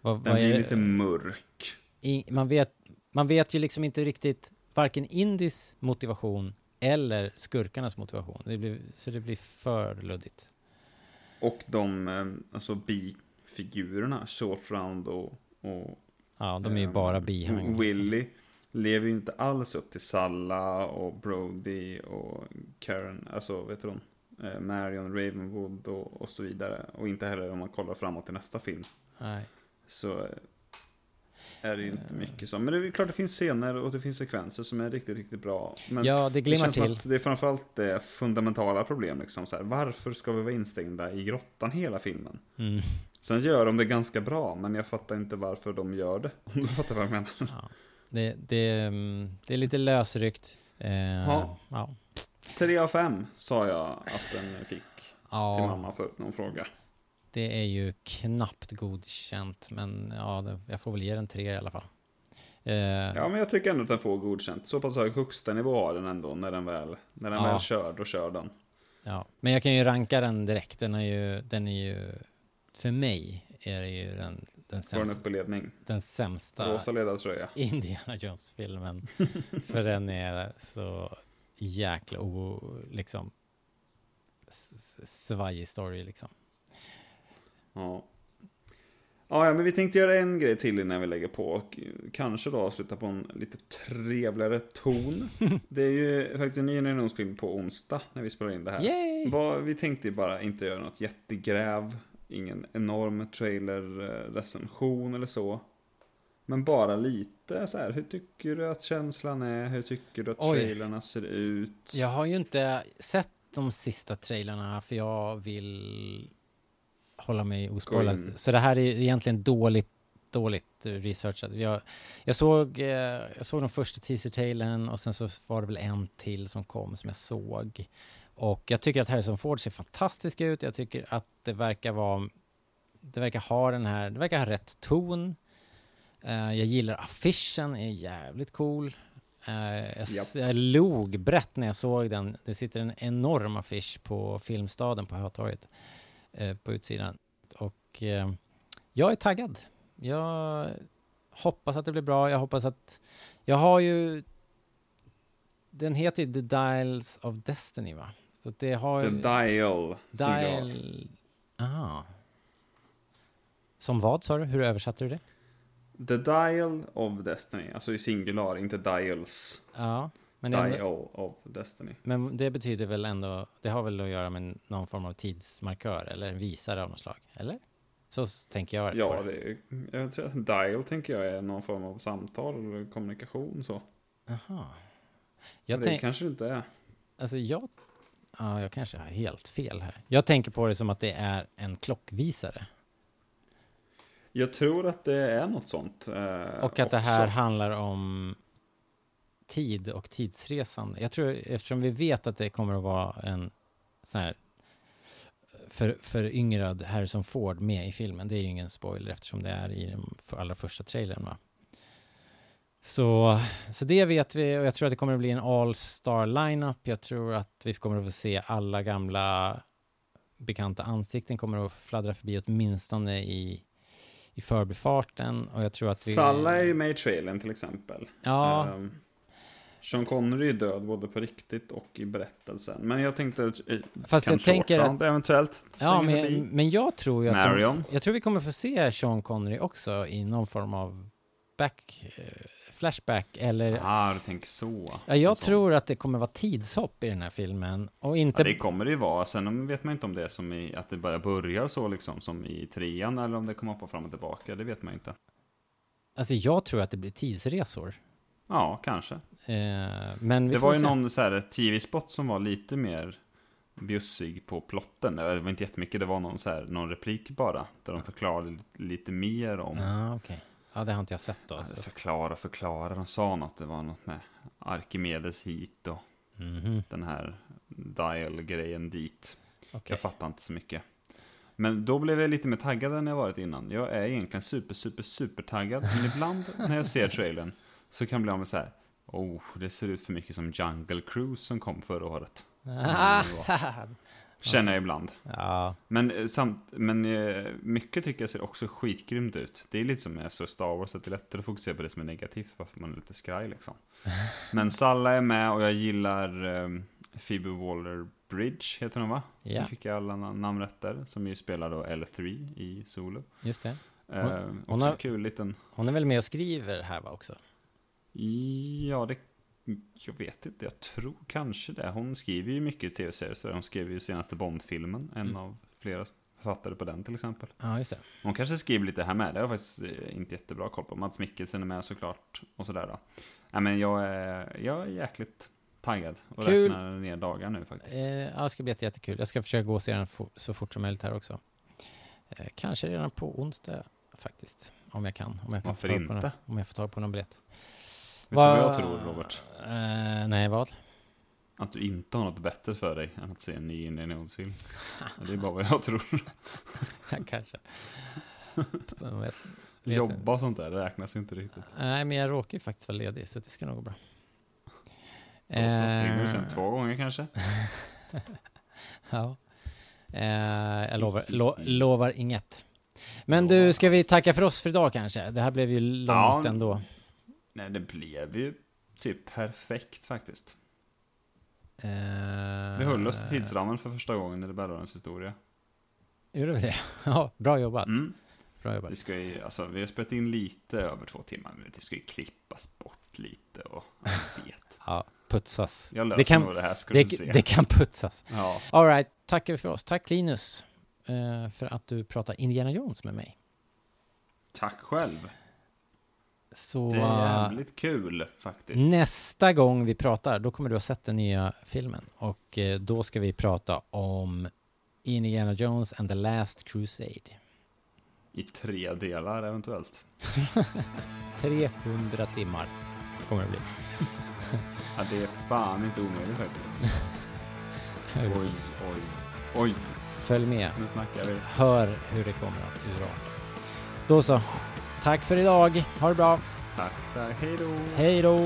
Vad, Den vad blir lite mörk. i, man, vet, man vet ju liksom inte riktigt varken Indis motivation eller skurkarnas motivation. Det blir, så det blir för luddigt. Och de, eh, alltså bifigurerna, Short Round och... och Ja, de är ju ehm, bara bihang. liksom. Willy lever ju inte alls upp till Salla och Brody och Karen, alltså vet du hon? Eh, Marion Ravenwood och, och så vidare. Och inte heller om man kollar framåt till nästa film. Nej. Så eh, är det ju inte mycket så. Men det är klart det finns scener och det finns sekvenser som är riktigt, riktigt bra. Men Ja, det glimmar till. Att det är framförallt det fundamentala problem. Liksom, så här, varför ska vi vara instängda i grottan hela filmen? Mm. Sen gör de det ganska bra, men jag fattar inte varför de gör det. Om du fattar vad jag menar. Ja. Det, det, mm, det är lite lösryckt. Eh, Ja. ja. 3 av 5 sa jag att den fick Ja. till mamma för någon fråga. Det är ju knappt godkänt, men ja, jag får väl ge den tre i alla fall. Eh, Ja, men jag tycker ändå att den får godkänt. Så pass hög högsta nivå har den ändå när den väl, när den Ja. väl kör, då kör den. Ja, men jag kan ju ranka den direkt. Den är ju, den är ju för mig är det ju den, den, sämsta, ledning. den sämsta Rosa ledartröja. (laughs) Indiana Jones-filmen. (laughs) för den är så jäkla o, liksom svajig story liksom. Ja. Ja, men vi tänkte göra en grej till innan vi lägger på. Och kanske då avsluta på en lite trevligare ton. (laughs) Det är ju faktiskt en ny generationsfilm på onsdag när vi spelar in det här. Yay! Vad, vi tänkte bara inte göra något jättegräv. Ingen enorm trailer-recension eller så. Men bara lite så här. Hur tycker du att känslan är? Hur tycker du att Oj. trailerna ser ut? Jag har ju inte sett de sista trailerna för jag vill hålla mig ospoilad. Så det här är egentligen dåligt, dåligt researchat. Jag, jag, såg, eh, jag såg den första teaser-trailern och sen så var det väl en till som kom som jag såg. Och jag tycker att Harrison Ford ser fantastisk ut. Jag tycker att det verkar vara, det verkar ha den här, det verkar ha rätt ton. Eh, jag gillar affischen, är jävligt cool. Eh, jag, Japp. jag log brett när jag såg den. Det sitter en enorm affisch på Filmstaden på Hötorget eh, på utsidan. Och jag är taggad. Jag hoppas att det blir bra. Jag hoppas att... Jag har ju... Den heter ju The Dials of Destiny va? Så det har The. Dial. Dial... Aha. Som vad sa du? Hur översatte du det? The Dial of Destiny. Alltså i singular, inte dials. Ja. Men, det, Dial of Destiny. men det betyder väl ändå... Det har väl att göra med någon form av tidsmarkör eller en visare av något slag? Eller? Så tänker jag Ja, det. jag tror att dial tänker jag är någon form av samtal eller kommunikation så. Aha. Jag Jag det tänk, kanske inte är. alltså jag, ja, jag kanske har helt fel här. Jag tänker på det som att det är en klockvisare. Jag tror att det är något sånt. Eh, Och att det här också. handlar om tid och tidsresande. Jag tror, eftersom vi vet att det kommer att vara en sån här för, föryngrad Harrison Ford med i filmen. Det är ju ingen spoiler eftersom det är i den allra första trailern va. Så, så det vet vi och jag tror att det kommer att bli en all-star lineup. Jag tror att vi kommer att få se alla gamla bekanta ansikten kommer att fladdra förbi åtminstone i, i förbifarten och jag tror att vi... Salla är ju med i trailern till exempel. Ja. Ehm, Sean Connery är död både på riktigt och i berättelsen. Men jag tänkte att eh, Fast jag tänker att- eventuellt Ja, men, men jag tror ju att Marion. de, jag tror vi kommer få se Sean Connery också i någon form av back, eh, flashback eller... Ah, du tänker så. Ja, jag Så. tror att det kommer vara tidshopp i den här filmen och inte... Ja, det kommer det ju vara. Sen vet man inte om det är som i, att det bara börjar så liksom som i trean eller om det kommer hoppa fram och tillbaka. Det vet man inte. Alltså jag tror att det blir tidsresor. Ja, kanske. Eh, men Det var ju se. någon så här tv-spot som var lite mer bjussig på plotten. Det var inte jättemycket, det var någon, så här, någon replik bara. Där de förklarade li- lite mer om... Ja, okej. Ja, det har inte jag sett då. Alltså, Så. förklara, förklara. De sa något, det var något med Arkimedes hit och Mhm. den här dial-grejen dit. Okej. Jag fattar inte så mycket. Men då blev jag lite mer taggad än jag varit innan. Jag är egentligen super, super, super taggad. Men ibland när jag ser trailern så kan jag bli av med så här. Oh, det ser ut för mycket som Jungle Cruise som kom förra året. (laughs) Känner jag ibland. ja, Men, eh, samt, men eh, mycket tycker jag ser också skitgrymt ut. Det är lite som med så Star Wars, att det är lättare att fokusera på det som är negativt, varför man är lite skraj liksom. (laughs) Men Salla är med och jag gillar um, Phoebe Waller-Bridge, heter hon va? Ja. Nu fick jag alla na- namn rätt där, som ju spelar då L3 i Solo. just det. Eh, Hon- också hon har- kul liten... Hon är väl med och skriver här va också? Ja, det... Jag vet inte, jag tror kanske det. Hon skriver ju mycket tv-serier, så hon skrev ju senaste Bond-filmen, en Mm. av flera författare på den till exempel. Ja, just det. Hon kanske skriver lite här med, det har jag faktiskt eh, inte jättebra koll på. Mats Mikkelsen är med såklart, och sådär då. Nej men jag är, jag är jäkligt taggad och Kul. räknar ner dagar nu faktiskt. Eh, ja, det ska bli jätte- jättekul. Jag ska försöka gå och se den så fort som möjligt här också. Eh, kanske redan på onsdag faktiskt. Om jag kan. Om jag kan Varför inte? Någon, om jag får tag på någon biljett. Vet du vad jag tror Robert? Eh, nej, vad? Att du inte har något bättre för dig än att se en ny Indiana Jones-film. det är bara vad jag tror. (laughs) Kanske. Jag vet, vet Jobba och sånt där, räknas ju inte riktigt. Nej, men jag råkar ju faktiskt vara ledig, så det ska nog gå bra. Då så, ringer du sen två gånger kanske? (laughs) ja. Eh, jag lovar, lo, lovar inget. Men du, ska vi tacka för oss för idag kanske? Det här blev ju långt Ja. ändå. Nej, det blev ju typ perfekt faktiskt. Eh, Vi höll oss till tidsramen för första gången i Rebellradions historia. Gjorde vi det? (laughs) Ja, bra jobbat. Mm. Bra jobbat. Vi, ska ju, alltså, vi har spelat in lite över två timmar, men det ska ju klippas bort lite och jag vet. (laughs) Ja, putsas. Jag löser det kan, nog det här, ska det, du se. det kan putsas. Ja. All right, tackar vi för oss. Tack Linus eh, för att du pratar Indiana Jones med mig. Tack själv. Så Det är jävligt kul faktiskt. nästa gång vi pratar, då kommer du ha sett den nya filmen. Och eh, då ska vi prata om Indiana Jones and the Last Crusade. I tre delar eventuellt. (laughs) 300 timmar kommer det bli. Ja, det är fan inte omöjligt faktiskt. Oj, oj, oj. Följ med. Nu snackar vi. Hör hur det kommer att urarta. Då så. Tack för idag. Ha det bra. Tack, tack. Hej då. Hej då.